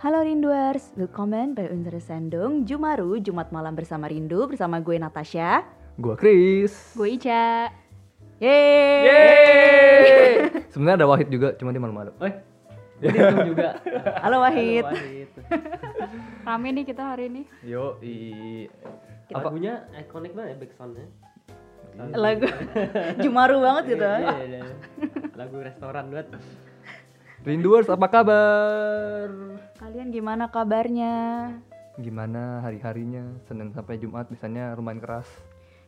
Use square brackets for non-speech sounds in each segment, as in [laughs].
Halo Rinduers, willkommen bei unserer Sendung Jumaru Jumat Malam bersama Rindu bersama gue Natasha. Gua Chris. Gue Ica. Yeay! Yeay. [laughs] Sebenarnya ada Wahid juga, cuma dia malu-malu. Oi, dihitung juga. [laughs] Halo Wahid. Halo, Wahid. [laughs] Rame nih kita hari ini. Yo, i Apa punya ikonik banget ya backsoundnya? Lagu Jumaru banget gitu. Iya, iya, iya. Lagu restoran banget. Rinduers apa kabar? Kalian gimana kabarnya? Gimana hari-harinya? Senin sampai Jumat misalnya lumayan keras.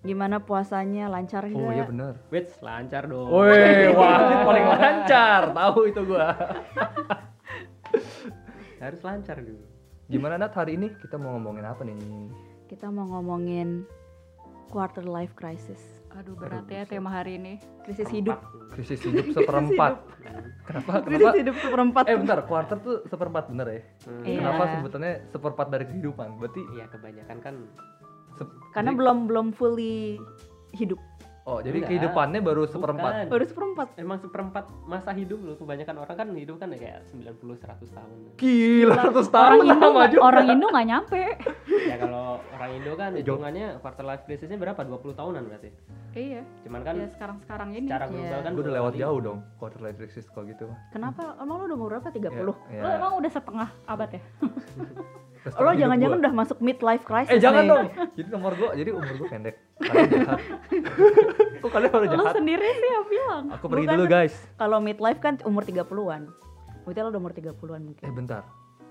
Gimana puasanya? Lancar Oh iya bener. Wits, lancar dong. Woi, [laughs] Wahid paling lancar. Tahu itu gua. [laughs] Harus lancar dulu. Gimana Nat hari ini? Kita mau ngomongin apa nih? Kita mau ngomongin quarter life crisis. Aduh berat ya tema hari ini. Krisis hidup. Krisis hidup seperempat. Kenapa? Krisis Kenapa? hidup seperempat. Eh bentar, quarter tuh seperempat bener ya? Hmm. Iya. Kenapa sebutannya seperempat dari kehidupan? Berarti Iya, kebanyakan kan se- Karena jadi- belum belum fully hidup. Oh, jadi Enggak. kehidupannya baru seperempat. Bukan. Baru seperempat. emang seperempat masa hidup loh. Kebanyakan orang kan hidup kan ya kayak 90 100 tahun. Gila, ratus tahun Orang Indo, lama nggak- juga. orang Indo nggak nyampe. [laughs] ya kalau orang Indo kan hitungannya quarter life crisisnya berapa? 20 tahunan berarti. iya. Cuman kan ya sekarang sekarang ini. cara Iya. global kan Gue udah lewat jauh dong quarter life crisis kalau gitu. Kenapa? Emang lu udah umur berapa? 30? Ya, Lo emang udah setengah abad ya? [laughs] restoran Lo jangan-jangan udah masuk midlife crisis Eh jangan nih. dong. Jadi nomor gua, jadi umur gua pendek. [laughs] Kok kalian baru Lo jahat? sendiri sih yang bilang. Aku pergi Bukan. dulu guys. Kalau midlife kan umur 30-an. Berarti lo udah umur 30-an mungkin. Eh bentar.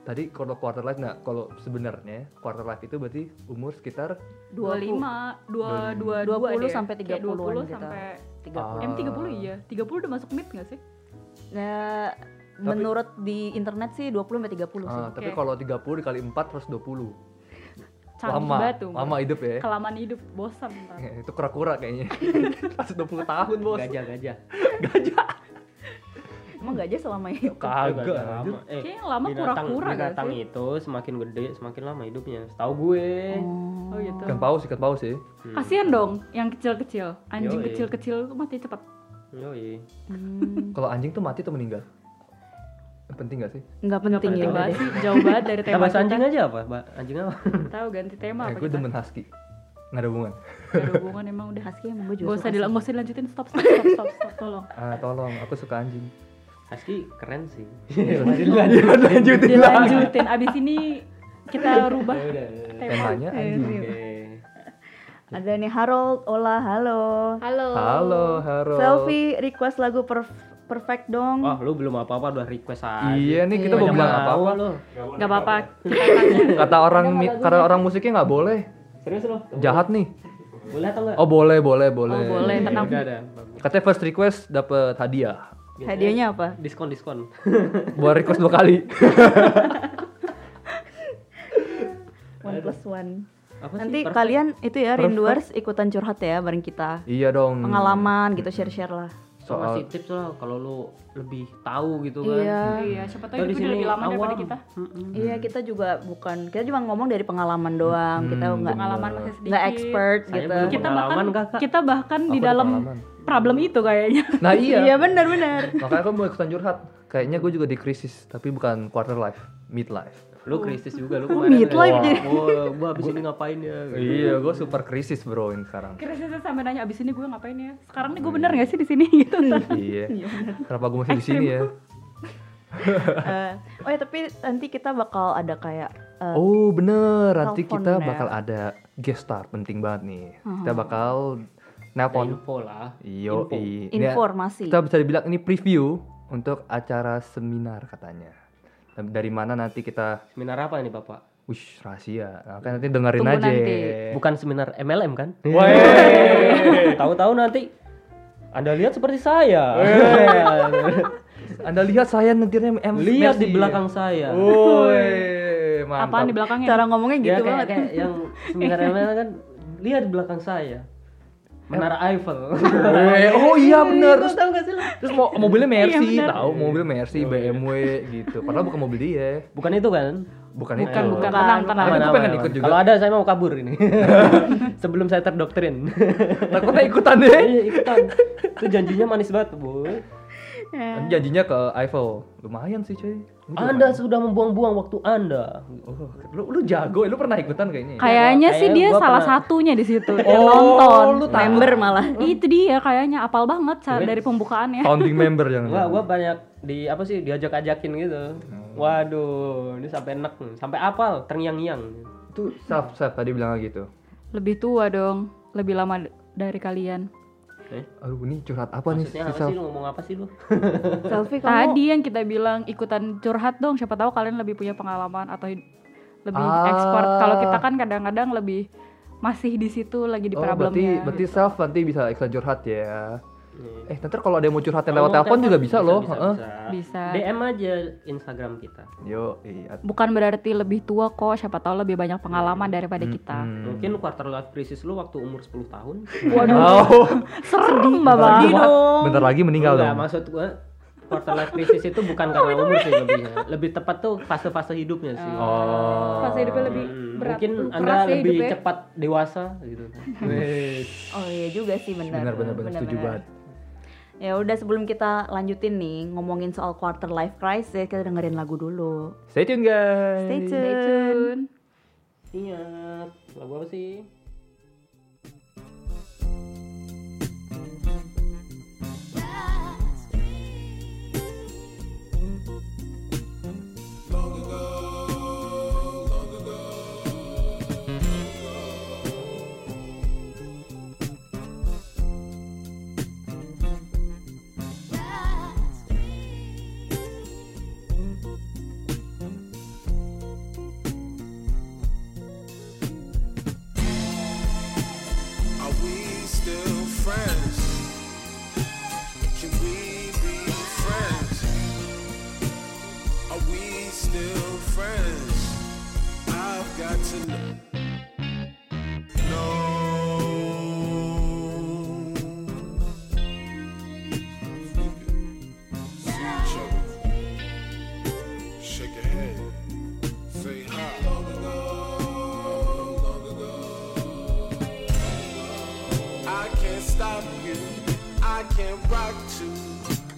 Tadi kalau quarter life nah kalau sebenarnya quarter life itu berarti umur sekitar 25, 2, 2, 20 sampai 30-an 20 gitu. sampai 30. Ah. M 30 iya. 30 udah masuk mid gak sih? Nah, menurut di internet sih 20 sampai 30 sih. ah, tapi Oke. kalau 30 dikali 4 terus 20. Canggih lama, banget tuh. lama hidup ya. Kelamaan hidup, bosan ntar. Eh, itu kura-kura kayaknya. [laughs] 120 tahun, Bos. Gajah-gajah. Emang gajah selama itu. Kagak. Gajah lama. Eh, Kayaknya yang lama binatang, kura-kura gak binatang sih? itu semakin gede semakin lama hidupnya. Tahu gue. Oh gitu. Ikan paus, ikan paus ya. Hmm. Kasian dong yang kecil-kecil. Anjing kecil-kecil tuh mati cepat. Yoi. Hmm, Kalau anjing tuh mati atau meninggal? Penting gak sih? nggak penting Penting ya. banget sih, jauh banget dari [laughs] tema bahas anjing aja apa? Ba- Anjing apa? Tahu ganti tema Eh, apa gue kita? demen husky. Nggak ada hubungan. Gak ada hubungan emang udah. Husky emang gue juga Gak usah, nggak usah dilanjutin, stop, stop, stop, stop, stop, tolong. [laughs] Ah, tolong, aku suka anjing. Husky keren sih. Lanjutin Dilanjutin, abis ini kita [laughs] rubah Ya tema. Temanya anjing. Oke. Ada nih Harold, Ola, halo. Halo. Halo, Haro. Selfie request lagu perf- perfect dong. Wah, lu belum apa-apa udah request aja. Iya nih kita Iya. mau Banyak bilang apa-apa. lu. Gak apa-apa, kita [laughs] tanya. Kata orang kata orang musiknya nggak boleh. Serius lu? Jahat nih. Boleh atau enggak? Oh boleh, boleh, boleh. Oh boleh, tenang. Udah ada. Katanya first request dapat hadiah. Hadiahnya apa? Diskon diskon. [laughs] Buat request dua kali. [laughs] One plus one. Apa sih? Nanti Perfect? kalian itu ya. Rinduers ikutan curhat ya bareng kita. iya dong. Pengalaman gitu share-share lah. So, Soal ngasih tips lah kalau lu lebih tahu gitu kan. Iya. Iya, siapa tahu Kita di itu sini lebih lama daripada awam. kita. Mm-mm. Iya kita juga bukan kita cuma ngomong dari pengalaman doang. kita Hmm, nggak Pengalaman masih sedikit. nggak expert Saya gitu. Kita bahkan, Kakak. kita bahkan Aku di dalam pengalaman. problem itu kayaknya. Nah iya. Iya benar benar. Makanya aku mau ikutan curhat. Kayaknya gue juga di krisis, tapi bukan quarter life, mid life. Lu krisis juga lu kemarin. midlife jadi. Wah, gua habis ini ngapain ya? Iya, gue super krisis bro ini sekarang. Kira-kira sampai nanya abis ini gue ngapain ya? Sekarang nih gue bener gak sih di sini [laughs] gitu? ntar. iya. Kenapa gue masih di sini ya? [laughs] Eh, oh ya tapi nanti kita bakal ada kayak eh, Oh bener, nanti kita ya. bakal ada guest star penting banget nih. Kita bakal nelpon. info lah. Yo, Info. Ini- informasi. Kita bisa dibilang ini preview untuk acara seminar katanya. Dari mana nanti kita, Seminar apa ini, Bapak? wish rahasia. Nah, kan nanti dengerin Tunggu aja. nanti. Bukan seminar MLM kan? Tahu-tahu nanti Anda lihat seperti saya. Anda lihat saya nyetirnya M lihat di belakang saya. Woi, mantap. Apaan di belakangnya? Cara ngomongnya Ya gitu kayak, banget. kayak yang seminar MLM kan lihat di belakang saya. Menara Eiffel. Woi, [laughs] oh iya bener. Terus, tahu gak sih terus mau mobilnya Mercy, bener. tahu mobil Mercy, BMW gitu. Padahal bukan mobil dia. Bukan itu kan? Bukan, Bukan, itu. bukan, Bukan, tenang, tenang. Gue pengen ikut juga. Kalau ada saya mau kabur ini. [laughs] [laughs] Sebelum saya terdoktrin. Takutnya ikutan deh. Iya ikutan. Itu janjinya manis banget, Bu. Tapi janjinya ke Eiffel. Lumayan sih, cuy. Anda sudah membuang-buang waktu Anda. Oh, lu, lu jago, lu pernah ikutan kayaknya. ya? Kayaknya Kayak sih dia salah pernah- satunya di situ. Oh, nonton. lu. Member malah. Itu dia kayaknya apal banget sa- Gue- dari pembukaannya. Founding member yang Gua gua banyak di apa sih diajak-ajakin gitu. Waduh, ini sampai enak, sampai apal, terngiang-ngiang. itu self self tadi bilang gitu. Lebih tua dong, lebih lama dari kalian. Eh, Aduh, ini curhat apa nih? maksudnya apa Self? sih lu ngomong apa sih lu? [laughs] Selfie kamu Tadi yang kita bilang ikutan curhat dong, siapa tahu kalian lebih punya pengalaman atau lebih Ah. ekspor. Kalau kita kan kadang-kadang lebih masih di situ lagi di Oh, berarti problemnya. berarti self nanti bisa iklan curhat ya. Eh, nanti kalau ada yang mau curhat lewat telepon juga bisa, loh. Bisa, Heeh. bisa. Bisa. DM aja Instagram kita. Yo, iya. Bukan berarti lebih tua kok, siapa tahu lebih banyak pengalaman daripada kita. Hmm. Mungkin quarter life crisis lu waktu umur 10 tahun. Waduh, [laughs] Oh, serem bapak. lagi, bentar lagi meninggal Enggak, dong. maksud gua quarter life crisis itu bukan karena umur sih lebihnya. Lebih tepat tuh fase-fase hidupnya sih. Oh. Fase hidupnya lebih Hmm, berat. mungkin Anda lebih hidupnya. cepat dewasa gitu. Wes. Oh iya juga sih benar. Benar benar benar setuju banget. Ya udah sebelum kita lanjutin nih ngomongin soal quarter life crisis, kita dengerin lagu dulu. Stay tune guys. Stay tune. Stay tune. Ingat, lagu apa sih? Friends? Can we be friends? Are we still friends? I've got to know. Rock to.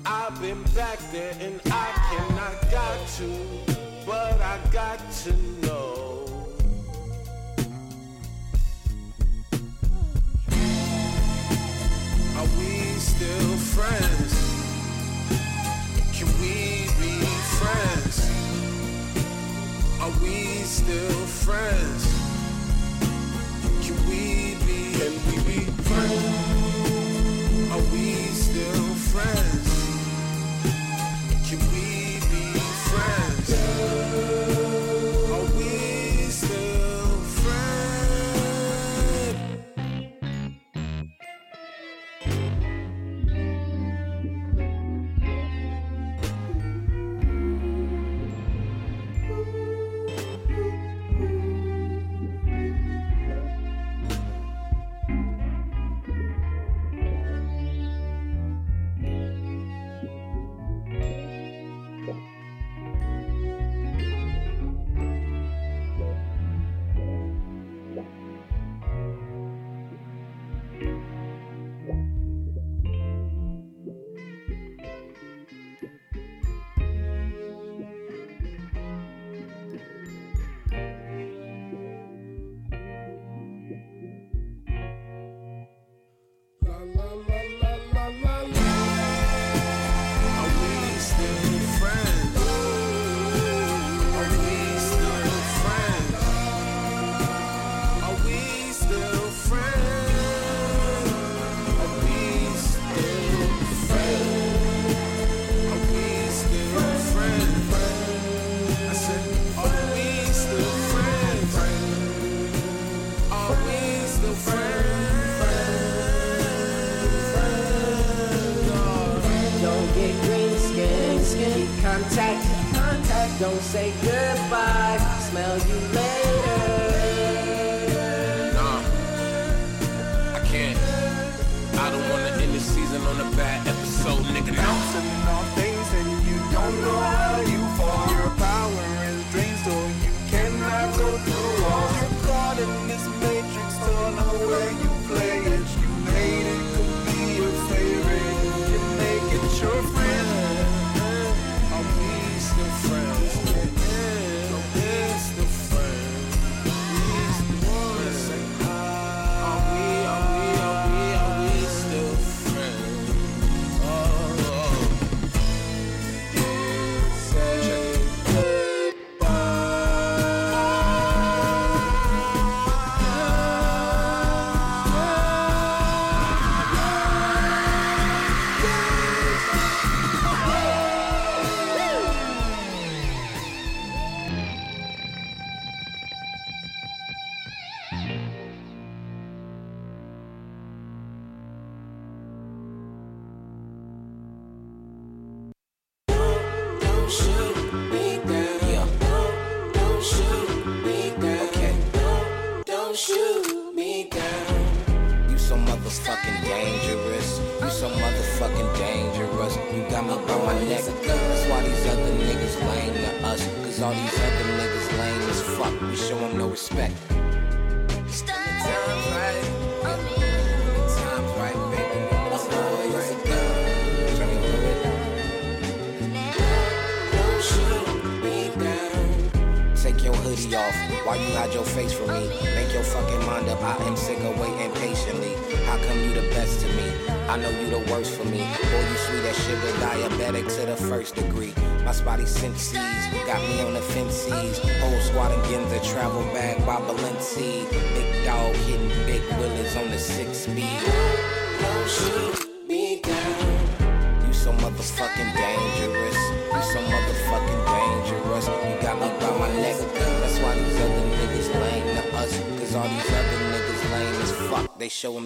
I've been back there and I cannot got to. But I got to know. Are we still friends? Can we be friends? Are we still friends?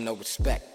No respect.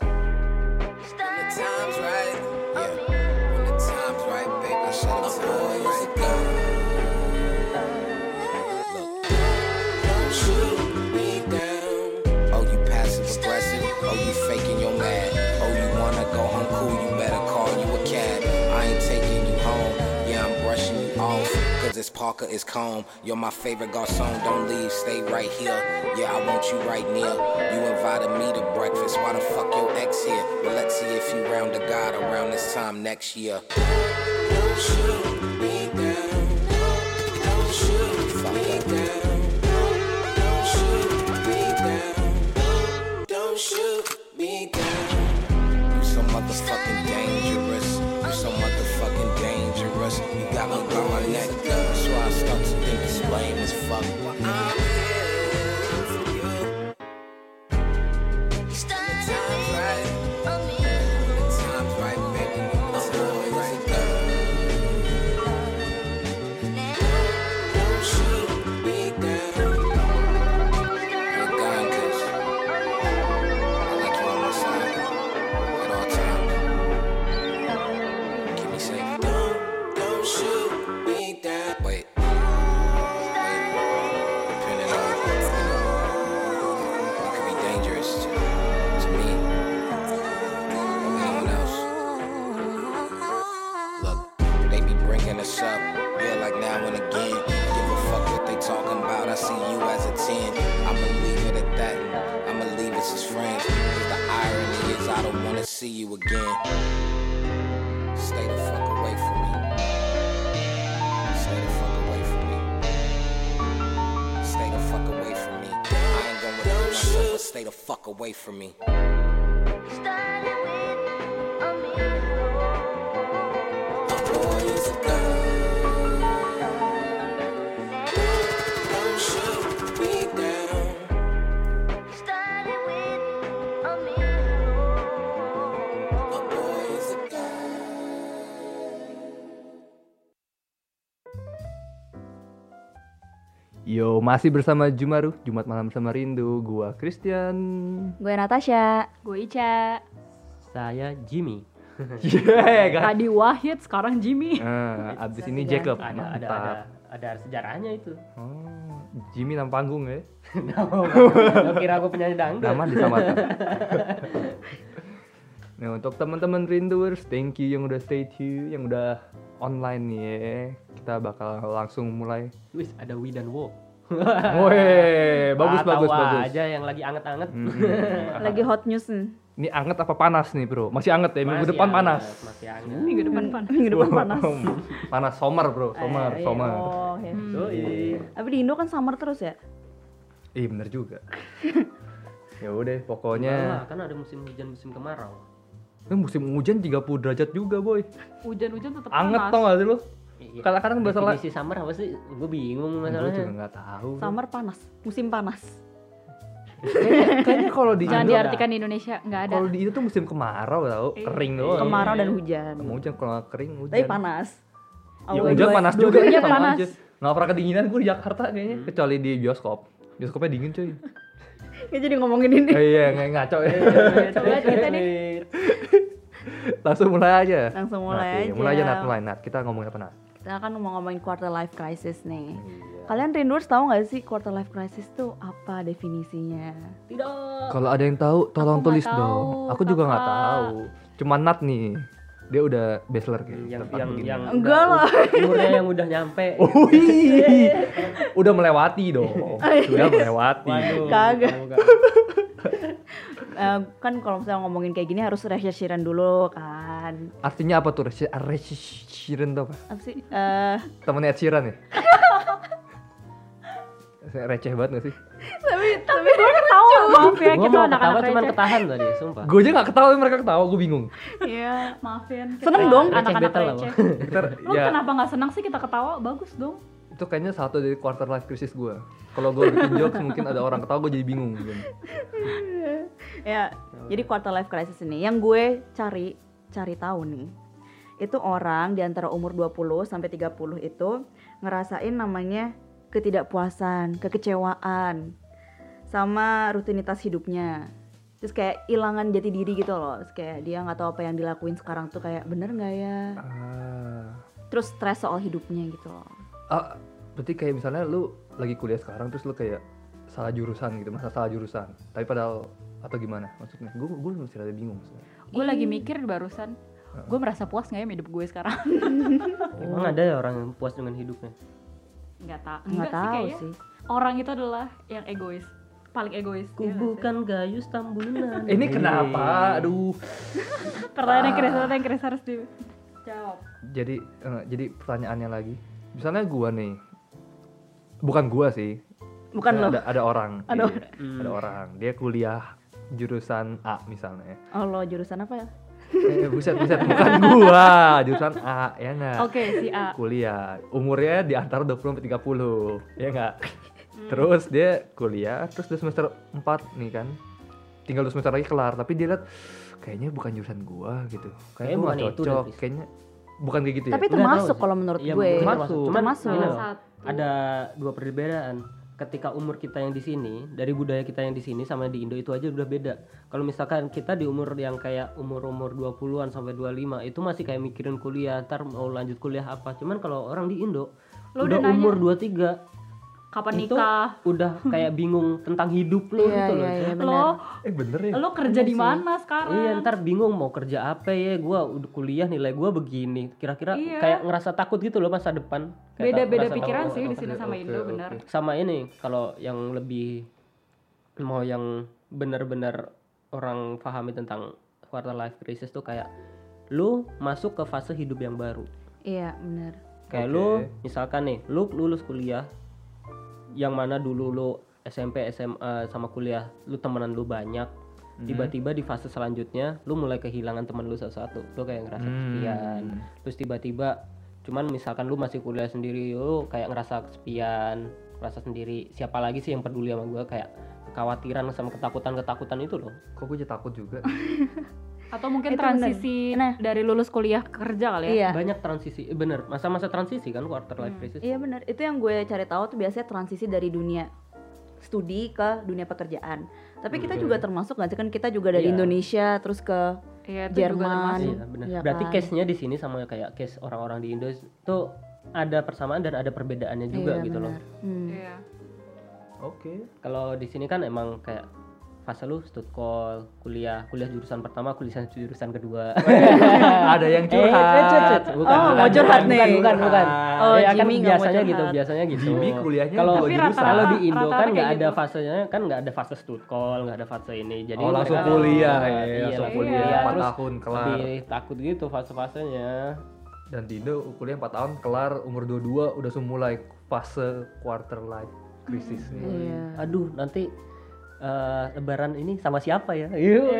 Parker, it's calm. You're my favorite garçon. Don't leave, stay right here. Yeah, I want you right near. You invited me to breakfast. Why the fuck your ex here? Well, let's see if you round the God around this time next year. Don't shoot me down. Don't shoot me down. Don't shoot me down. Don't shoot me down. You so motherfucking masih bersama Jumaru, Jumat malam bersama Rindu. Gua Christian. Gue Natasha. Gue Ica. Saya Jimmy. [laughs] Yeah, kan? Tadi Wahid, sekarang Jimmy. Nah, abis ini Jacob. Ada ada ada ada sejarahnya itu. Oh, Jimmy nama panggung ya. [laughs] Lo kira aku penyanyi dangdut? Nama disamakan. [laughs] nah, untuk teman-teman Rinduers, thank you yang udah stay tune, yang udah online nih ya. Kita bakal langsung mulai. Wis ada We dan Wo. [laughs] Woi, bagus Ah, bagus tawa bagus. aja yang lagi anget-anget. Mm-mm. [laughs] Lagi hot news nih. Ini anget apa panas nih, Bro? Masih anget ya, minggu Masih depan anget, panas. Masih anget. Minggu depan panas. Minggu depan panas. panas somar, Bro. Somar, Eh, somar. Oh, ya. Tapi di Indo kan summer terus ya? Iya, bener juga. [laughs] ya udah, pokoknya lah, kan ada musim hujan, musim kemarau. Eh, musim hujan 30 derajat juga, boy. Hujan-hujan tetap Anget panas. tau gak sih lu? Iya. Kadang-kadang bahasa la- Definisi summer apa sih? Gue bingung Gue juga masalahnya. nggak tahu. Summer panas, musim panas. Kayaknya, kayaknya kalau di Jangan diartikan di Indonesia, nggak ada. kalau di itu tuh musim kemarau tau, Iya. kering doang. Kemarau dan hujan. Kamu hujan kalau kering hujan. Tapi panas. Ya hujan panas juga sama panas. aja. Nggak pernah kedinginan gue di Jakarta kayaknya, Hmm. kecuali di bioskop. Bioskopnya dingin cuy. [laughs] Ya jadi ngomongin ini. eh, iya, nggak ngaco ya. Coba kita nih. Langsung mulai aja. Langsung mulai Oke, aja. Mulai aja Nat, mulai Nat. Kita ngomongin apa Nat? Kita kan mau ngomongin quarter life crisis nih. Iya. Kalian rinduers tahu nggak sih quarter life crisis tuh apa definisinya? Tidak. Kalau ada yang tahu, tolong Aku tulis tahu, dong. Aku juga nggak kakak. tahu. Cuma Nat nih, dia udah bachelor kayak yang yang begini. yang Enggak lah. umurnya yang udah nyampe. [laughs] Oh, Wih, udah melewati dong. Sudah melewati. Waduh. Kagak. [laughs] Eh, kan kalau misalnya ngomongin kayak gini harus researchiran dulu kan. Artinya apa tuh? Sheeran tuh apa? Apa sih? Eh, Temennya Ed Sheeran ya? [laughs] Saya receh banget gak sih? tapi tapi Ketawa, maaf ya Gua kita mau anak-anak ketawa cuman receh. ketahan tadi, sumpah. Gue aja gak ketawa, mereka ketawa, gue bingung. Iya, maafin. Kita Seneng dong. Receh Anak-anak receh. Lu ya, kenapa nggak senang sih kita ketawa? Bagus dong. itu kayaknya satu dari quarter life crisis gue. Kalau gue bikin jokes mungkin ada orang ketawa, gue jadi bingung. Gitu. [laughs] ya, jadi quarter life crisis ini yang gue cari cari tahu nih. Itu orang di antara umur 20 sampai 30 itu ngerasain namanya ketidakpuasan, kekecewaan sama rutinitas hidupnya. Terus kayak hilangan jati diri gitu loh. Terus kayak dia nggak tahu apa yang dilakuin sekarang tuh kayak bener nggak ya? Ah. Terus stres soal hidupnya gitu loh. Ah, berarti kayak misalnya lu lagi kuliah sekarang terus lu kayak salah jurusan gitu, masa salah jurusan. Tapi padahal atau gimana maksudnya? Gue gue masih rada bingung. sebenarnya. Gue lagi mikir barusan. Gue merasa puas nggak ya hidup gue sekarang? [laughs] Emang ada ya orang yang puas dengan hidupnya? Nggak tahu. Nggak tahu kayaknya. sih. Orang itu adalah yang egois. Paling egois. Ku sih? bukan gayus tambunan. Ini kenapa? Aduh. Pertanyaan yang Chris, pertanyaan yang Chris harus dijawab. Jadi eh, jadi pertanyaannya lagi. Misalnya gua nih. Bukan gua sih. Bukan loh. Ada ada orang. Ada Iya, Ada orang. Dia kuliah jurusan A misalnya. Oh lo jurusan apa ya? Eh, buset buset bukan gua, jurusan A ya enggak? Oke, si A. Kuliah. Umurnya di antara 20 sampai 30, ya enggak? Hmm. Terus dia kuliah, terus dia semester 4 nih kan. Tinggal dua semester lagi kelar, tapi dia lihat kayaknya bukan jurusan gua gitu. Kayaknya gua itu cocok. Kayaknya bukan kayak gitu ya. Tapi termasuk kalau menurut Iya, gue. Termasuk. Termasuk. Ada dua perbedaan. Ketika umur kita yang di sini, dari budaya kita yang di sini sama di Indo itu aja udah beda. Kalau misalkan kita di umur yang kayak umur-umur 20-an sampai 25 itu masih kayak mikirin kuliah, ntar mau lanjut kuliah apa. Cuman kalau orang di Indo Lo udah, udah nanya. umur 23 Kapan itu nikah? udah kayak bingung tentang hidup lo Iya, gitu loh. iya, iya, benar. Lo, eh bener ya. lo kerja di mana sekarang? Iya ntar bingung mau kerja apa ya Gua udah kuliah nilai gua begini Kira-kira Iya. kayak ngerasa takut gitu loh masa depan Kayak Beda-beda ngerasa pikiran takut. sih di sini sama Indo, oke. benar. Sama ini kalau yang lebih Mau yang benar-benar orang pahami tentang quarter life crisis tuh kayak Lu masuk ke fase hidup yang baru Iya benar. Kayak Oke. lu misalkan nih Lu lulus kuliah Yang mana dulu lu SMP, SMA sama kuliah Lu temenan lu banyak Mhm. tiba-tiba di fase selanjutnya lu mulai kehilangan teman lu satu-satu lu kayak ngerasa Hmm. kesepian terus tiba-tiba cuman misalkan lu masih kuliah sendiri lu kayak ngerasa kesepian ngerasa sendiri siapa lagi sih yang peduli sama gua kayak kekhawatiran sama ketakutan-ketakutan itu loh Kok gue jadi takut juga? [laughs] Atau mungkin Itu benar. transisi Nah. dari lulus kuliah ke kerja kali ya? Iya. banyak transisi eh, bener masa-masa transisi kan quarter life crisis Iya benar. Itu yang gue cari tahu tuh biasanya transisi dari dunia studi ke dunia pekerjaan. Tapi kita juga termasuk nggak sih kan kita juga dari Iya. Indonesia terus ke Iya, itu juga Jerman. termasuk. Iya, bener. Iya berarti kan? case-nya di sini sama kayak case orang-orang di Indo itu ada persamaan dan ada perbedaannya juga Iya, gitu loh benar. Hmm. Iya. Oke. kalau di sini kan emang kayak fase lu stud call kuliah kuliah jurusan pertama kuliah [laughs] jurusan kedua Ada yang Eh, curhat. eh, cut, cut. bukan, Oh, bukan, mau curhat bukan, nih. bukan, bukan, bukan. Oh, Ya, kan Jimmy nggak mau biasanya curhat. gitu, biasanya gitu. Jimmy kuliahnya kalau jurusan. kalau di Indo rata-rata kan nggak ada gitu. fasenya, kan nggak ada fase stud call, nggak ada fase ini. Jadi oh langsung mereka- kuliah ya, Iya, langsung langsung kuliah kuliah. 4 Terus tahun kelar. Lebih takut gitu fase-fasenya. Dan di Indo kuliah 4 tahun kelar umur 22 udah mulai fase quarter life crisis nih. Iya. Aduh, nanti eh, lebaran ini sama siapa ya? Yuk. [laughs]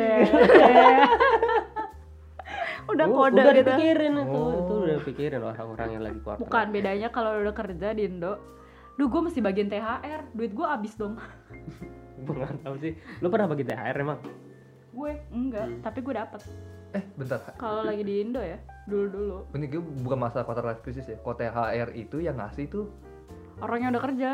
Udah Oh, kode udah gitu. dipikirin itu, Oh. itu udah dipikirin orang-orang yang lagi quarter. Bukan bedanya kalau udah kerja di Indo. Duh, gue mesti bagian THR. Duit gue habis dong. [laughs] Gue nggak tahu sih. Lu pernah bagi THR emang? gue enggak, Hmm. tapi gue dapet. Eh bentar. Kalau lagi di Indo ya, dulu-dulu. Ini gue bukan masalah quarter life crisis ya. Kok THR itu yang ngasih tuh Orang yang udah kerja.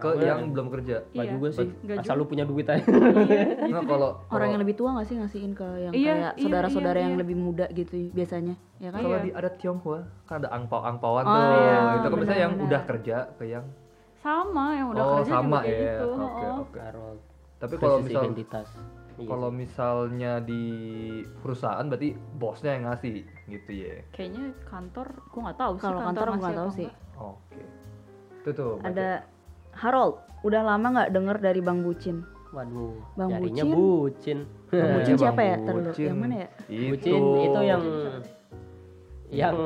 Ke yang belum kerja. Nggak Iya. juga sih. Nggak Asal lu punya duit aja. [laughs] Nah, kalau Orang kalau- yang lebih tua gak sih ngasihin ke yang Iya, kayak iya, saudara-saudara iya, yang iya. lebih muda gitu biasanya, ya kan? kalau Iya. di adat Tionghoa kan ada angpau-angpauan Oh, tuh. iya, itu kan biasanya yang udah kerja ke yang Sama yang udah oh kerja sama ya. gitu. Oke, oh. oke. Tapi kalau misal identitas. Iya kalau misalnya di perusahaan berarti bosnya yang ngasih gitu ya. Kayaknya kantor, gua nggak tahu sih. Kalau kantor aku ngasih nggak tahu sih. Oke. Itu tuh. baca. Ada Harold, udah lama nggak denger dari Bang Bucin? Waduh, Bang Bucin? bucin. Bang Iya, Bucin Bang siapa ya? Bucin. yang mana ya? Bucin itu yang yang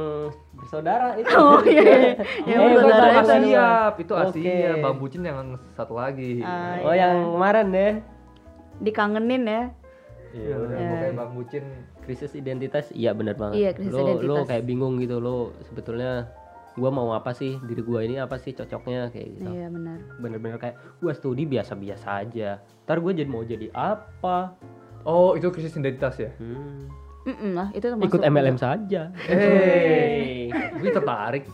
bersaudara itu. [laughs] Oh iya, iya. [laughs] yang Eh, bersaudara itu. Siap, itu Oke. Asia. Bang Bucin yang satu lagi. Ah, Oh, iya. yang kemarin deh. Dikangenin ya. Iya, udah Ya. pokoknya Bang Bucin Krisis identitas, iya benar banget. Iya, krisis lo, Lo identitas. kayak bingung gitu, lo sebetulnya gua mau apa sih diri gua ini apa sih cocoknya kayak gitu. Iya benar. Bener-bener kayak gua studi biasa-biasa aja. Ntar gue jadi mau jadi apa? Oh, itu krisis identitas ya? Hmm. Mm-mm lah, itu. Ikut MLM saja. Eh, gue tertarik.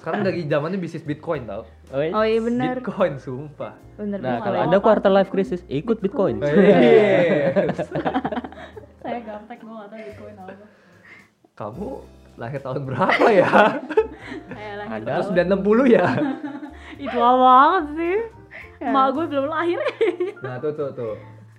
Sekarang lagi zamannya bisnis Bitcoin tau. Oh, iya. Oh iya benar. Bitcoin, sumpah. Benar. Nah, kalau Anda tahu. quarter life crisis, ikut Bitcoin. Yes. [laughs] [laughs] Saya gaptek, gua nggak tahu Bitcoin apa. Kamu lahir tahun berapa ya? [laughs] Terus 960 ya? [laughs] Itu banget sih. Ya. Mak gue belum lahir. [laughs] Nah, tuh tuh tuh.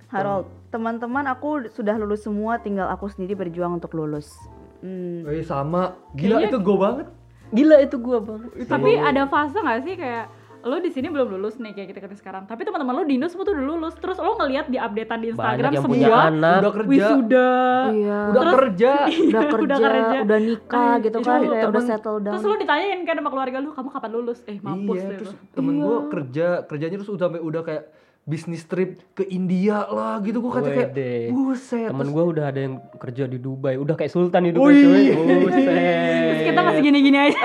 Harold, teman-teman aku sudah lulus semua, tinggal aku sendiri berjuang untuk lulus. Hmm. Eh, sama. Gila Kayaknya- itu go banget. Gila itu gua banget. Tapi ada fase nggak sih kayak lo di sini belum lulus nih kayak kita kita sekarang. Tapi teman-teman lo di Indo semua tuh udah lulus. Terus lo ngeliat di updatean di Instagram yang semua punya anak. Udah kerja. wisuda. Iya. Udah kerja. Udah [laughs] kerja, Udah udah, kerja. nikah Ay, gitu itu kan, kayak udah settle down. Terus lo ditanyain kan sama keluarga lo, kamu kapan lulus? Eh mampus iya, deh terus lo. temen gue kerja, kerjanya terus udah sampai udah kayak bisnis trip ke India lah gitu gue kata kayak buset Temen gue udah ada yang kerja di Dubai, udah kayak sultan hidupnya Wih. cuy. Buset. Terus kita masih gini-gini aja.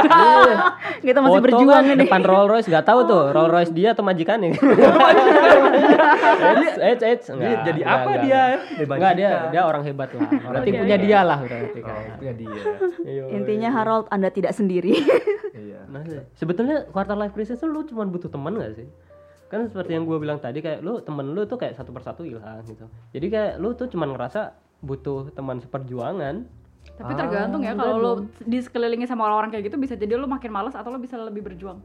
kita masih Foto berjuang kan ini. depan Rolls Royce nggak tahu tuh Rolls Royce dia atau majikannya. [laughs] Eits, eits, eits. Jadi apa dia? nggak. Dia dia orang hebat lah. Berarti punya dia lah berarti kan. Oh, punya dia. Iya. Intinya Harold, Anda tidak sendiri. iya. Nah, sebetulnya quarter life crisis tuh lu cuma butuh teman gak sih? Kan seperti yang gue bilang tadi kayak lu temen lu tuh kayak satu persatu hilang gitu. Jadi kayak lu tuh cuma ngerasa butuh teman seperjuangan. Tapi tergantung ya kalau lo di sekelilingi sama orang-orang kayak gitu bisa jadi lo makin malas atau lo bisa lebih berjuang.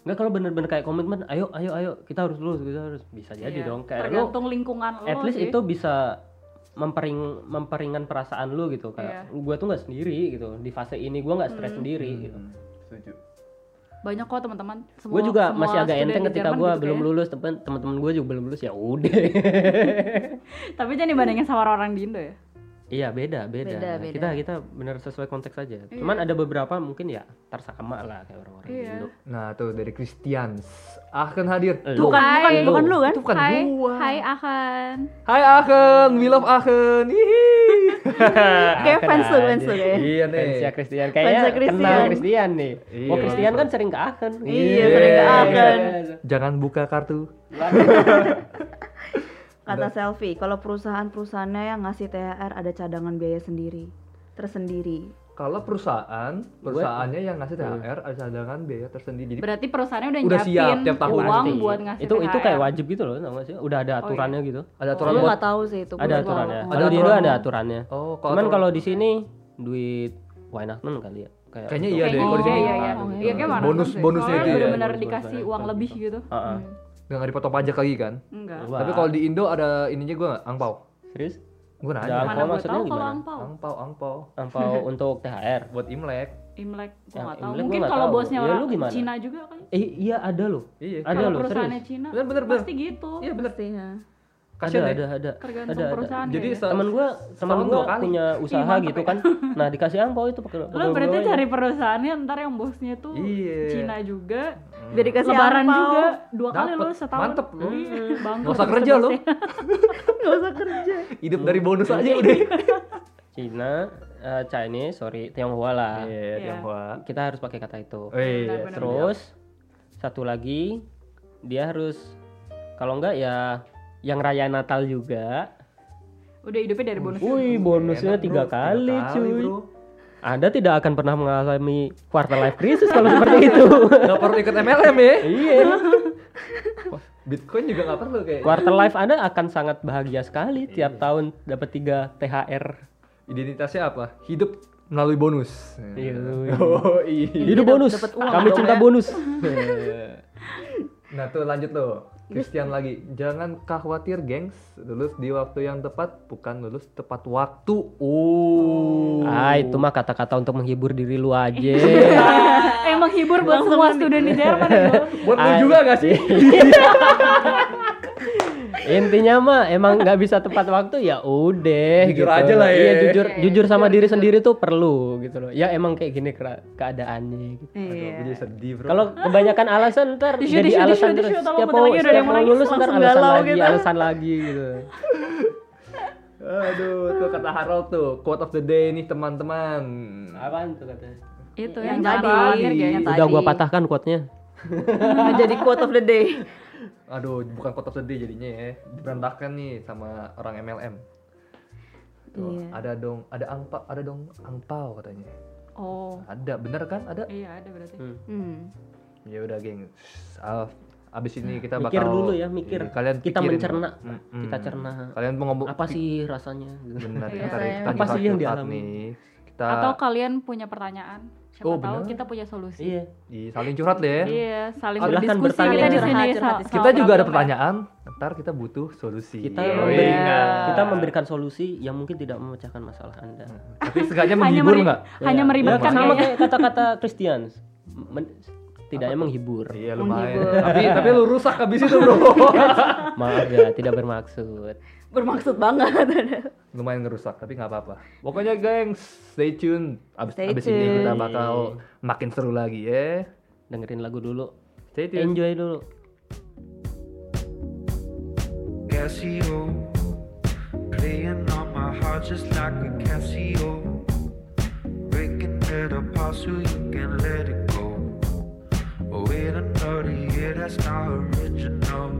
Nggak kalau bener-bener kayak komitmen, ayo ayo ayo kita harus lulus kita harus bisa jadi Iya, dong. Kayak lu tergantung lingkungan lo at least sih. itu bisa mempering memperingan perasaan lu gitu kayak Iya. gue tuh nggak sendiri gitu di fase ini gue nggak stres sendiri gitu. Hmm, setuju. Banyak kok teman-teman. Semua- Gue juga semua masih agak enteng ketika gue gitu belum kayaknya. lulus temen teman-teman gue juga belum lulus ya udah. [laughs] Tapi jangan dibandingin sama orang-orang di Indo ya. Iya beda beda. Beda, beda. Kita kita benar sesuai konteks aja. Cuman ada beberapa mungkin ya tarsakama lah kayak orang-orang di Iya. Indo. Nah, tuh dari Christians akan hadir. Lu. bukan, bukan, Hai. bukan lu kan? Itu bukan Hai, gua. hai Akan. Hai Aken, we love Aken. Hihi. [laughs] Kayak fans lu, fans lu kayaknya. Iya nih. Fansnya Christian kayaknya Christian. kenal Christian nih. Iya. Oh Christian kan sering ke Aachen. Iya, sering ke Aachen. Jangan buka kartu. [laughs] Kata selfie, kalau perusahaan-perusahaannya yang ngasih THR ada cadangan biaya sendiri, tersendiri. Kalau perusahaan, perusahaannya yang ngasih THR ada cadangan biaya tersendiri. Jadi Berarti perusahaannya udah, Udah nyiapin siap tiap tahun uang Pasti. buat ngasih itu itu THR. kayak wajib gitu loh gak sih? Udah ada Oh, aturannya gitu. ada aturan Gue buat tahu sih itu. Ada aturannya. Kalau di Indo ada aturannya. Oh, kalau Cuman aturan- kalau di sini duit Wainaknen kali ya. Kayak Kayaknya untuk- iya deh, kalau di sini. iya, iya, iya. Oh, Iya, iya. Bonus- bonusnya itu ya. bener-bener Bonus- dikasih uang lebih gitu. Nggak dipotong pajak lagi kan. Enggak. Wah. Tapi kalau di Indo ada ininya gue nggak angpau. Serius? Gue Ada nanya. angpau Mana gue maksudnya tahu kalau gimana? angpau. Angpau, angpau. Angpau [laughs] untuk THR. Buat Imlek. Imlek, gue nggak tahu. Imlek Mungkin kalau bosnya Ya, orang lu gimana? Cina juga kan. Eh iya ada loh. Iya. Ada Kalau loh perusahaannya serius. Cina, Bener, bener, bener. pasti gitu. Iya bener. Pasti, ya. Ada ya. ada ada. Tergantung Ada ada. perusahaan. Jadi Temen gua temen setahun gua dua kali. punya usaha mantep gitu ya. kan. Nah, dikasih angpau itu pakai lo berarti cari perusahaannya ntar yang bosnya tuh Iya. Cina juga. Biar dikasih Lebaran angpau. juga dua kali Dapet. lo setahun. Mantep lu. Iya, bangga Nggak usah kerja lo. [laughs] Nggak usah kerja. Hidup dari bonus aja udah. Cina, eh, Chinese, sorry, Tionghoa lah. Iya, Iya. Tionghoa. Kita harus pakai kata itu. Iya. Benar-benar. Terus satu lagi dia harus kalau enggak ya yang raya Natal juga. Udah hidupnya dari bonus. Wih, bonusnya Enak, tiga bro. kali, Tiga cuy. bro. Anda tidak akan pernah mengalami quarter life crisis kalau seperti itu. [laughs] Nggak perlu ikut MLM ya. iya. [laughs] Bitcoin juga nggak perlu kayak. Quarter life Anda akan sangat bahagia sekali tiap tahun dapat 3 THR. Identitasnya apa? Hidup melalui bonus. Iya. [laughs] Oh iya. Hidup bonus. Kami cinta ya. bonus. Nah tuh lanjut tuh. Christian lagi. Jangan khawatir, gengs. Lulus di waktu yang tepat, bukan lulus tepat waktu. Oh. ah, itu mah kata-kata untuk menghibur diri lu aja. [laughs] Emang hibur buat semua student di Jerman itu. [laughs] Buat lu juga gak sih? [laughs] Intinya mah emang nggak bisa tepat waktu ya udah Jujur gitu. aja lah ya. Iya jujur Iya, jujur sama jujur, diri jujur. sendiri tuh perlu gitu loh. Ya emang kayak gini keadaannya gitu. Aduh, Iya. jadi sedih bro. Kalau kebanyakan alasan ntar jadi tisu, alasan tisu, terus setiap bentar mau lagi udah ada setiap yang mau lulus ntar alasan galau lagi gitu. alasan lagi gitu. Aduh, tuh kata Harold tuh, quote of the day nih teman-teman. Apaan tuh katanya? Itu Yang yang tadi, tadi. yang Udah gua patahkan quote-nya. [laughs] Jadi quote of the day. Aduh, bukan the day jadinya ya. Diberantakan nih sama orang MLM. Tuh, Iya. ada dong, ada angpa, ada dong angpau katanya. Oh. Ada, bener kan? Ada. Iya ada berarti. Hmm. Ya udah, geng. Ah, abis ini kita Mikir bakal dulu ya, mikir. Iya, kalian Kita pikirin. mencerna. Mm-mm. Kita cerna. Kalian mau ngomong Apa sih rasanya? Benar, Iya, kita, saya- kita Apa sih yang dialami? nih. Kita Atau kalian punya pertanyaan? Siapa Oh, tahu bener. kita punya solusi. Iya. Ih, saling curhat deh ya. Iya, saling Silahkan berdiskusi bertanya. kita di Curhat, sini. curhat di Kita juga ada pertanyaan, ntar kita butuh solusi. Kita memberikan Iya. kita memberikan solusi yang mungkin tidak memecahkan masalah Anda. Tapi seenggaknya Hanya menghibur meri- nggak? Hanya Ya, meribetkan ya, sama kayak kata-kata Christian. Men- tidaknya menghibur. Iya lumayan. Menghibur. tapi tapi lu rusak habis itu bro. [laughs] Maaf ya, tidak bermaksud. Bermaksud banget. [laughs] lumayan ngerusak tapi nggak apa-apa. Pokoknya gengs, stay tune. Abis, Stay abis ini tune. kita bakal makin seru lagi ya. Dengerin lagu dulu. Stay tune. Enjoy dulu. Casio, playing on my heart just like a Casio. Breaking it apart so you can let it go. Oh, wait another year, that's not original.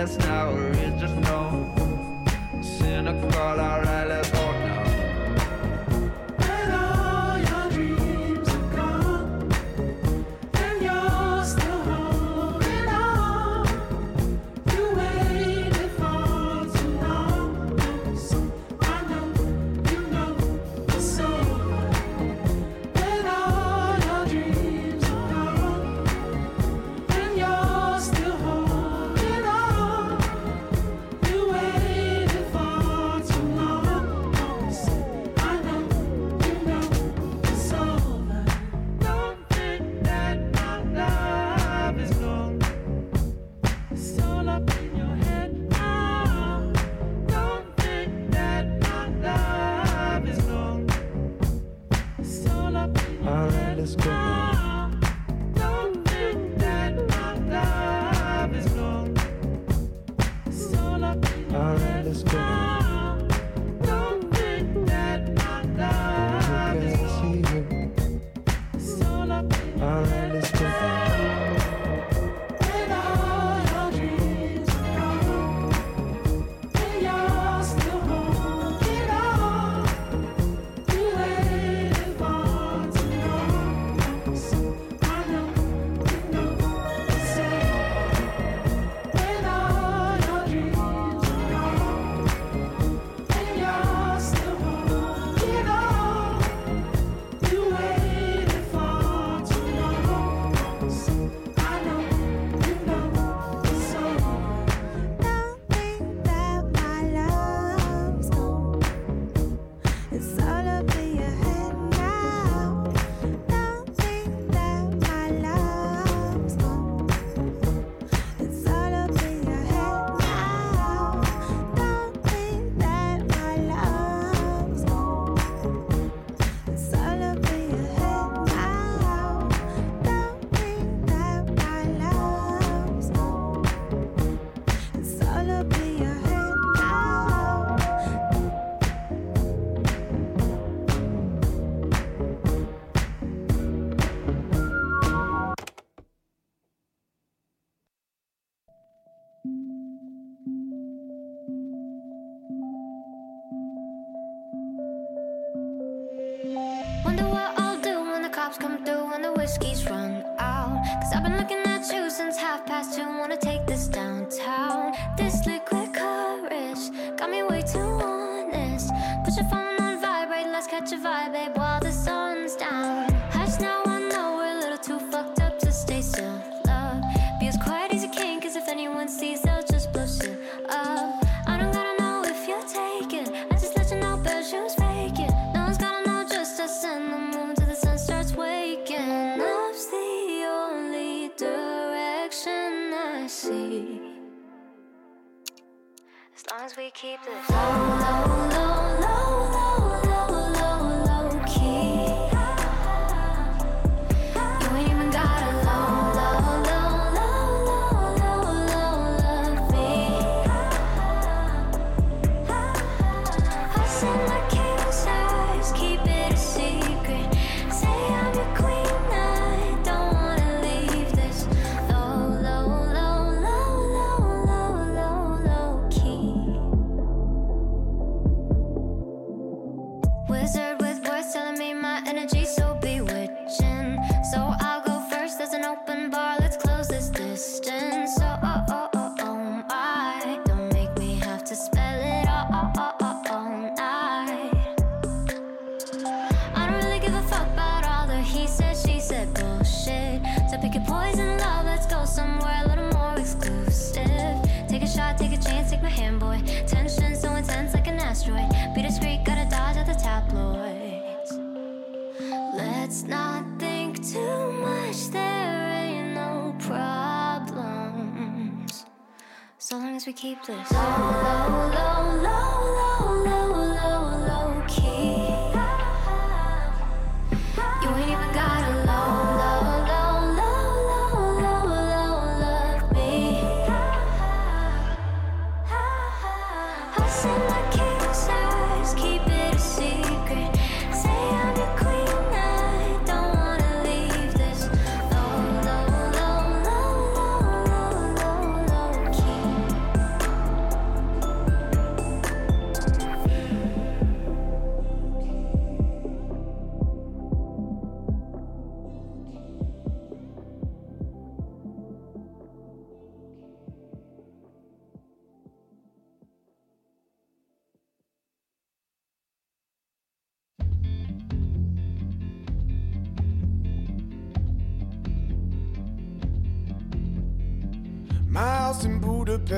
that's not original. Cynical, alright, let's go now.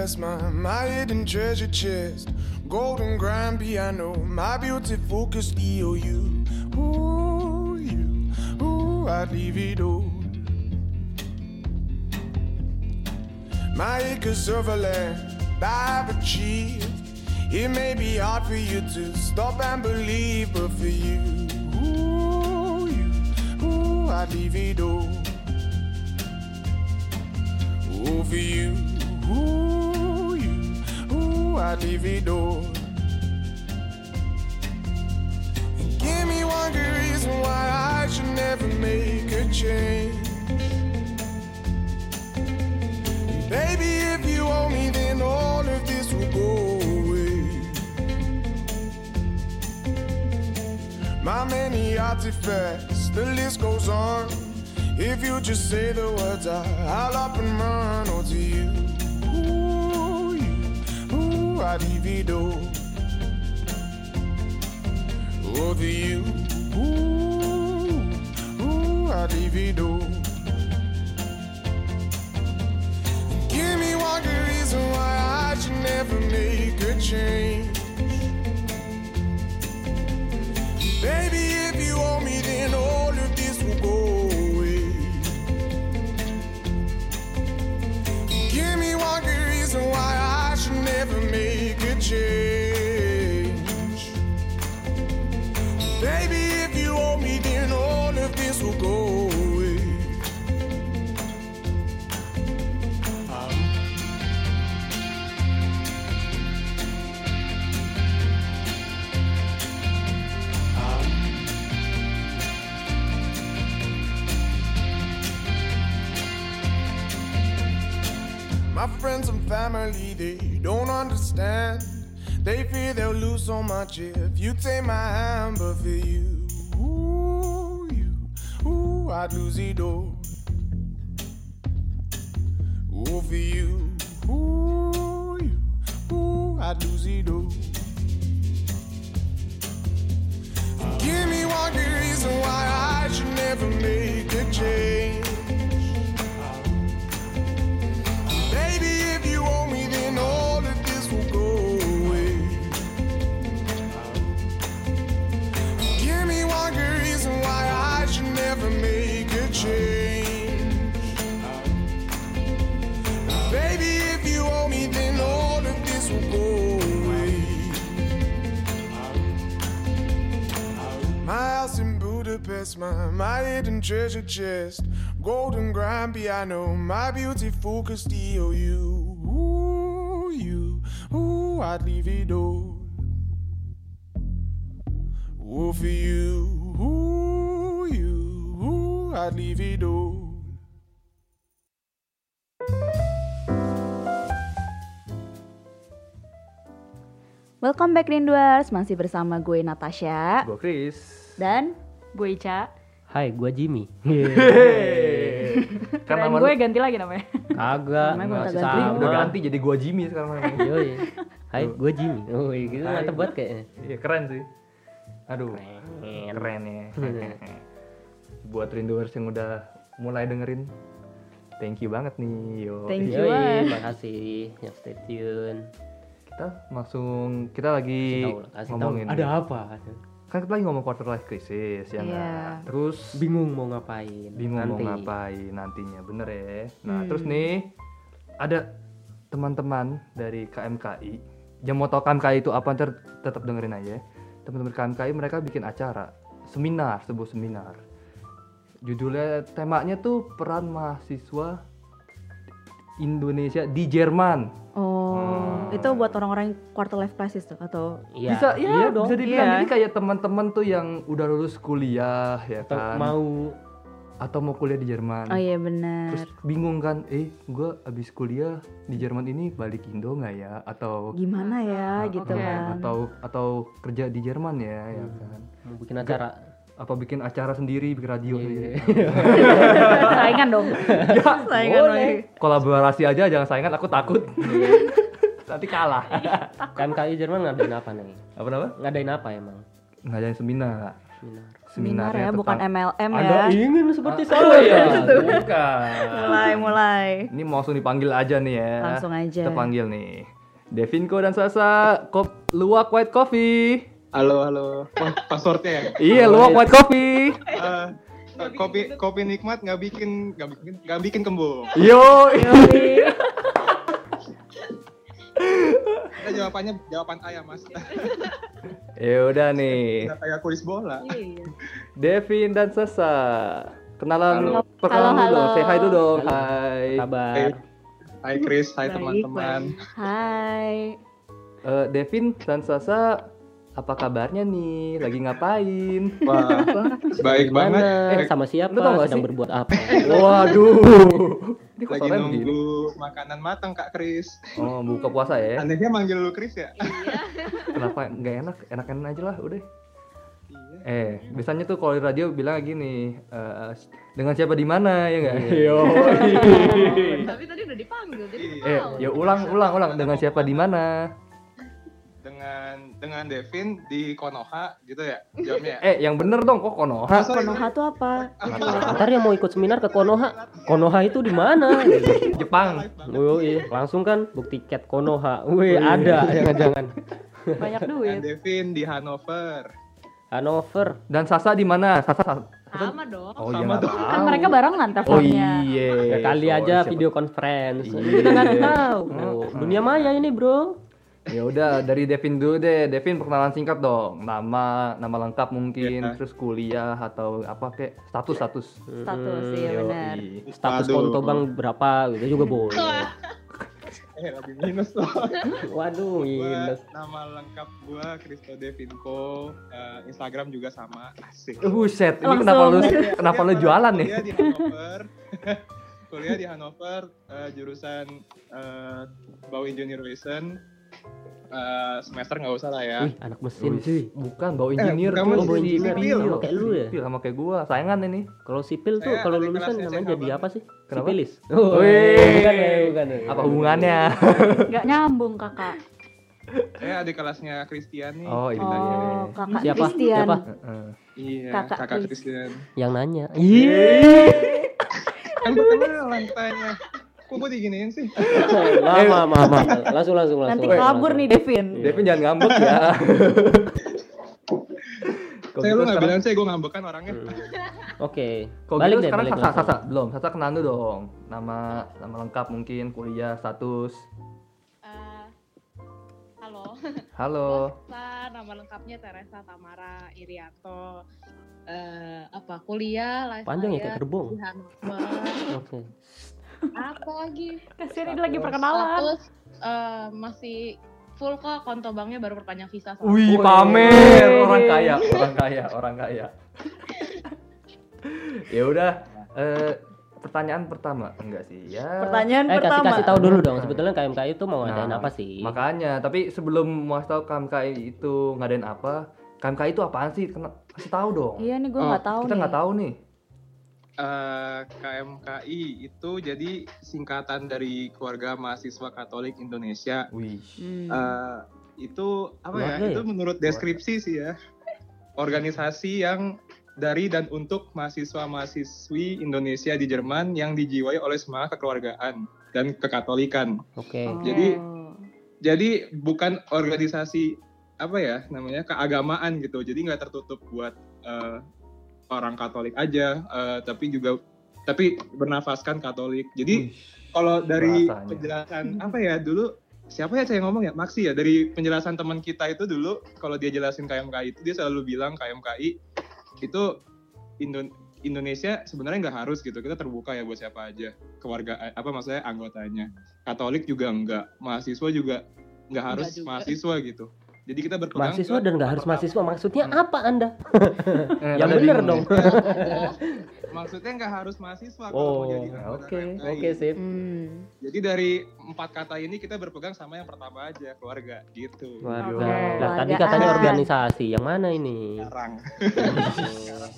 confess my, my hidden treasure chest. Golden grand piano, my beauty focused EOU. Ooh, you, ooh, I'd leave it all. My acres of land I've achieved. It may be hard for you to stop and believe, but for you, ooh, you, ooh, I'd leave it all. Ooh, for you, ooh. I divido. And give me one good reason why I should never make a change. And baby, if you owe me, then all of this will go away. My many artifacts, the list goes on. If you just say the words, I, I'll up and run. Oh, to you alivido. Oh. oh, the you, ooh, ooh, I alivido. Oh. Give me one good reason why I should never make a change. Baby, if you want me, then all of this will go away. Give me one good reason why I should never make change. Baby, if you want me, then all of this will go away. My friends and family, they don't understand. They fear they'll lose so much if you take my hand, but for you, ooh, you, ooh, I'd lose it all. Ooh, for you, ooh, you, ooh, I'd lose it all. Give me one good reason why I should never make a change. Baby, if you owe me, then all. Reason why I should never make a change. Baby, if you owe me, then all of this will go away. My house in Budapest, my, my hidden treasure chest, golden grand piano, my beautiful Castillo. You, ooh, you, ooh, I'd leave it all. Ooh, for you, ooh, you, ooh, I'd leave it all. Welcome back Rinduers, masih bersama gue Natasha Gue Chris. dan Gue Ica. Hai, gua Jimmy. Dan [laughs] nama gue lu ganti lagi namanya. Kagak, tak ganti. sama. udah ganti jadi gua Jimmy sekarang namanya. Hai, gua Jimmy. Oh, gitu mantep banget kayaknya. Iya keren sih. Aduh, keren ya. Buat rinduers yang udah mulai dengerin, thank you banget nih. Yo. Thank you. Yoi, makasih yang stay tune. Kita langsung kita lagi Kasih tahu, kasih tahu. ngomongin. Ada apa? Kan kita lagi ngomong quarter life crisis ya Iya. nggak? Terus Bingung mau ngapain. bingung nanti. mau ngapain nantinya, bener ya. Nah Hmm. terus nih ada teman-teman dari KMKI yang mau tahu KMKI itu apa ntar tetap dengerin aja. Teman-teman KMKI mereka bikin acara seminar, sebuah seminar. Judulnya temanya tuh peran mahasiswa Indonesia di Jerman. Oh, itu buat orang-orang yang quarter life crisis tuh atau Iya. bisa ya iya dong. bisa dibilang Iya. jadi kayak teman-teman tuh yang udah lulus kuliah ya Atau kan mau atau mau kuliah di Jerman. Oh iya benar. Terus bingung kan, eh gue abis kuliah di Jerman ini balik Indo nggak ya? Atau Gimana ya gitu Oke. kan. atau atau kerja di Jerman ya, ya kan? mau bikin acara. Apa bikin acara sendiri, bikin radio sendiri? [laughs] Saingan dong. Saingan lagi. Kolaborasi aja, jangan saingan. Aku takut. [laughs] Nanti kalah. KMKI Jerman ngadain apa nih? apa nama? Ngadain apa emang? Ngadain seminar. Seminar. Seminar ya, bukan MLM Anda ya. ingin seperti Oh saya? iya, [laughs] bukan. Mulai mulai. Ini mau langsung dipanggil aja nih ya. Langsung aja. Kita panggil nih. Devinko dan Sasa, kop luwak white coffee. Halo, halo. Wah, passwordnya ya? Iya, luwak white coffee. Eh, kopi kopi nikmat nggak bikin nggak bikin nggak bikin kembung. Yo. [laughs] Ada jawabannya jawaban ayam mas. [laughs] Ya udah nih. Kayak kuis bola. Devin dan Sasa. Kenalan Halo. perkenalan Halo, dulu dong. halo. Say hi dulu dong. Halo. Hai. Kabar. Eh, Hai Chris, hai teman-teman. Hai. Eh, Devin dan Sasa apa kabarnya nih? Lagi ngapain? Wah, baik banget. Mana? Sama siapa? lu tau gak Sedang sih? berbuat apa? Waduh. Ini Lagi nunggu makanan matang Kak Chris. Oh, buka puasa ya? Anehnya manggil lu Chris ya? Kenapa nggak enak? Enak-enak aja lah, udah. Iya. Eh, biasanya tuh kalau di radio bilang gini, eh, dengan siapa di mana ya nggak? Iya. Yo. Tapi tadi udah dipanggil jadi eh, ya ulang, ulang, ulang. Dengan siapa di mana? Dengan dengan Devin di Konoha gitu ya jamnya. Eh, yang bener dong, kok Konoha? Sorry, Konoha tuh apa? Ntar yang mau ikut seminar ke Konoha. Konoha itu di mana? Jepang. Oh, iya. Langsung kan book tiket Konoha. Wih, ada [laughs] jangan-jangan. banyak Dan duit. Devin di Hanover. Hanover. Dan Sasa di mana? Sasa, Sasa. Sama dong. Oh iya Sama dong. Kan mereka barengan Oh teleponnya. iya. Ya, kali Sorry, aja siapa- video conference. Iya. Kita nggak tahu. Oh. Dunia maya ini, Bro. Ya udah dari Devin dulu deh. Devin perkenalan singkat dong. Nama, nama lengkap mungkin, Iya. terus kuliah atau apa kayak status status. Status iya Yoi. benar. Status konto bang berapa gitu juga boleh. [laughs] Eh lagi minus loh. Waduh, Gua, minus. nama lengkap gua Kristo Devinko. Eh, Instagram juga sama. Asik. Eh, Buset, ini kenapa lu kenapa lu jualan nih? Kuliah di Hanover. [laughs] kuliah di Hanover eh, jurusan eh, Bau Engineering eh, semester nggak usah lah ya. Wih, anak mesin sih. bukan bau Eh, engineer cuy. mesin, bau engineer. sipil. Sama kayak lu ya? Sipil sama kayak gua sayangan ini Kalau sipil tuh kalau lulusan namanya jadi apa sih? Kenapa? Sipilis. Wih. bukan ya, bukan ya. apa hubungannya [laughs] Nggak nyambung kakak. Saya adik kelasnya Christian nih. oh iya Oh, kakak Siapa? Christian. Siapa? Heeh. Iya, Kakak kakak, Chris. Christian. Yang nanya. Kan perkenalan tanya. Kok gue diginiin sih? Lama, lama, lama. Langsung, langsung, langsung. Nanti langsung, kabur langsung. nih Devin. Devin jangan ngambek ya [laughs] Kok Saya gitu lu nggak sekarang- bilang saya gue ngambek kan orangnya. [laughs] Oke. Kok Balik gitu deh, sekarang balik Sasa. Sasa, belum, Sasa kenalan dulu dong Nama, nama lengkap mungkin, kuliah, status Eh, halo, [laughs] Halo Teresa, nama lengkapnya Teresa Tamara Irianto. Eh, apa kuliah Panjang ya, kayak gerbong. di Hannover. Apa lagi Kasihan ini lagi perkenalan. status eh, masih full kok kontobangnya baru perpanjang visa soalnya. Wih, Wih. pamer Orang kaya, orang kaya, orang kaya Ya udah, eh, pertanyaan pertama Enggak sih, ya Pertanyaan Eh, kasih pertama. kasih tahu dulu dong. Sebetulnya KMKI itu mau ngadain Nah, apa sih? Makanya, tapi sebelum mau kasih tahu KMKI itu ngadain apa KMKI itu apaan sih? Kena, kasih tahu dong Iya nih gue Oh, nggak tahu Kita nggak tahu nih Eh, KMKI itu jadi singkatan dari Keluarga Mahasiswa Katolik Indonesia. Wih Hmm. Eh, itu apa ya? Keluarga ya? Itu menurut deskripsi sih ya. Organisasi yang dari dan untuk mahasiswa-mahasiswi Indonesia di Jerman yang dijiwai oleh semangat kekeluargaan dan kekatolikan. Oke. Oh. Jadi jadi bukan organisasi apa ya namanya keagamaan gitu. Jadi nggak tertutup buat eh, orang Katolik aja, eh, tapi juga tapi bernafaskan Katolik. Jadi kalau dari bahasanya. penjelasan apa ya dulu siapa ya saya ngomong ya Maksi ya dari penjelasan teman kita itu dulu kalau dia jelasin KMKI itu dia selalu bilang KMKI itu Indo- Indonesia sebenarnya nggak harus gitu kita terbuka ya buat siapa aja keluarga apa maksudnya anggotanya Katolik juga enggak mahasiswa juga nggak harus juga. mahasiswa gitu jadi kita berpegang Mahasiswa dan nggak harus mahasiswa. Maksudnya Hmm. apa Anda? [laughs] Eh, Yang bingung dong. [laughs] maksudnya nggak harus mahasiswa kalau Oh, mau jadi anggota oke, KMKI. Oke, sip. Hmm. Jadi dari empat kata ini kita berpegang sama yang pertama aja keluarga gitu. Waduh. Oke. Lah tadi Keluargaan. katanya organisasi. Yang mana ini? Sekarang. [laughs]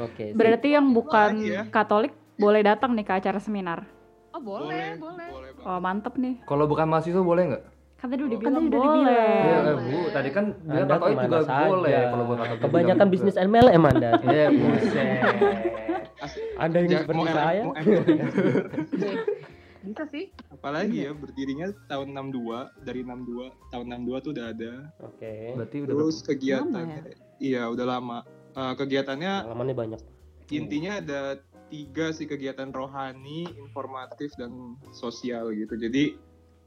Oke. sip. Berarti yang bukan ya? Katolik boleh datang nih ke acara seminar. Oh boleh, boleh. boleh banget. Oh mantep nih. Kalau bukan mahasiswa boleh nggak? Kan tadi udah Kan bilang tadi udah boleh. dibilang. Iya, Boleh. eh, Bu. Tadi kan dia ke mana juga saja? boleh kalau bukan Katolik. Kebanyakan bilang bisnis juga. MLM Anda. [laughs] Iya, buset. Anda yang Ja- seperti mau saya. [laughs] Bisa sih. Apalagi ya berdirinya tahun 62 dari 62 tahun 62 tuh udah ada. Oke. Berarti udah Terus kegiatannya Lama iya udah lama. Eh, kegiatannya Pengalamannya banyak. intinya ada tiga sih kegiatan rohani, informatif dan sosial gitu. Jadi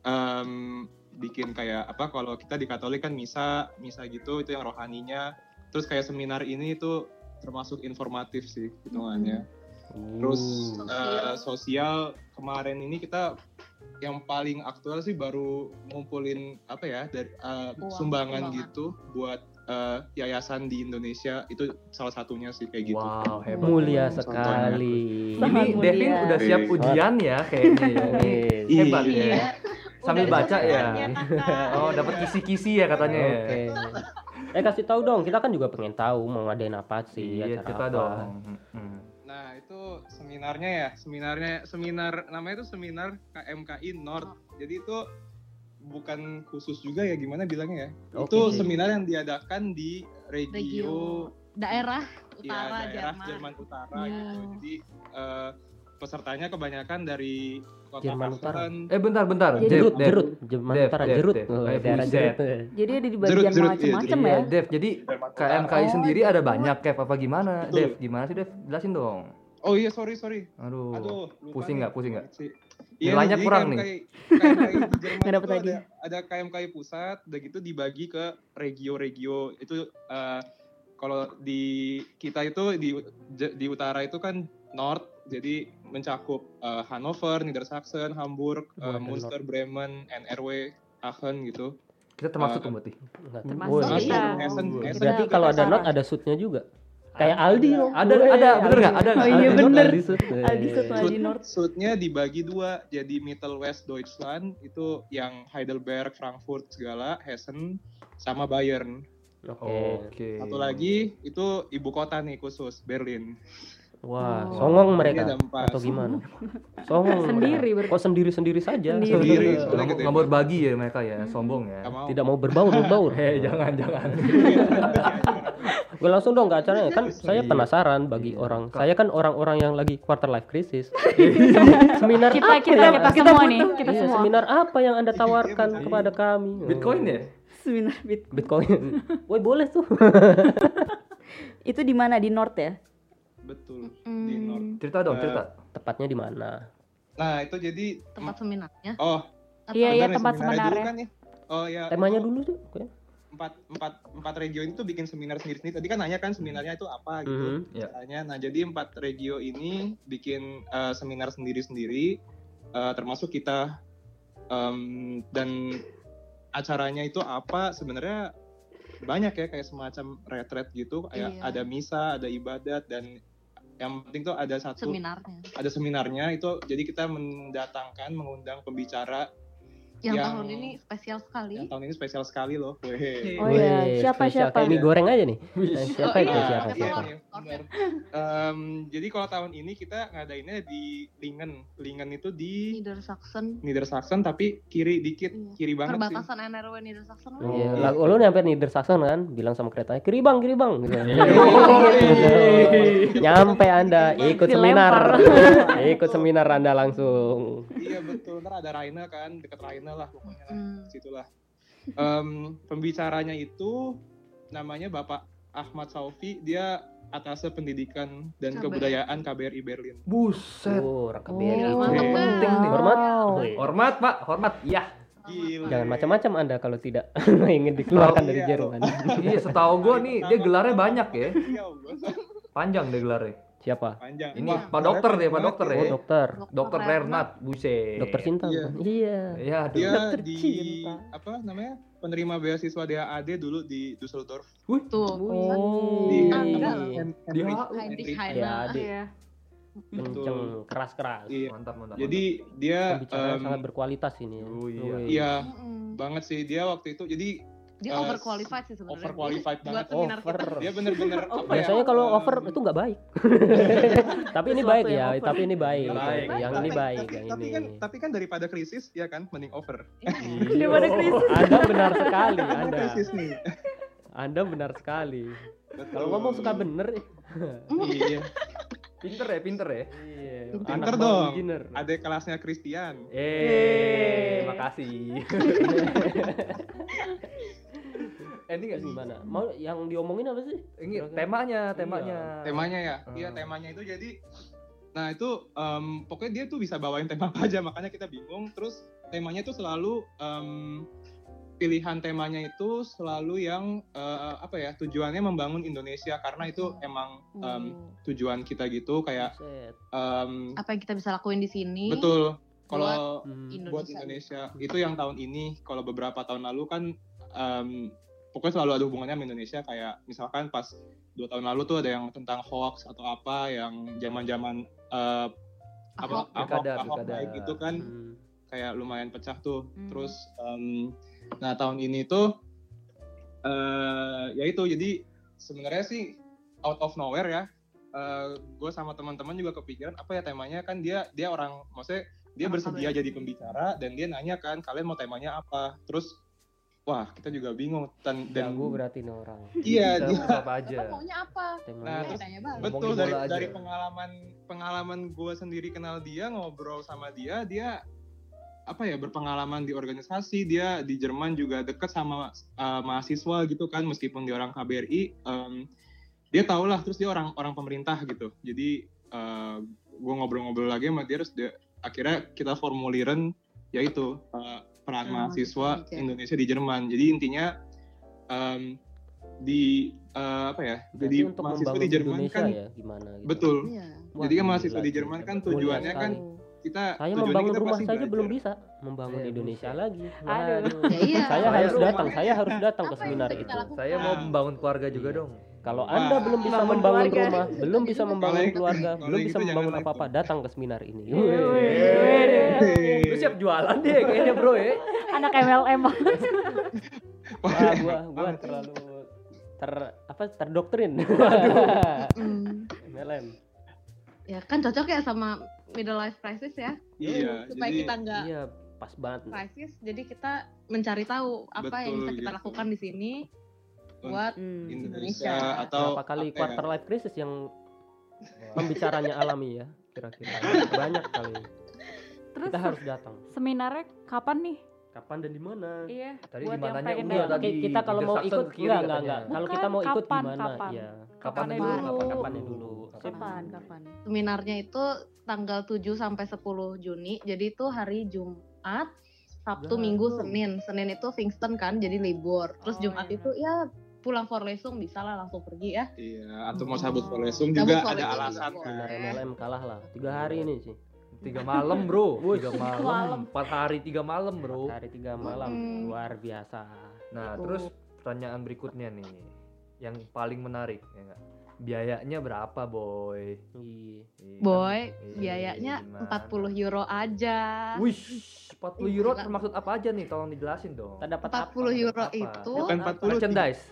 em, bikin kayak apa kalau kita di Katolik kan misa, misa gitu itu yang rohaninya. Terus kayak seminar ini itu termasuk informatif sih hitungannya. Terus Uh. sosial kemarin ini kita yang paling aktual sih baru ngumpulin apa ya dari eh, Uang, sumbangan sumbangan. gitu buat eh, yayasan di Indonesia itu salah satunya sih kayak gitu. Wow, hebat. Mulia Contohnya. sekali. Sangat Ini mulia. Devin udah siap Iya. ujian ya kayaknya ya. Ini Iya. hebat ya. Iya. Sambil baca ya. [laughs] Oh, dapat kisi-kisi ya katanya ya. Oke. Eh kasih tahu dong, kita kan juga pengen tahu mau ngadain apa sih, Iya, acara kita apa. dong. Hmm. Nah itu seminarnya ya, seminarnya seminar namanya itu seminar KMKI North. Jadi itu bukan khusus juga ya gimana bilangnya ya. Oke. Itu seminar yang diadakan di regio, Regio daerah ya, utara daerah Jerman. Jerman Utara Iya. gitu. Jadi eh, pesertanya kebanyakan dari kota Jerman Utara. Eh bentar bentar. Jadi- Jerut, Dev. jerut, Jerman Dev, Utara, Dev, jerut. Dev. Oh, daerah jerut. Jadi ada di bagian iya, macam-macam Iya, ya. Dev. Jadi. KMKI Oh, sendiri iya. ada banyak Kev apa gimana? Dev, gimana sih Dev? Jelasin dong. Oh iya sorry sorry. Aduh. Pusing nggak? Pusing nggak? Sih. Nilainya kurang KMKI, nih. KMKI di Jerman [laughs] itu ada, ada KMKI pusat, udah gitu dibagi ke regio-regio. Itu eh, kalau di kita itu di di utara itu kan North, jadi mencakup eh, Hannover, Niedersachsen, Hamburg, ada Munster, Bremen, NRW, Aachen gitu. Kita termasuk Eh, tuh berarti. Enggak Termasuk. Essen, Essen Berarti juga kalau ada not ada shootnya juga. Kayak Aldi loh. Ada ada bener nggak? Ada Oh iya bener. Aldi Sud. Aldi Sud Eh, Aldi Nord. Suitnya dibagi dua, jadi Middle West Deutschland itu yang Heidelberg, Frankfurt segala, Hessen, sama Bayern. Oke. Oke. Satu lagi itu ibu kota nih khusus Berlin. Wah, Oh. songong Ini mereka atau gimana? Songong. [laughs] Sendiri mereka. Kok sendiri-sendiri saja? Sendiri. Sendiri, Nggak mau- gede. nggak mau berbagi ya mereka ya, sombong ya. Mau. Tidak mau berbaur, berbaur. [laughs] Eh jangan jangan. [laughs] Gue langsung dong ke acaranya kan saya Iya. penasaran bagi Iya. orang. Saya kan orang-orang yang lagi quarter life crisis. seminar Kita apa kita yang- kita semua nih, kita Iya, semua. seminar apa yang Anda tawarkan Iya, kepada kami? Bitcoin ya? Seminar bit. Bitcoin. Woi, boleh tuh. Itu di mana di North ya? Betul. Hmm, Di Nord. Cerita dong, Eh, cerita. Tepatnya di mana? Nah itu jadi tempat seminarnya. oh Iya iya tempat seminarnya dulu kan ya. Oh ya. Temanya itu dulu tuh. Oke. Empat empat empat regio itu bikin seminar sendiri sendiri. Tadi kan nanya kan seminarnya itu apa gitu. Mhm. Ya. Caranya. Nah jadi empat regio ini bikin eh, seminar sendiri sendiri, termasuk kita Em, dan acaranya itu apa sebenarnya banyak ya kayak semacam retret gitu kayak Iya. ada misa ada ibadat dan yang penting tuh ada satu Seminarnya. ada seminarnya itu jadi kita mendatangkan mengundang pembicara Yang, Yang- tahun ini spesial sekali. yang tahun ini spesial sekali loh Wehe. Oh iya, siapa spesial. siapa? Mie goreng aja nih. Siapa Oh, itu? iya. Siapa? Iya, Siapa? iya. Em, jadi kalau tahun ini kita ngadainnya di Lingen Lingen itu di Niedersachsen. Niedersachsen tapi kiri dikit Iya. kiri banget sih Perbatasan NRW Niedersachsen. kan? Iya, Oh. lah, lu nyampe Niedersachsen kan, bilang sama keretanya, kiri bang, kiri bang, gitu. [laughs] nyampe anda, ikut seminar, ikut seminar anda langsung. Iya betul, ntar ada Raina kan, deket Raina lah pokoknya lah, Hmm. situlah. Em, pembicaranya itu namanya Bapak Ahmad Saufi, dia atas pendidikan dan KBRI. kebudayaan KBRI Berlin. Buset. Oh, KBRI. Oh. Bang. Penting nih. Hormat. Hormat, Pak. Hormat. Iya. Gila. Jangan macam-macam anda kalau tidak [laughs] ingin dikeluarkan Oh, dari iya, Jerman. [laughs] Iya, setahu gua nih dia gelarnya banyak [laughs] ya. Allah. Panjang deh gelarnya. Siapa? Panjang. Ini Wah, Pak Dokter deh, Pak Dokter ya. ya. Oh, dokter. Dokter Renat, buset. Dokter cinta. Iya. Iya. Iya. Dia Dokter di cinta. apa namanya? Penerima beasiswa DAAD dulu di Düsseldorf. Tuh. Oh. Di Di. Heinrich Heine. Ya. Iya. Kenceng, keras-keras. Iya. Mantap, mantap. Jadi dia sangat berkualitas ini. ya. Oh, iya. Wih. iya banget sih dia waktu itu. Jadi Dia Eh, overqualified sih sebenarnya. overqualified Buat banget. seminar Over. kita. dia bener-bener [laughs] apa ya, Biasanya kalau over itu nggak baik. [laughs] tapi ini baik ya, over. tapi ini baik. Baik. Yang ini baik, tapi, yang tapi ini. kan tapi kan daripada krisis ya kan mending over. [laughs] Daripada krisis. Anda benar sekali, Anda. krisis nih. Anda benar sekali. Kalau ngomong suka bener, eh. Iya. Pinter ya, pinter ya. Iya. Pinter anak dong. beginner. Ada kelasnya Christian. Eh, makasih. Eh, ini nggak sih gimana? Mau yang diomongin apa sih? Ini temanya, temanya. Temanya ya. Hmm. Iya, temanya itu jadi Nah, itu em, pokoknya dia tuh bisa bawain tema apa aja, makanya kita bingung. Terus temanya tuh selalu em, pilihan temanya itu selalu yang eh, apa ya? Tujuannya membangun Indonesia karena itu emang em, tujuan kita gitu kayak em, Apa yang kita bisa lakuin di sini? betul. Kalau Hmm. buat Indonesia. Indonesia itu yang tahun ini kalau beberapa tahun lalu kan em, pokoknya selalu ada hubungannya sama Indonesia kayak misalkan pas dua tahun lalu tuh ada yang tentang hoax atau apa yang zaman-zaman eh, apa Ahok. Ahok, naik gitu kan Hmm. kayak lumayan pecah tuh Hmm. terus em, nah tahun ini tuh eh ya itu jadi sebenarnya sih out of nowhere ya gue sama teman-teman juga kepikiran apa ya temanya kan dia dia orang maksudnya dia bersedia KBRI. jadi pembicara dan dia nanya kan kalian mau temanya apa terus wah kita juga bingung dan dan Jago berarti nih orang. iya dia apa aja. Apa maunya apa? Nah, terus- betul dari aja. dari pengalaman pengalaman gue sendiri kenal dia ngobrol sama dia dia apa ya berpengalaman di organisasi dia di Jerman juga deket sama uh, mahasiswa gitu kan meskipun dia orang KBRI em, dia tau lah terus dia orang orang pemerintah gitu jadi gue ngobrol-ngobrol lagi sama dia terus dia akhirnya kita formuliran yaitu uh, peran Peran mahasiswa mahasiswa Indonesia di Jerman jadi intinya em, di uh, apa ya Berarti jadi untuk mahasiswa membangun di Jerman Indonesia kan ya gimana gitu. betul Iya. Jadi kan mahasiswa di. Jerman kan tujuannya kan kita saya tujuannya membangun kita rumah saja belajar. belum bisa membangun Saya Indonesia buset. lagi. Aduh. Ya [laughs] iya. Saya Saya harus datang, saya harus datang ke seminar bisa itu. Saya mau membangun keluarga juga Iya. dong. Kalau Wah. Anda belum bisa Bangun membangun keluarga. rumah, belum bisa membangun keluarga, belum bisa membangun apa-apa, datang ke seminar ini. Siap jualan deh kayaknya bro ya. Anak MLM banget. Wah, gua gua terlalu ter apa terdoktrin. [laughs] MLM. [laughs] Ya kan cocok ya sama middle life crisis ya. Iya, Supaya jadi kita nggak Iya, pas banget. crisis, jadi kita mencari tahu apa yang bisa kita gitu. lakukan di sini buat Hmm. Indonesia Indonesia. atau Berapa kali apa ya? quarter life crisis yang pembicaranya alami ya kira-kira banyak kali. Terus Kita harus datang. seminarnya kapan nih? Kapan dan di mana? Iya. Tadi buat di yang mananya enggak tadi. Ki- kita kalau mau ikut enggak enggak enggak. Kalau kita mau ikut kapan, gimana? kapan? Iya. Kapan Kapan dulu? dulu? Kapan Kapannya dulu? Kapan? Kapan? seminarnya itu tanggal 7 sampai 10 Juni. Jadi itu hari Jumat, Sabtu. Minggu, Senin. Senin itu Kingston kan, jadi libur. Terus Oh, Jumat iya. itu ya pulang for lesung bisa lah langsung pergi ya. Iya, atau mau sabut Sabut juga kolesum ada alasan boleh. kan. Seminar MLM kalah lah. Tiga hari ini sih. Tiga malam bro, tiga malam, empat hari tiga malam bro. Hari tiga malam Hmm. luar biasa. Nah Gitu. terus pertanyaan berikutnya nih, yang paling menarik ya nggak? Biayanya berapa boy? Iya. Iya, Boy, iya, biayanya gimana? 40 euro aja. Wih, 40 euro Gila. termaksud apa aja nih? Tolong dijelasin dong. Kita dapat 40 apa? euro Apa? itu Bukan 40, Merchandise.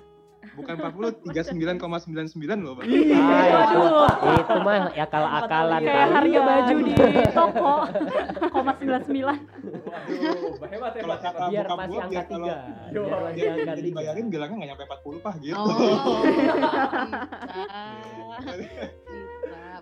Bukan 40, 39,99 loh, Bang. Ah, itu, itu mah ya kalau akalan Kayak harga baju di toko. Koma 99. Waduh, hebat Kalau kata biar bokap masih angka tiga. Biar masih dia angka tiga. dibayarin bilangnya nggak nyampe 40 pak gitu. Oh, [laughs] bisa. Bisa,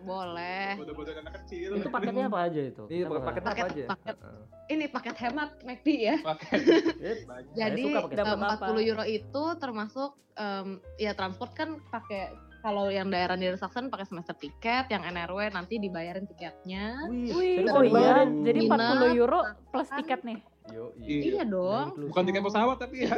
boleh. Bodoh-bodoh anak kecil. Itu paketnya apa aja itu? Iya, Apa? paket apa Paket- aja? paket. Heeh. Ini paket hemat McD ya. Pakai. [laughs] Saya Jadi eh, dapat 40 euro itu termasuk em, ya transport kan pakai kalau yang daerah Niedersachsen pakai semester tiket, yang NRW nanti dibayarin tiketnya. Wih, serius oh iya. Jadi Minat, 40 euro plus tiket nih. Yo, Iya dong. Bukan tiket pesawat tapi ya.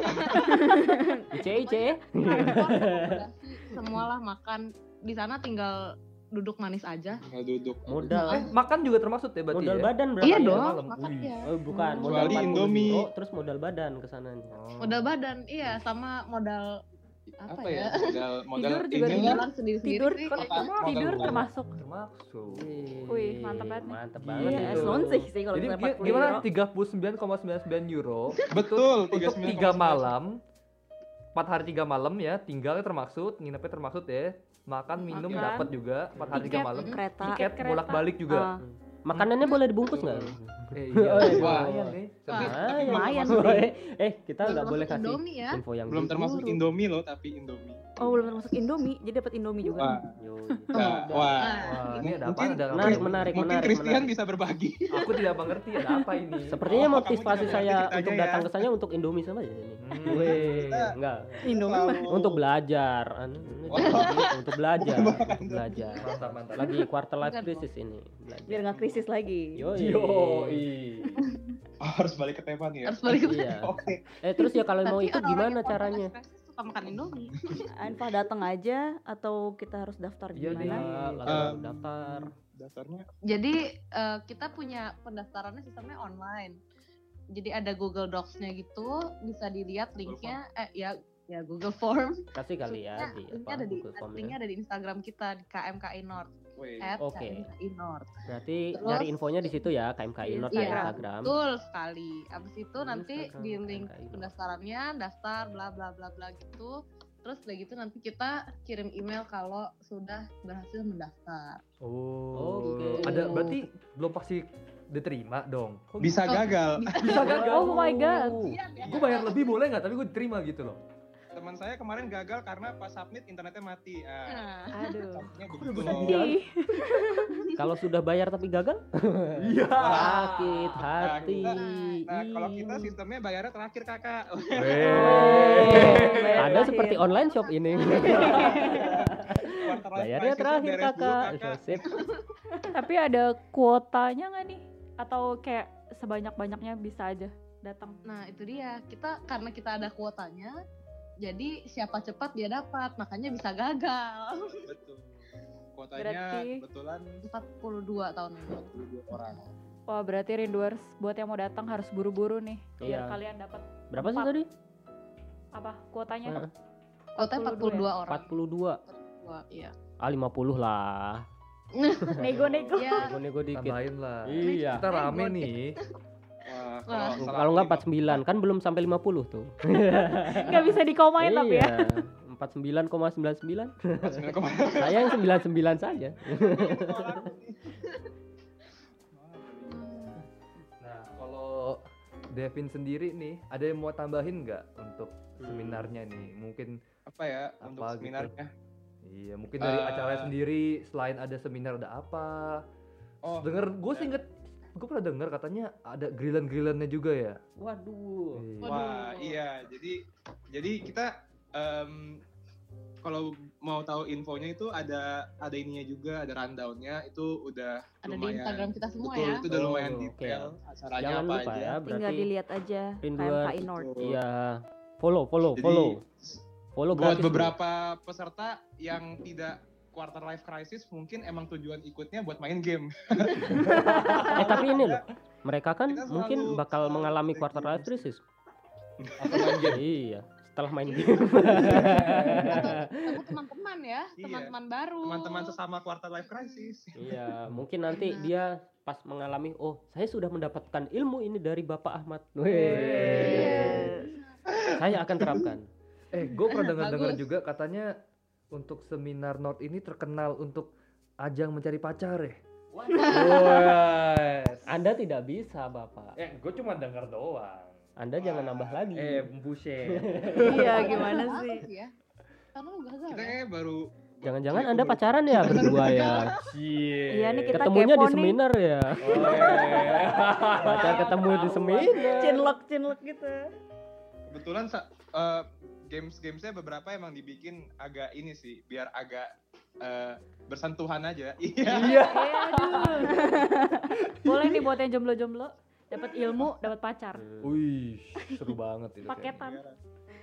[laughs] IC IC. Transport, akomodasi, semualah makan di sana tinggal duduk manis aja. Tinggal duduk. Modal Eh, makan juga termasuk ya berarti modal ya? badan berapa? Iya ya? dong, malam. makan ya. Oh, bukan, modal Kecuali 40 Indomie. euro, terus modal badan ke sananya. Oh. Modal badan, iya sama modal apa, Apa ya? ya? Modal modal Tidur juga ini. Jalan sendiri-sendiri Tidur sih. kan kayak- Modal tidur termasuk. termasuk. Wih, mantep banget Iya, banget Iya, itu. sih sih kalau Jadi misalnya gi- 40 gimana euro. 39,99 euro Betul, untuk 39,99. 3 malam 4 hari 3 malam ya tinggalnya termaksud nginepnya termaksud ya makan minum Makan. dapat juga 4 hari 3 Tiket, malam kereta. tiket kereta. bolak balik juga Ah. Makanannya boleh dibungkus nggak? [laughs] eh, iya Oh, iya. Wah, Ah, lumayan. Eh, kita nggak boleh kasih ya. info yang Belum termasuk. Indomie loh, tapi Indomie. Oh, belum termasuk Indomie. Jadi dapat Indomie juga. Wah, nah, wah. Wah, ini ada apa Mungkin- ada apa Menarik, ini? menarik, Mungkin menarik, Christian menarik. bisa berbagi. aku tidak mengerti ada apa ini Sepertinya Oh, motivasi saya untuk ya. datang ke sana untuk Indomie sama aja ini. Hmm. Weh, enggak. Indomie mah. Untuk belajar. Oh. untuk belajar, untuk belajar. mantap mantap Lagi quarter life crisis ini. Belajar. Biar nggak krisis lagi. Yoi. Yoi. Oh, harus balik ke Tepan ya. Harus balik ke Iya. Oke. Eh terus ya kalau mau ikut gimana caranya? crisis suka makan Indomie. [laughs] Entah datang aja atau kita harus daftar Iya gimana? Ya, langsung Um, daftar. Daftarnya Jadi eh, kita punya pendaftarannya sistemnya online. Jadi ada Google Docs-nya gitu, bisa dilihat linknya. Eh ya ya Google Form. Kasih kali ya Linknya- di linknya apa ada di Google Form linknya ada di Instagram kita di KMKI North. At Oke. KMKI North. Berarti Terus- nyari infonya di situ ya KMKI North Iya, Instagram. Betul sekali. Abis itu Di nanti Instagram, di link KMKI pendaftarannya daftar bla bla bla bla gitu. Terus udah gitu nanti kita kirim email kalau sudah berhasil mendaftar. oh Oke. ada berarti belum pasti diterima dong Kok bisa gagal. bisa gagal Oh my god. gue bayar lebih boleh nggak tapi gue diterima gitu loh Teman saya kemarin gagal karena pas submit internetnya mati. Ah, Nah, Aduh. begitu. Sedih. [laughs] Kalau sudah bayar tapi gagal? iya Sakit Nah, hati. kita- Nah, kalau kita sistemnya bayarnya terakhir kakak. [laughs] Ada Terakhir. seperti online shop ini. Bayarnya crisis-nya terakhir kakak. Sip. [laughs] Tapi ada kuotanya nggak nih? Atau kayak sebanyak-banyaknya bisa aja datang? nah itu dia. Kita karena kita ada kuotanya, jadi siapa cepat dia dapat. Makanya bisa gagal. Betul. Kuotanya Berarti- kebetulan 42 tahun ini. 22 orang. Wah berarti rinduers buat yang mau datang harus buru-buru nih biar Iya. kalian dapat Berapa sih tadi? apa kuotanya? Heeh. Totalnya 42 orang. 42. Wah, iya. Ah 50 lah. [laughs] Nego-nego. Iya. Nego-nego dikit. Tambahin lah. Iya. Kita rame nih. Wah, kalau Kalau nggak 49 kan belum sampai 50 tuh. [laughs] Nggak bisa dikomain tapi ya. Iya. 49,99. 49,9. Saya yang 99 saja. Nah, kalau Devin sendiri nih, ada yang mau tambahin nggak untuk seminarnya nih? Mungkin apa ya Apa untuk gitu? seminarnya? iya, mungkin dari Eh. acaranya sendiri selain ada seminar ada apa? Oh, Denger, gue sih inget, gue pernah denger katanya ada grillan-grillannya juga ya. Waduh. Iya. Wah, iya. Jadi jadi kita em, kalau mau tahu infonya itu ada ada ininya juga, ada rundownnya itu udah Ada di lumayan. Instagram kita semua Betul, ya. itu udah Oh, lumayan oke. detail acaranya Jangan apa lupa aja. ya, Tinggal dilihat aja KMKI North. Iya. Follow, follow, Jadi, follow. Follow buat beberapa peserta yang tidak quarter life crisis mungkin emang tujuan ikutnya buat main game. [laughs] Eh tapi ini loh, mereka kan selalu- mungkin bakal selalu mengalami quarter life crisis. [laughs] Iya, setelah main [laughs] game. Teman-teman ya, Iya. teman-teman baru. Teman-teman sesama quarter life crisis. iya, mungkin nanti dia pas mengalami, oh saya sudah mendapatkan ilmu ini dari Bapak Ahmad. Weh. Saya akan terapkan. Eh, gue pernah dengar-dengar juga katanya untuk seminar North ini terkenal untuk ajang mencari pacar ya. Wah. Anda tidak bisa, Bapak. Eh, gue cuma dengar doang. Anda jangan nambah lagi. Eh, buset. [laughs] Iya, gimana sih? ya? Karena lu gagal Kita ya? kayaknya baru Jangan-jangan Iya, Anda pacaran ya berdua ya. Iya nih kita Ketemunya kepo di nih. seminar ya. Pacar ketemu di seminar. Cinlok cinlok gitu. kebetulan sa- eh, games-gamesnya beberapa emang dibikin agak ini sih, biar agak eh, bersentuhan aja. [laughs] Iya. Iya. Eh, aduh. Boleh nih buat yang jomblo-jomblo dapat ilmu, dapat pacar. Wih, seru banget itu. Paketan.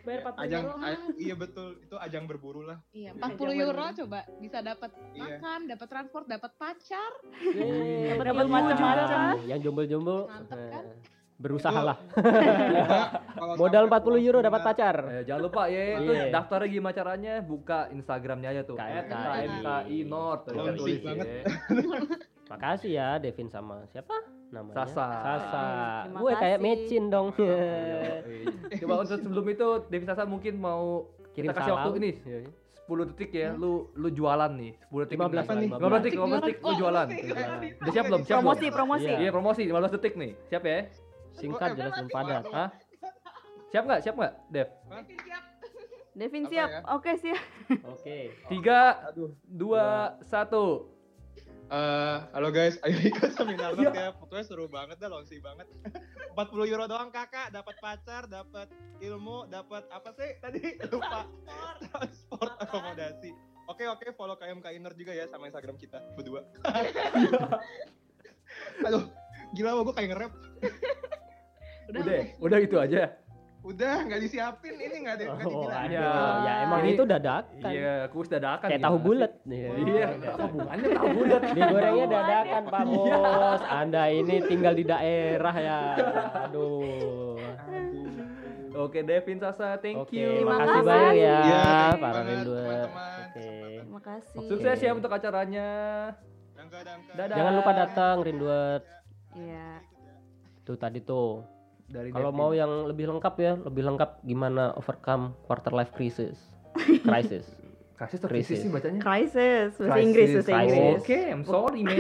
Bayar 40 Ajang, euro. a- iya betul, itu ajang berburu lah. Iya, Jangan 40 euro dulu. coba bisa dapat Iya. makan, dapat transport, dapat pacar. Dapat macam-macam. Yang jomblo-jomblo Mantep kan? Berusahalah. Kalau Modal sampai 40 euro dapat pacar. Eh, jangan lupa ya, itu Iya. daftarnya gimana caranya? Buka Instagramnya aja tuh. KMKI. North. tulis banget. ya. [laughs] Makasih ya Devin sama siapa namanya? Sasa. Sasa. Terima Gue kayak mecin dong. Iya. Coba untuk sebelum itu Devi Sasa mungkin mau Kirim kita kasih salam. waktu ini Iya. 10 detik ya, lu lu jualan nih 10 detik 15 nih. lah, 15 detik, 15 detik lu jualan. Udah siap belum? Siap Promosi belum? promosi. Iya. Iya, promosi 15 detik nih. Siap ya? Singkat Oh, jelas dan padat. Hah? Siap nggak? Siap nggak, Dev? Devin Apa siap. ya? Oke siap. Oke. 3 Aduh. 2 1 Eh, halo guys, [laughs] ayo ikut seminar North ya. Pokoknya seru banget dah, launching banget. [laughs] 40 euro doang kakak, dapat pacar, dapat ilmu, dapat apa sih tadi? [laughs] Lupa. Transport akomodasi. Oke oke, follow KMK Inner juga ya sama Instagram kita berdua. Aduh, gila gue kayak nge-rap. Udah, Udah, udah itu aja. Udah, nggak disiapin, ini nggak ada nggak Oh, dibilangin. aduh. Ya. Ya emang Ini- itu dadakan. Iya, kuis dadakan. Kayak tahu gimana bulat. Iya. Iya, apa hubungannya tahu bulat? [laughs] Digorengnya dadakan Pak Iya. Bos. Anda ini tinggal di daerah ya. Aduh. Oke, Devin Sasa, thank Oke, you. Terima makasih kasih. banyak ya Iya, para banget, rindu. teman-teman. Oke. Terima kasih. Sukses ya untuk acaranya. Dangka, dangka. Dadah. Jangan lupa datang rinduet. Iya. Tuh tadi tuh. Dari Kalau mau yang lebih lengkap ya, lebih lengkap gimana overcome quarter life crisis. [laughs] Crisis. Kasih atau Krisis. krisis sih bacanya? Crisis, bahasa Crisis, Inggris, bahasa crisis. Inggris. Oke, I'm sorry man.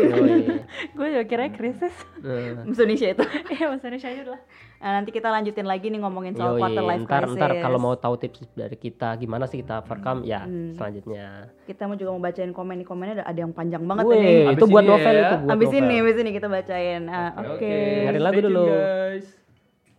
[laughs] Gue juga kira krisis. Nah, Bahasa Indonesia itu. [laughs] Iya, bahasa Indonesia aja udah. Nah, nanti kita lanjutin lagi nih ngomongin soal yoi. quarter life ntar crisis. ntar kalau mau tahu tips dari kita gimana sih kita overcome ya Hmm. selanjutnya. kita mau juga mau bacain komen nih komennya ada, ada yang panjang banget ini. Abis itu buat novel ya. itu buat Abis novel. ini, abis ini kita bacain. Ah, Oke. Oke, Dengerin lagu dulu. guys.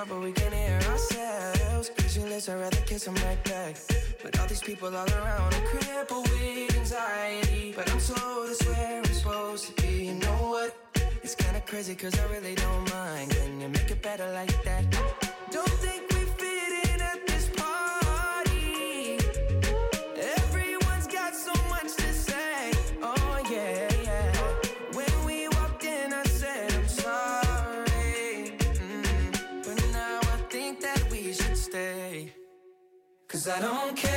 talk, but we can hear ourselves. Visionless, I'd rather kiss them right back. But all these people all around are crippled with anxiety. But I'm told it's where I'm supposed to be. You know what? It's kinda crazy, cause I really don't mind. Can you make it better like that? Cause I don't care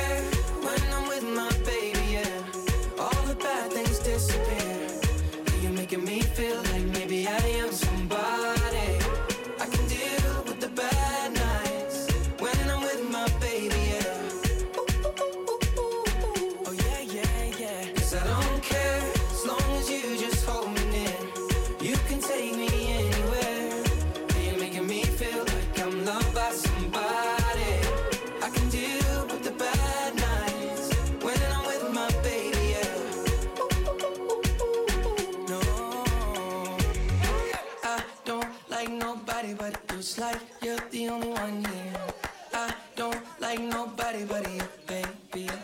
everybody up, baby.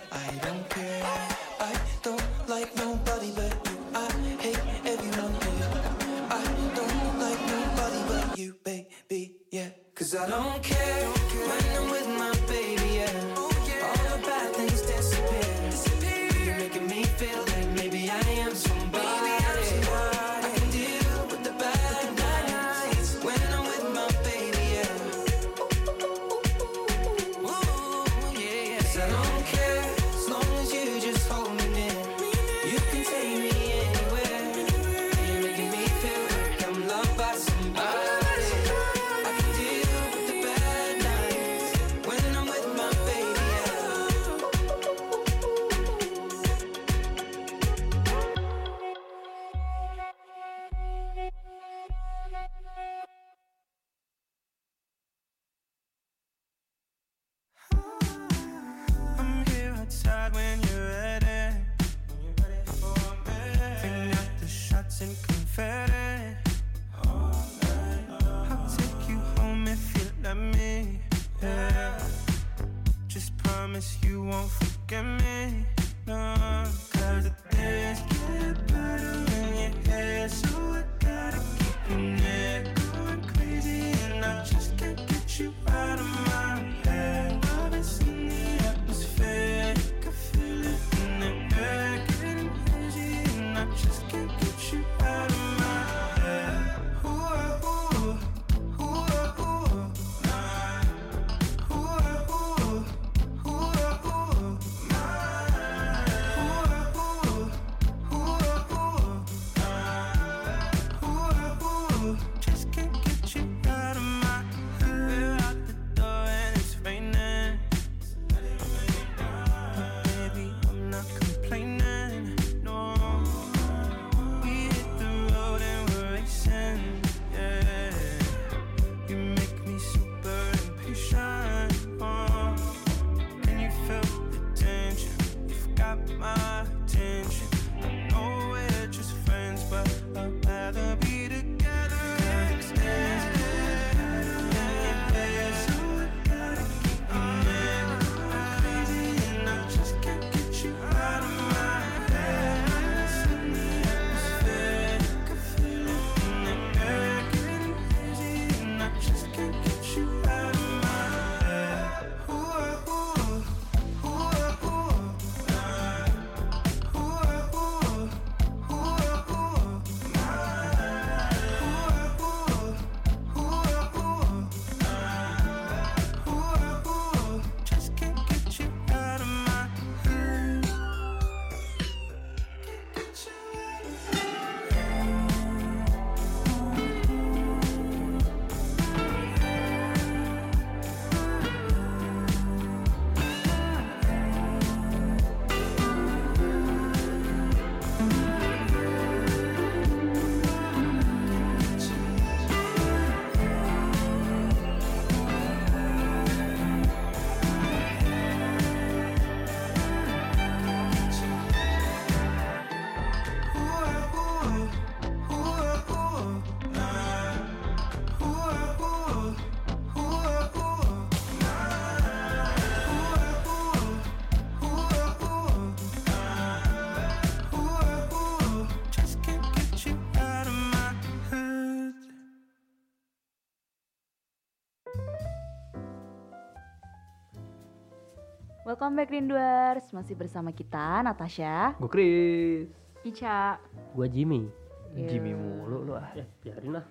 Welcome back Rinduers, masih bersama kita Natasha. Gue Chris. Ica. Gua Jimmy. Jimmy mulu lu ah. Ya, biarin lah.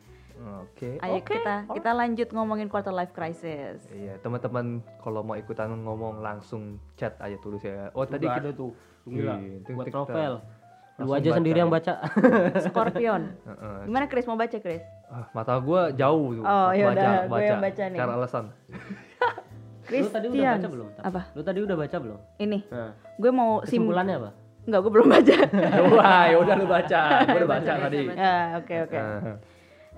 Oke. Ayo kita kita lanjut ngomongin quarter life crisis. Iya, teman-teman kalau mau ikutan ngomong langsung chat aja tulis ya. Oh, tadi Udah kita ada tuh. Gila. Itu Buat novel. Lu aja baca sendiri ya. yang baca. [laughs] Scorpion. Heeh. Gimana Chris mau baca Chris? Ah, mata gua jauh tuh. Oh, baca, yaudah, gue baca. yang baca nih. Cara alasan. Lu tadi udah Christian. baca belum? Apa? Lu tadi udah baca belum? Ini. Nah, Gue mau sim kesimpulannya apa? Enggak, gue belum baca. [laughs] Wah, ya udah lu baca. [laughs] Gua udah baca tadi. Ya, oke oke.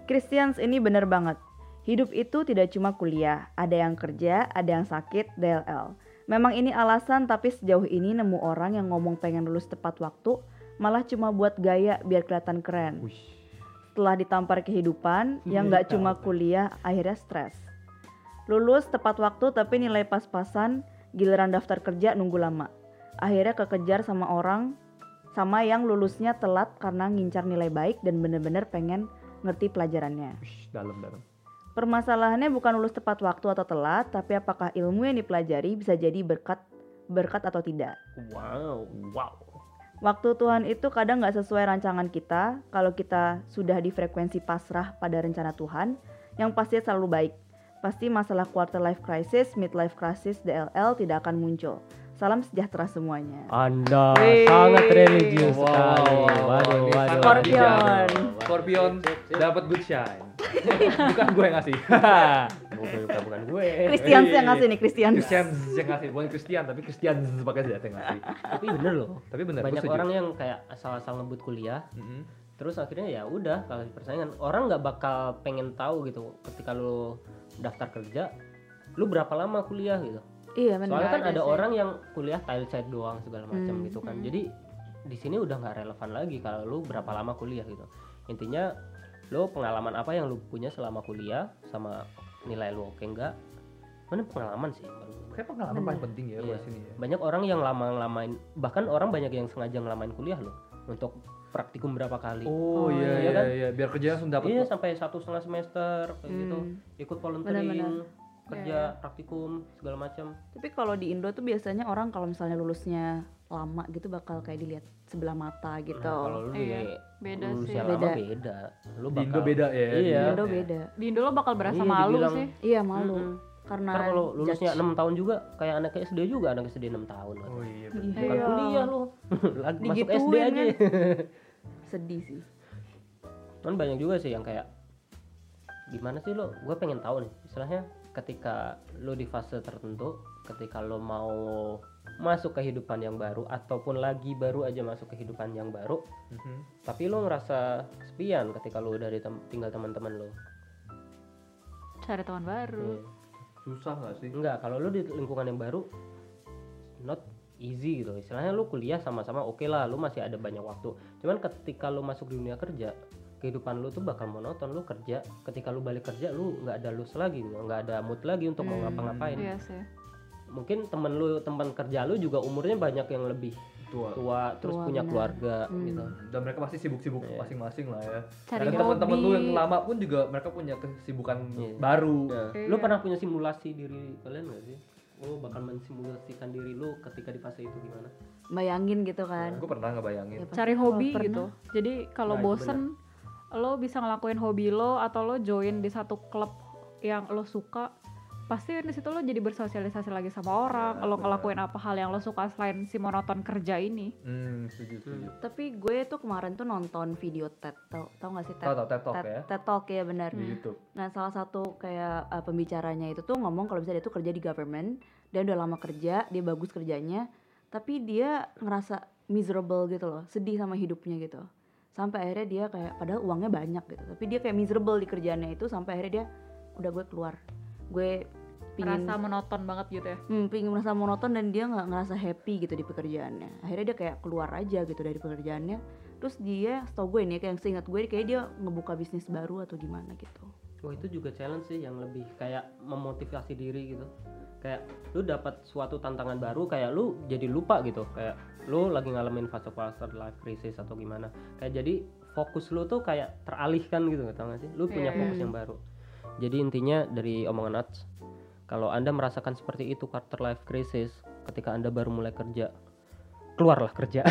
Christians ini bener banget. Hidup itu tidak cuma kuliah, ada yang kerja, ada yang sakit, DLL. Memang ini alasan tapi sejauh ini nemu orang yang ngomong pengen lulus tepat waktu, malah cuma buat gaya biar kelihatan keren. Setelah ditampar kehidupan, yang nggak cuma kuliah, akhirnya stres. Lulus tepat waktu tapi nilai pas-pasan, giliran daftar kerja nunggu lama. Akhirnya kekejar sama orang sama yang lulusnya telat karena ngincar nilai baik dan bener-bener pengen ngerti pelajarannya. Wih, dalam dalam. Permasalahannya bukan lulus tepat waktu atau telat, tapi apakah ilmu yang dipelajari bisa jadi berkat berkat atau tidak. Wow. Wow. Waktu Tuhan itu kadang nggak sesuai rancangan kita. Kalau kita sudah di frekuensi pasrah pada rencana Tuhan, yang pasti selalu baik. Pasti masalah quarter life crisis, midlife crisis, DLL tidak akan muncul. Salam sejahtera semuanya. Anda Wih. sangat religius Wow, sekali. wow, wow, Waduh, waduh. Scorpion. Scorpion dapat good shine. [laughs] Bukan gue yang ngasih. [laughs] Bukan, bukan, bukan gue. Christian yang ngasih nih, Christian. Christian yang ngasih, bukan Christian tapi Christian pakai Z yang ngasih. Tapi bener loh. Tapi benar, Banyak orang yang kayak asal-asal ngebut kuliah, Mm-mm. terus akhirnya ya udah kalau persaingan orang nggak bakal pengen tahu gitu ketika lu daftar kerja, lu berapa lama kuliah gitu. Iya benar. Soalnya kan ada orang yang kuliah tile set doang segala macam Hmm, gitu kan. Jadi di sini udah nggak relevan lagi kalau lu berapa lama kuliah gitu. Intinya lu pengalaman apa yang lu punya selama kuliah sama nilai lu oke enggak? Mana pengalaman sih? Kayak pengalaman paling penting ya Iya. buat sini ya. Banyak orang yang lama-lamain bahkan orang banyak yang sengaja ngelamain kuliah loh untuk praktikum berapa kali. Oh, iya iya iya kan? iya biar kerja langsung dapat. Iya sampai satu setengah semester kayak gitu Hmm. ikut volunteering Benar-benar. kerja praktikum segala macam Tapi kalau di Indo tuh biasanya orang kalau misalnya lulusnya lama gitu bakal kayak dilihat sebelah mata gitu. Nah, kalau lu Iya, di beda lulus sih. lama Beda. beda lu Di bakal Indo beda ya. Iya. Di Indo Iya. beda. Di Indo lo bakal berasa Iya, malu dibilang. sih. Iya malu. Mm-mm. Karena Ntar kalau lulusnya judge. 6 tahun juga kayak anak SD juga anak SD 6 tahun. Oh iya. Iya. bukan kuliah lu [laughs] lagi masuk SD aja kan. [laughs] sedih sih. kan banyak juga sih yang kayak gimana sih lo gue pengen tahu nih istilahnya ketika lo di fase tertentu ketika lo mau masuk kehidupan yang baru ataupun lagi baru aja masuk kehidupan yang baru Mhm. tapi lo ngerasa sepian ketika lo udah ditem- tinggal teman-teman lo Cari teman baru. Iya. Susah nggak sih? enggak kalau lo di lingkungan yang baru not easy gitu istilahnya lo kuliah sama-sama oke lah lo masih ada banyak waktu cuman ketika lo masuk di dunia kerja kehidupan lo tuh bakal monoton lo kerja ketika lo balik kerja lo nggak ada lus lagi nggak ada mood lagi untuk mau Hmm. ngapa-ngapain Iya sih. mungkin temen lu teman kerja lu juga umurnya banyak yang lebih Tua. tua terus Tua, punya benar. keluarga Hmm. gitu Dan mereka pasti sibuk-sibuk Iya. masing-masing lah ya. Cari Dan teman-teman lu yang lama pun juga mereka punya kesibukan Iya. baru. Nah, Iya. lu pernah punya simulasi diri kalian gak sih lu bakal mensimulasikan diri lu ketika di fase itu gimana Bayangin gitu kan. Gue pernah ngebayangin. Ya, pasti Cari kalau hobi pernah. gitu. Jadi kalau Nah, bosen lo bisa ngelakuin hobi lo atau lo join di satu klub yang lo suka pasti di situ lo jadi bersosialisasi lagi sama orang lo ngelakuin apa hal yang lo suka selain si monoton kerja ini Hmm, setuju, setuju. Tapi gue tuh kemarin tuh nonton video TED, tau, tau gak sih TED? Tahu tahu TED Talk TED, ya TED Talk ya benar. di YouTube. Nah salah satu kayak uh, pembicaranya itu tuh ngomong kalau misalnya dia tuh kerja di government, dia udah lama kerja, dia bagus kerjanya, tapi dia ngerasa miserable gitu loh, sedih sama hidupnya gitu. Sampai akhirnya dia kayak padahal uangnya banyak gitu, tapi dia kayak miserable di kerjaannya itu sampai akhirnya dia udah gue keluar, gue pingin rasa monoton banget gitu ya hmm, pingin merasa monoton dan dia nggak ngerasa happy gitu di pekerjaannya. Akhirnya dia kayak keluar aja gitu dari pekerjaannya. Terus dia, setau gue nih, kayak yang seingat gue kayak dia ngebuka bisnis baru atau gimana gitu. Wah itu juga challenge sih yang lebih kayak memotivasi diri gitu. Kayak lu dapat suatu tantangan baru kayak lu jadi lupa gitu. Kayak lu lagi ngalamin fase fase life crisis atau gimana. Kayak jadi fokus lu tuh kayak teralihkan gitu tau gak sih? Lu punya Iya. fokus yang baru. Jadi intinya dari omongan Nats, kalau anda merasakan seperti itu quarter life crisis, ketika anda baru mulai kerja keluarlah kerja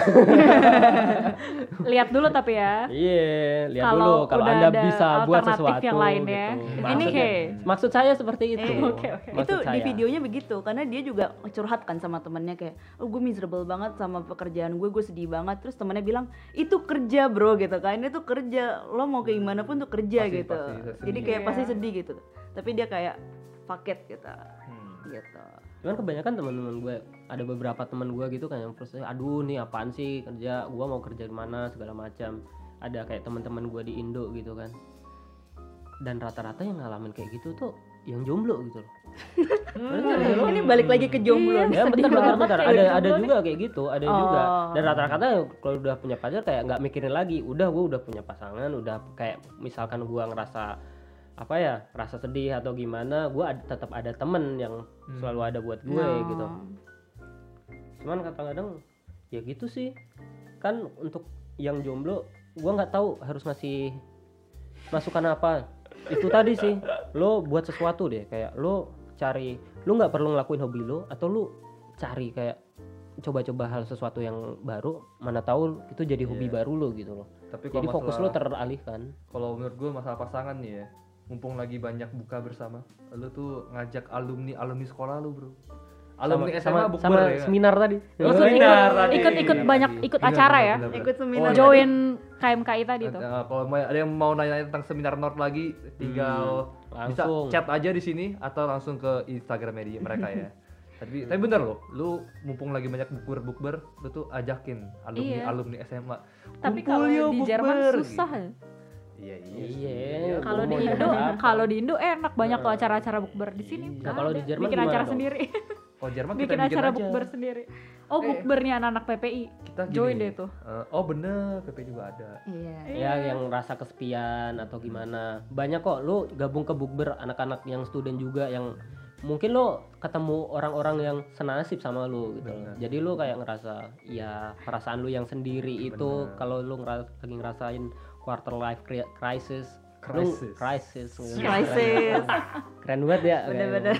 Lihat dulu tapi ya. iya lihat Kalau dulu kalau anda bisa buat alternatif sesuatu yang lain ya. gitu. Ini Maksudnya- kayak maksud saya seperti itu Eh, Oke, oke. itu Maksud di saya. videonya begitu karena dia juga curhat kan sama temennya kayak oh gue miserable banget sama pekerjaan gue gue sedih banget terus temennya bilang itu kerja bro gitu kan itu kerja lo mau kayak gimana pun tuh kerja Pasti- gitu pasti jadi kayak Iya. pasti sedih gitu tapi dia kayak paket gitu. Hmm. gitu. Cuman kebanyakan teman-teman gue ada beberapa teman gue gitu kan yang frustasi aduh nih apaan sih kerja? Gue mau kerja di mana? segala macam. Ada kayak teman-teman gue di Indo gitu kan. Dan rata-rata yang ngalamin kayak gitu tuh yang jomblo gitu loh. Lo- ini balik lagi ke jomblo ya bentar bentar bentar ada ada nih. juga kayak gitu ada juga. Oh. dan rata-rata kalau udah punya pacar kayak nggak mikirin lagi. Udah gue udah punya pasangan udah kayak misalkan gue ngerasa apa ya rasa sedih atau gimana gue tetap ada temen yang selalu ada buat gue Oh. gitu. Cuman kadang-kadang ya gitu sih. Kan untuk yang jomblo gue nggak tahu harus ngasih masukan apa. Itu tadi sih lo buat sesuatu deh kayak lo cari lo nggak perlu ngelakuin hobi lo atau lo cari kayak coba-coba hal sesuatu yang baru mana tahu itu jadi hobi Iya. baru lo gitu loh. Tapi jadi fokus lo teralihkan. Kalau menurut gue masalah pasangan nih ya, mumpung lagi banyak buka bersama, lu tuh ngajak alumni alumni sekolah lu bro. Alumni SMA sama, bukber sama ya kan? seminar tadi Oh, Ikut- seminar ikut- tadi. ikut-ikut Iya, banyak tadi. ikut acara benar, ya. benar, benar. ikut seminar Oh, Join KMKI tadi tuh. Nah, kalau mau ada yang mau nanya tentang seminar Nord lagi, tinggal bisa langsung. chat aja di sini atau langsung ke Instagram media mereka ya. [laughs] tapi tapi bener loh, lu mumpung lagi banyak bukber bukber, lu tuh ajakin alumni Iya. alumni SMA. Tapi "Kumpul kalau di Jerman bukber," susah gitu. Ya. Iya iya. Iya, Kalau di Indo, kalau di Indo enak banyak tuh acara-acara bukber di sini. Nah, kalau di Jerman bikin acara dong? sendiri. Kalau Jerman kita bikin bikin acara aja. bukber sendiri. Oh, Eh. bukbernya anak-anak PPI. Kita gini, Join deh tuh. eh, oh bener, PP juga ada. iya ya yang rasa kesepian atau gimana banyak kok lu gabung ke bukber anak-anak yang student juga yang mungkin lo ketemu orang-orang yang senasib sama lu gitu loh. Bener. jadi lu kayak ngerasa ya perasaan lu yang sendiri itu Bener. kalau lu ngera- lagi ngerasain quarter life cri- crisis Crisis. crisis Crisis. keren banget ya Bener-bener.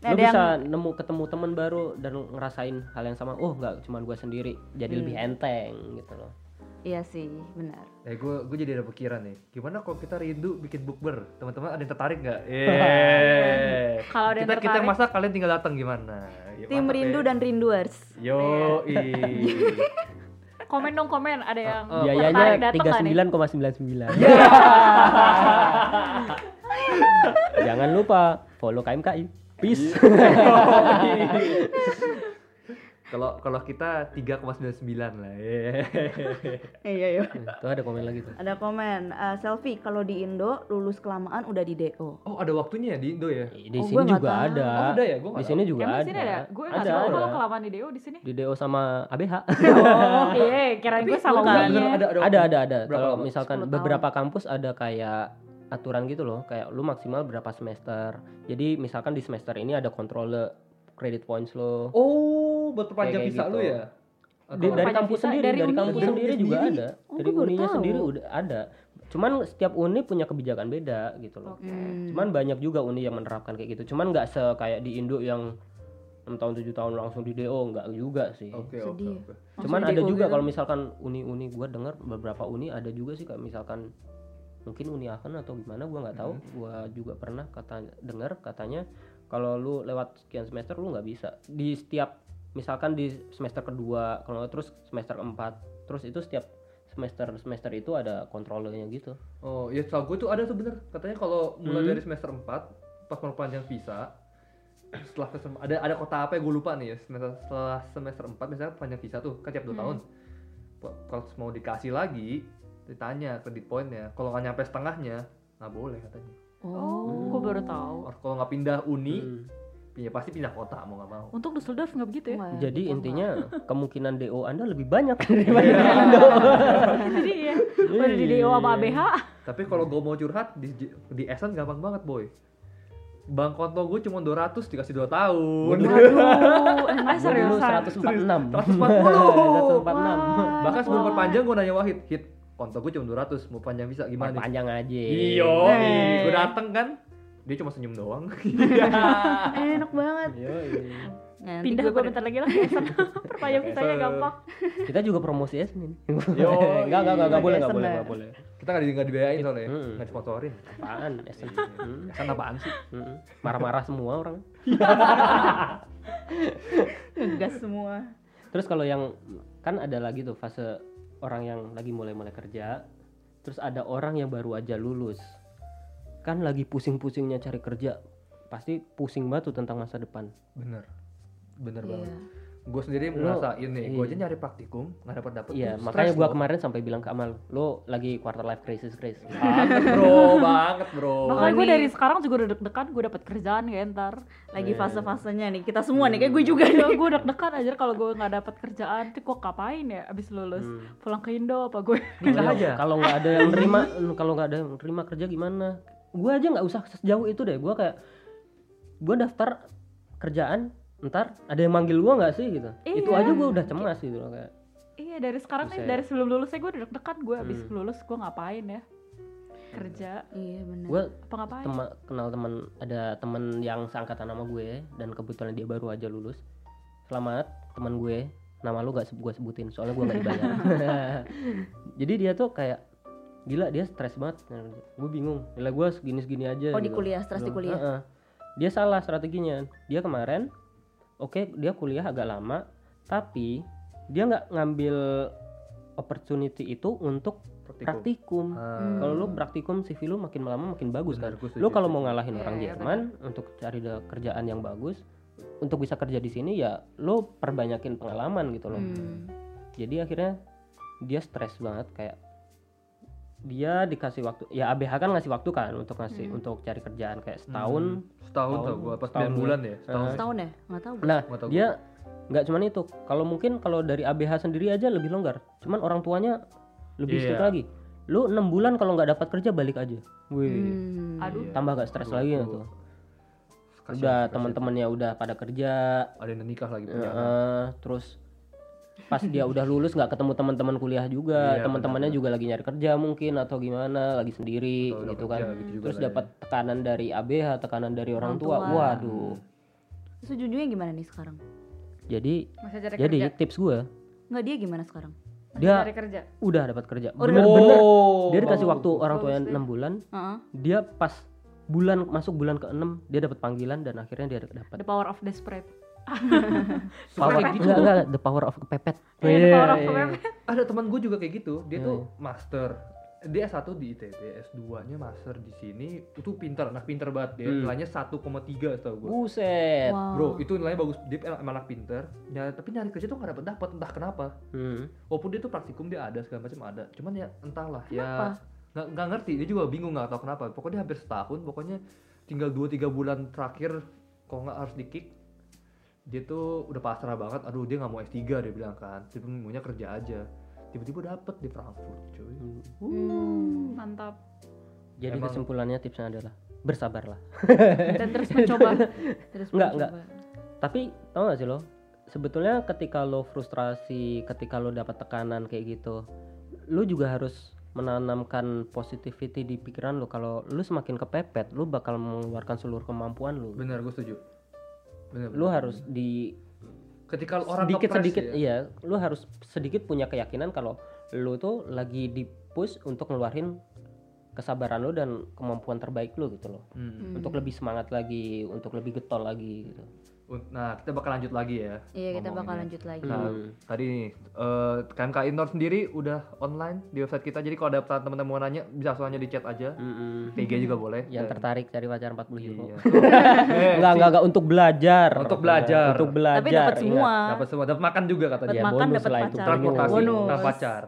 Nah, lu bisa nemu ketemu teman baru dan ngerasain hal yang sama oh nggak cuma gua sendiri jadi Hmm. lebih enteng gitu loh iya sih benar Eh gue gue jadi ada pikiran nih. Gimana kalau kita rindu bikin bukber? Teman-teman ada yang tertarik nggak? [laughs] Eh. Kalau ada yang kita kita yang tertarik. masak kalian tinggal datang gimana? Ya, tim rindu ya. dan rinduers Yo [laughs] [laughs] Komen dong komen, ada Oh, yang biayanya tertarik datang tiga sembilan koma sembilan sembilan. [laughs] Jangan lupa follow KMKI peace [laughs] Kalau kalau kita 3,99 lah. [laughs] Iya iya. Tuh ada komen lagi tuh. Ada komen eh, selfie kalau di Indo lulus kelamaan udah di DO Oh ada waktunya ya di Indo ya? di Oh, sini juga tahu. ada. Oh, ada ya? Gua di sini juga Emang ada di sini ada? Gue nggak ada. tahu kalau kelamaan di Deo di sini. di DO sama ABH [laughs] Oh, iya, kirain gue sama uni ada ada ada ada ada. Berapa kalau misalkan 10 tahun. beberapa kampus ada kayak aturan gitu loh kayak lu maksimal berapa semester. Jadi misalkan di semester ini ada kontrol credit points lo. Oh, buat perpanjang visa gitu. lu ya? Di- dari kampus visa sendiri dari dari, kampus Dari sendiri uni juga sendiri? ada Oh, dari uninya tahu. sendiri udah ada cuman setiap uni punya kebijakan beda gitu loh Hmm. cuman banyak juga uni yang menerapkan kayak gitu cuman nggak se kayak di Indo yang 6 tahun 7 tahun langsung di DO nggak juga sih Oke oke Sedih. oke. cuman Langsung ada DO juga gitu. kalau misalkan uni-uni gua dengar beberapa uni ada juga sih kayak misalkan mungkin uni Aachen atau gimana gua nggak tahu gua juga pernah kata dengar katanya kalau lu lewat sekian semester lu nggak bisa di setiap misalkan di semester kedua kalau nggak terus semester keempat terus itu setiap semester semester itu ada kontrolernya gitu Oh iya setahu gue tuh ada tuh bener Katanya kalau mulai Hmm. dari semester 4 Pas mau panjang visa Setelah semester, ada ada kota apa ya gue lupa nih ya semester, Setelah semester 4 misalnya panjang visa tuh Kan tiap 2 Hmm. tahun Kalau mau dikasih lagi Ditanya kredit poinnya Kalau nggak nyampe setengahnya nggak boleh katanya Oh, gue baru tahu. Kalau nggak pindah uni Hmm. Ya pasti pindah kota mau nggak mau. Untuk Dusseldorf nggak begitu ya? Wah, jadi gitu, intinya [laughs] kemungkinan DO anda lebih banyak. [laughs] Daripada Iya. di Indo Jadi ya, udah di DO sama ABH. Tapi kalau gue mau curhat di di Essen gampang banget boy. Bang konto gue cuma 200 dikasih 2 tahun. Waduh, [laughs] emang Gua dulu seriusan. 146 140. 146 Bahkan sebelum perpanjang gue nanya Wahid, Hit, konto gue cuma 200, mau panjang bisa gimana? Panjang aja. Iyo, Eh. gue dateng kan, dia cuma senyum doang [laughs] Enak banget. Nah, nanti Pindah gue bentar lagi lah Esen. [laughs] Perpayung visanya Esen. gampang. Kita juga promosi Esen ini. Yo, enggak, enggak, enggak, enggak boleh, enggak Esen boleh, dah. enggak boleh. kita nggak di nggak dibayain soalnya Hmm. nggak disponsorin Apaan Esen? Hmm. [laughs] kan apaan sih Hmm. Marah-marah semua orang. ngegas semua. Terus kalau yang kan ada lagi tuh fase orang yang lagi mulai-mulai kerja, terus ada orang yang baru aja lulus. Kan lagi pusing-pusingnya cari kerja, pasti pusing banget tuh tentang masa depan. bener bener Iya. banget gue sendiri Lo- ngerasain nih gue iya. aja nyari praktikum nggak dapat dapet Iya, tuh makanya loh. kemarin sampai bilang ke Amal, lo lagi quarter life crisis, Chris. banget bro [laughs] banget bro Makanya gue ini- dari sekarang juga udah deg-degan gue dapet kerjaan kayak ntar. Lagi Iya. fase-fasenya nih. Kita semua nih kayak gue juga Iya, [laughs] nih. gue deg-degan aja kalau gue nggak dapet kerjaan. Nanti gue ngapain ya abis lulus? Hmm. Pulang ke Indo apa gue? Aja Kalau nggak ada yang nerima, kalau nggak ada yang nerima kerja gimana? Gua aja nggak usah sejauh itu deh. Gua kayak gua daftar kerjaan, ntar ada yang manggil gua nggak sih gitu. Itu Iya. aja gua udah cemas gitu loh kayak. Iya dari sekarang nih dari sebelum lulusnya gue udah deg-degan gue abis Hmm. lulus gue ngapain ya? Kerja Iya benar. Gua apa ngapain? tema- kenal teman ada teman yang seangkatan sama gue dan kebetulan dia baru aja lulus. Selamat teman gue. Nama lu gak gue sebutin soalnya gue nggak dibayar. [laughs] [laughs] Jadi dia tuh kayak gila dia stres banget. Gue bingung. Nilai gue segini-segini aja. Oh di gitu. kuliah, stres di kuliah. Heeh. Dia salah strateginya. Dia kemarin, oke dia kuliah agak lama, tapi dia nggak ngambil opportunity itu untuk praktikum, praktikum. Ah, Kalau lu praktikum CV lu makin lama makin bagus Benar, kan. Lu kalau mau setuju. ngalahin Iya, orang iya, Jerman untuk cari kerjaan yang bagus, untuk bisa kerja di sini ya lu perbanyakin pengalaman gitu loh. Hmm. Jadi akhirnya dia stres banget kayak dia dikasih waktu ya ABH kan ngasih waktu kan untuk ngasih Hmm. untuk cari kerjaan kayak setahun Hmm, setahun tau setahun, gue pas setahun 9 bulan ya setahun Setahun ya? Nggak tahu. gue. Nah, Nggak tahu dia nggak cuman itu. Kalau mungkin kalau dari ABH sendiri aja lebih longgar. Cuman orang tuanya lebih Iya. strict lagi. Lu enam bulan kalau nggak dapat kerja balik aja. Wih. Hmm. Aduh. Tambah gak stres Aduh, lagi aduh. tuh. Udah teman-temannya udah pada kerja. ada yang nikah lagi punya eh, terus pas dia [laughs] udah lulus nggak ketemu teman-teman kuliah juga. Iya, Teman-temannya juga lagi nyari kerja mungkin atau gimana, lagi sendiri Atau gitu kerja kan. gitu juga Terus ya. dapat tekanan dari ABH, tekanan dari orang, Orang tua. tua. Waduh. Terus ujung-ujungnya gimana nih sekarang? Jadi jadi kerja. tips gue Nggak dia gimana sekarang? Masih dia cari kerja. udah dapat kerja. Oh, Bener-bener Oh, dia dikasih bagus. waktu orang tuanya enam bulan. Heeh. Dia pas bulan masuk bulan ke enam dia dapat panggilan dan akhirnya dia dapat The power of desperate. [laughs] power kayak gitu enggak, enggak, the power of kepepet. Iya, the power of Iya, iya. kepepet. ada teman gue juga kayak gitu dia Iya, tuh master dia S1 di ITB S2 nya master di sini itu pinter anak pinter banget dia Hmm. nilainya 1,3 tau gue Buset. Wow. bro itu nilainya bagus dia emang anak pinter ya tapi nyari kerja tuh nggak dapet dapet entah kenapa Hmm. walaupun dia tuh praktikum dia ada segala macam ada cuman ya entahlah Kenapa? ya nggak nggak ngerti dia juga bingung nggak tahu kenapa pokoknya hampir setahun pokoknya tinggal 2-3 bulan terakhir kalau nggak harus di kick dia tuh udah pasrah banget aduh dia nggak mau S3 dia bilang kan dia maunya kerja aja tiba-tiba dapet di Frankfurt cuy Hmm. Mantap. Jadi Emang- kesimpulannya tipsnya adalah bersabarlah. [laughs] Dan terus mencoba. Terus Enggak, mencoba. enggak. Tapi tau gak sih lo? Sebetulnya ketika lo frustrasi, ketika lo dapat tekanan kayak gitu, lo juga harus menanamkan positivity di pikiran lo. Kalau lo semakin kepepet, lo bakal mengeluarkan seluruh kemampuan lo. bener gue setuju bener, Lo bener. harus di ketika orang sedikit sedikit ya, iya, lo harus sedikit punya keyakinan kalau lo tuh lagi di push untuk ngeluarin kesabaran lo dan kemampuan terbaik lo gitu loh. Hmm. Untuk lebih semangat lagi, untuk lebih getol lagi gitu. Nah, kita bakal lanjut lagi ya. Iya kita bakal lanjut lagi. Nah, Hmm. tadi nih, eh, KMKI Nord sendiri udah online di website kita. Jadi kalau ada teman-teman mau nanya, bisa soalnya di chat aja. Mm-mm. TG juga boleh. yang Dan- tertarik cari pacar 40 euro. Iya. [laughs] enggak, enggak, enggak untuk belajar. Untuk belajar. Untuk belajar. Tapi dapat ingat. semua. Dapat semua, dapat makan juga katanya. Dapat Ya, makan, dapat lah itu. pacar. Transportasi, Bonus. nah pacar.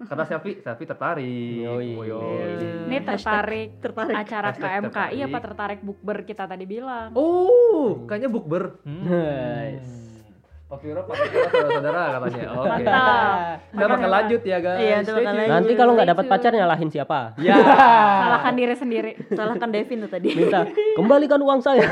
Kata Selfie, Selfie tertarik. Yoi. Yoi. Ini tertarik tertarik. acara Hashtag KMKI tertarik. apa tertarik bukber kita tadi bilang. Oh, kayaknya bukber. Nice. Viro pasti kita saudara-saudara katanya. Oke. Mantap. Kita bakal lanjut ya guys. Iya, Stay lanjut. Nanti kalau nggak dapat pacar nyalahin siapa? Ya. Salahkan diri sendiri. Salahkan Devin tuh tadi. Minta [laughs] kembalikan uang saya.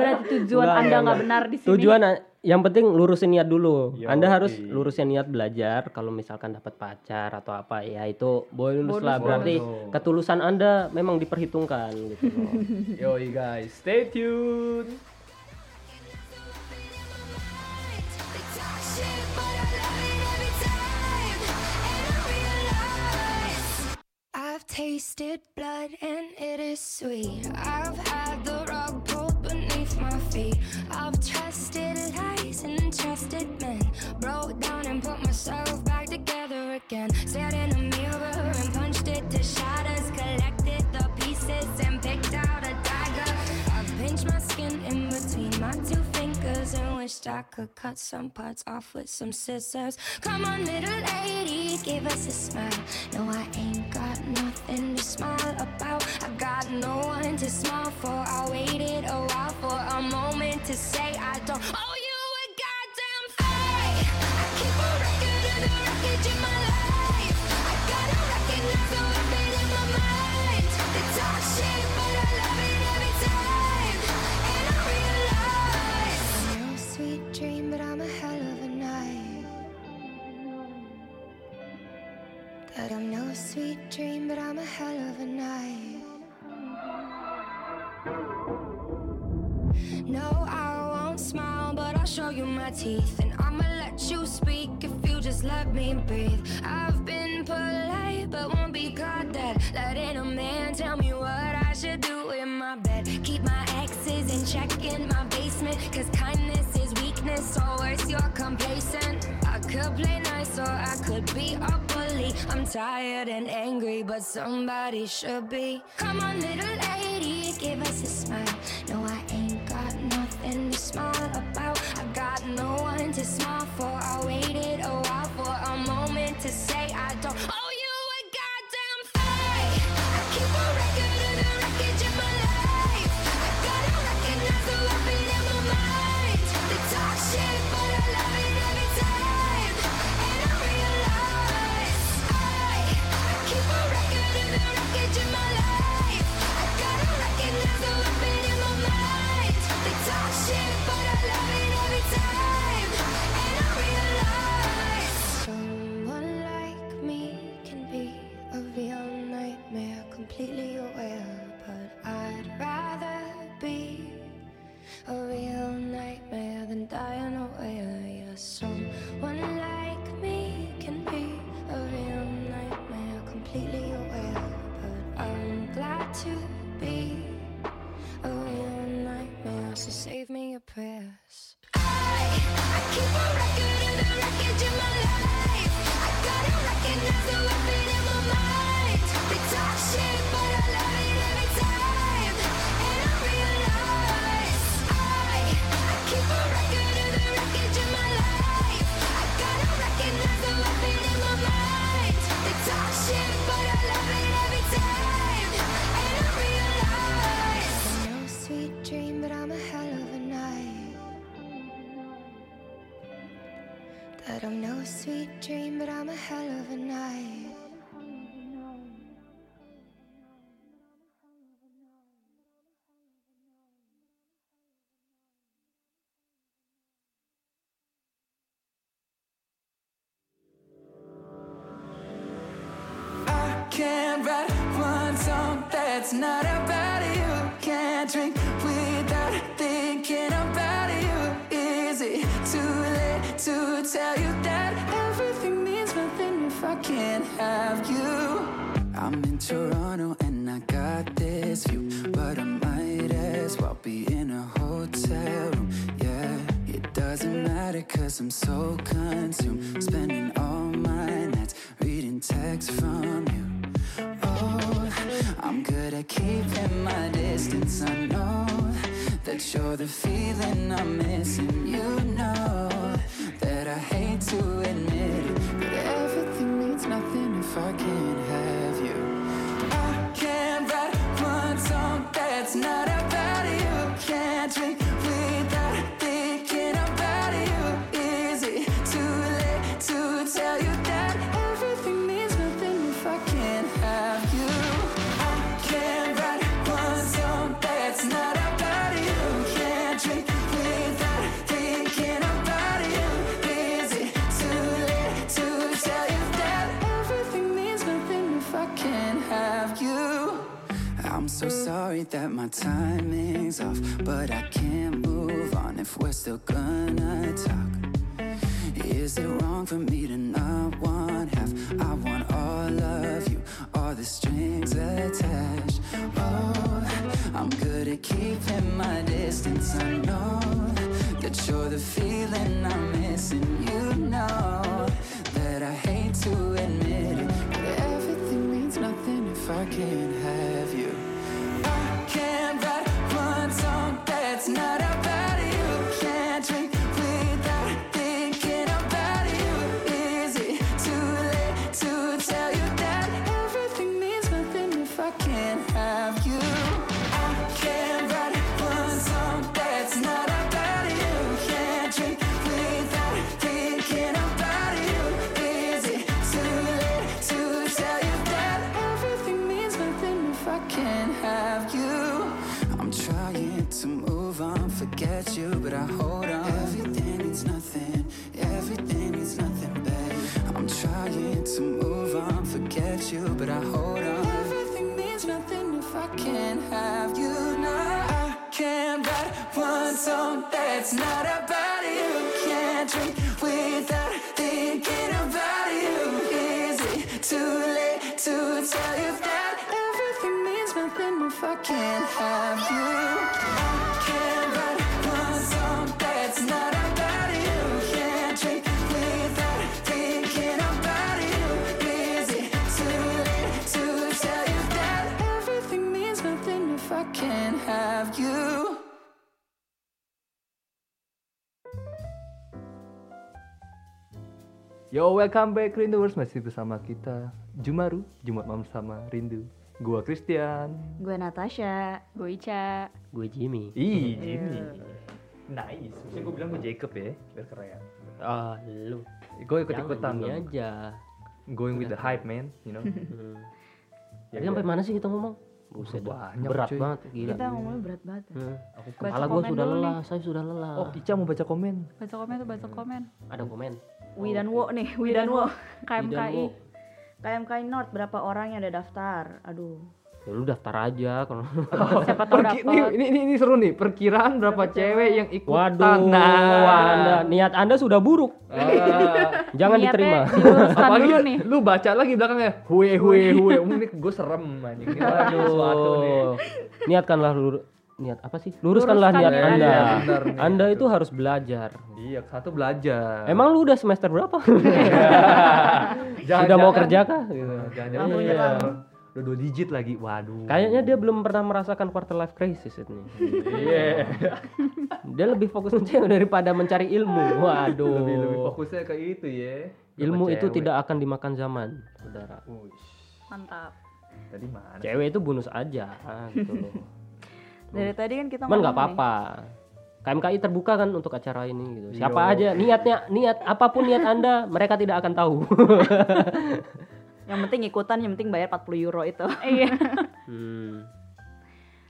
Berarti tujuan Anda enggak, nggak benar di sini. Tujuan yang penting lurusin niat dulu. Yoi. Anda harus lurusin niat belajar. Kalau misalkan dapat pacar atau apa ya itu boleh lulus Bonus, lah. Berarti bonus. ketulusan Anda memang diperhitungkan gitu loh. [laughs] Yoi guys, stay tune. I've tasted blood and it is sweet. I've had trusted men. Broke down and put myself back together again. Stared in a mirror and punched it to shatters. Collected the pieces and picked out a dagger. I've pinched my skin in between my two fingers and wished I could cut some parts off with some scissors. Come on, little lady, give us a smile. No, I ain't got nothing to smile about. I got no one to smile for. I waited a while for a moment to say I don't owe you a No, sweet dream, but I'm a hell of a night. That I'm no sweet dream, but I won't smile, but I'll show you my teeth. And I'ma let you speak if you just let me breathe. I've been polite, but won't be caught dead. Letting a man tell me what I should do in my bed. Keep my exes in check in my basement. Cause kindness is weakness, worse, you're complacent. I could play nice, or I could be a bully. I'm tired and angry, but somebody should be. Come on, little lady, give us a smile. No, I ain't nothing to smile about. I got no one to smile for. I waited a while for a moment to say I don't owe you a goddamn fight. I keep a that's not about you. Can't drink without thinking about you. Is it too late to tell you that everything means nothing if I can't have you? I'm in Toronto and I got this view, but I might as well be in a hotel room. Yeah, it doesn't matter cause I'm so consumed, keeping my distance. I know that you're the feeling I'm missing. You know that I hate to admit it, but everything means nothing if I can't have you. I can't write one song that's not worried that my timing's off, but I can't move on if we're still gonna talk. Is it wrong for me to not want half? I want all of you, all the strings attached. Oh, I'm good at keeping my distance. I know that you're the feeling I'm missing. You know that I hate to admit it, but everything means nothing if I can't that's not about one song that's not about you. Can't drink without thinking about you. Is it too late to tell you that everything means nothing if I can't have you? Yo, welcome back Rinduers masih bersama kita Jumaru, Jumat malam sama Rindu. Gua Christian. Gue Natasha. Gue Ica. Gue Jimmy. Ih, Jimmy. Nice. Maksudnya gue bilang gue Jacob ya, biar keren. Ah, lu. Gue ikut Jangan ikutan gini dong. aja. Going with the hype man, you know. [laughs] Hmm. Ya, Tadi sampai ya. mana sih kita ngomong? Buset, Banyak, berat cuy. banget, gila. Kita ngomongnya berat banget. ya. Hmm. Aku Baca Kepala gue komen sudah dulu lelah, saya sudah lelah. Oh, Ica mau baca komen. Baca komen tuh baca komen. Ada komen. Wi dan Wo nih, Wi dan Wo. [laughs] KMKI. KMKI North berapa orang yang udah daftar? Aduh. Ya lu daftar aja kalau [laughs] Siapa [laughs] tahu dapat. ini, ini, ini seru nih, perkiraan berapa cewek yang ikutan. Waduh, nah. anda, niat anda sudah buruk. Ah. Jangan Niatnya diterima. Apalagi dulu nih. lu baca lagi belakangnya hue hue hue. Ini gue serem anjing. Ini sesuatu nih. Aduh, niatkanlah lur niat apa sih? Luruskanlah Luruskan niat niat anda. Anda. Iya, benar nih. anda itu harus belajar. Iya, satu belajar. Emang lu udah semester berapa? Jangan- [laughs] Sudah mau kerja kah? Gitu. Jangan-jangan iya. Udah dua digit lagi. Waduh. Kayaknya dia belum pernah merasakan quarter life crisis ini. Iya. [laughs] Dia lebih fokus mencari daripada mencari ilmu. Waduh. Lebih lebih fokusnya ke itu ya. Ilmu itu cewek? tidak akan dimakan zaman, saudara. Mantap. Tadi mana? Cewek itu bonus aja, gitu loh. [laughs] Dari tadi kan kita nggak apa-apa. KMKI terbuka kan untuk acara ini gitu. Siapa aja niatnya niat apa pun niat Anda, mereka tidak akan tahu. [laughs] Yang penting ikutan, yang penting bayar 40 euro itu. [laughs] Iya. hmm.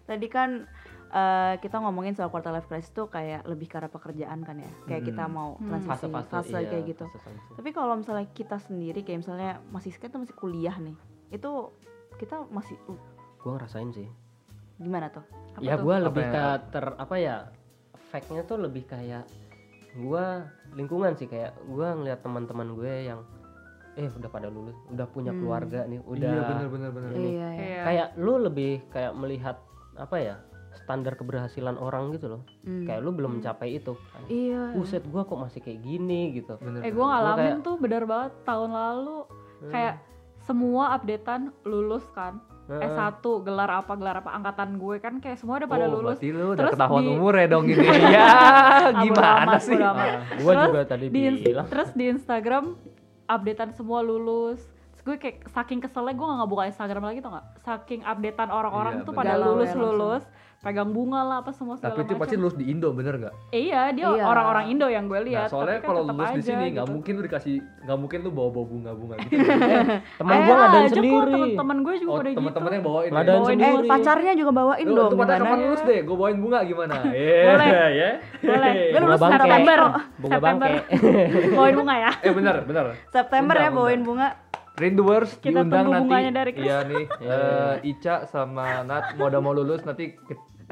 Tadi kan eh, kita ngomongin soal quarter life crisis tuh kayak lebih ke arah pekerjaan kan ya. Kayak kita mau Hmm. transisi Fase-fase fase iya, kayak gitu. fase-fase. Tapi kalau misalnya kita sendiri kayak misalnya masih kita masih kuliah nih. Itu kita masih uh, Gua ngerasain sih. Gimana tuh? Apa ya Apa lebih ya? ke ter apa ya? Efeknya tuh lebih kayak gua lingkungan sih kayak gua ngeliat teman-teman gue yang eh udah pada lulus, udah punya Hmm. keluarga nih, udah Iya benar benar benar. Iya, iya. Iya. kayak lu lebih kayak melihat apa ya? standar keberhasilan orang gitu loh. Hmm. Kayak lu belum mencapai itu. kan. Iya. Buset gua kok masih kayak gini gitu. Bener, Eh bener. gue ngalamin kayak- tuh bener banget tahun lalu Hmm. kayak semua updatean lulus kan. Heeh. S1 gelar apa gelar apa angkatan gue kan kayak semua udah pada oh, lulus. lu udah Terus ketahuan di- umur ya dong gini. [laughs] ya, gimana sih? Ah, Terus juga tadi di, bilang. terus di Instagram updatean semua lulus. Terus gue kayak saking keselnya gue gak ngebuka Instagram lagi tuh gak Saking updatean orang-orang Iya, tuh pada Galau ya lulus-lulus Pegang bunga lah apa semua segala Tapi itu pasti lulus di Indo bener nggak? Eh, iya dia Iya. orang-orang Indo yang gue Nah, lihat soalnya tapi kan kalau lulus di sini nggak gitu. mungkin lu dikasih nggak mungkin lu bawa bawa bunga bunga gitu. Temen [laughs] Eh, ngadain aja kok sendiri. temen-temen gue juga oh pada gitu teman-temannya bawain. ya? Ngadain Bawain Eh sendiri. pacarnya juga bawain Lu, dong. tuh gimana? kapan lulus deh, gue bawain bunga gimana? [laughs] Iya, Boleh. ya. Boleh. Gue Bunga lulus. September. Bunga September. bangke. [laughs] Bawain bunga ya. Eh bener bener. September ya bawain bunga. Rinduers Kita diundang tunggu nanti. bunganya dari Chris. Iya nih, eh, Ica sama Nat mau udah mau lulus nanti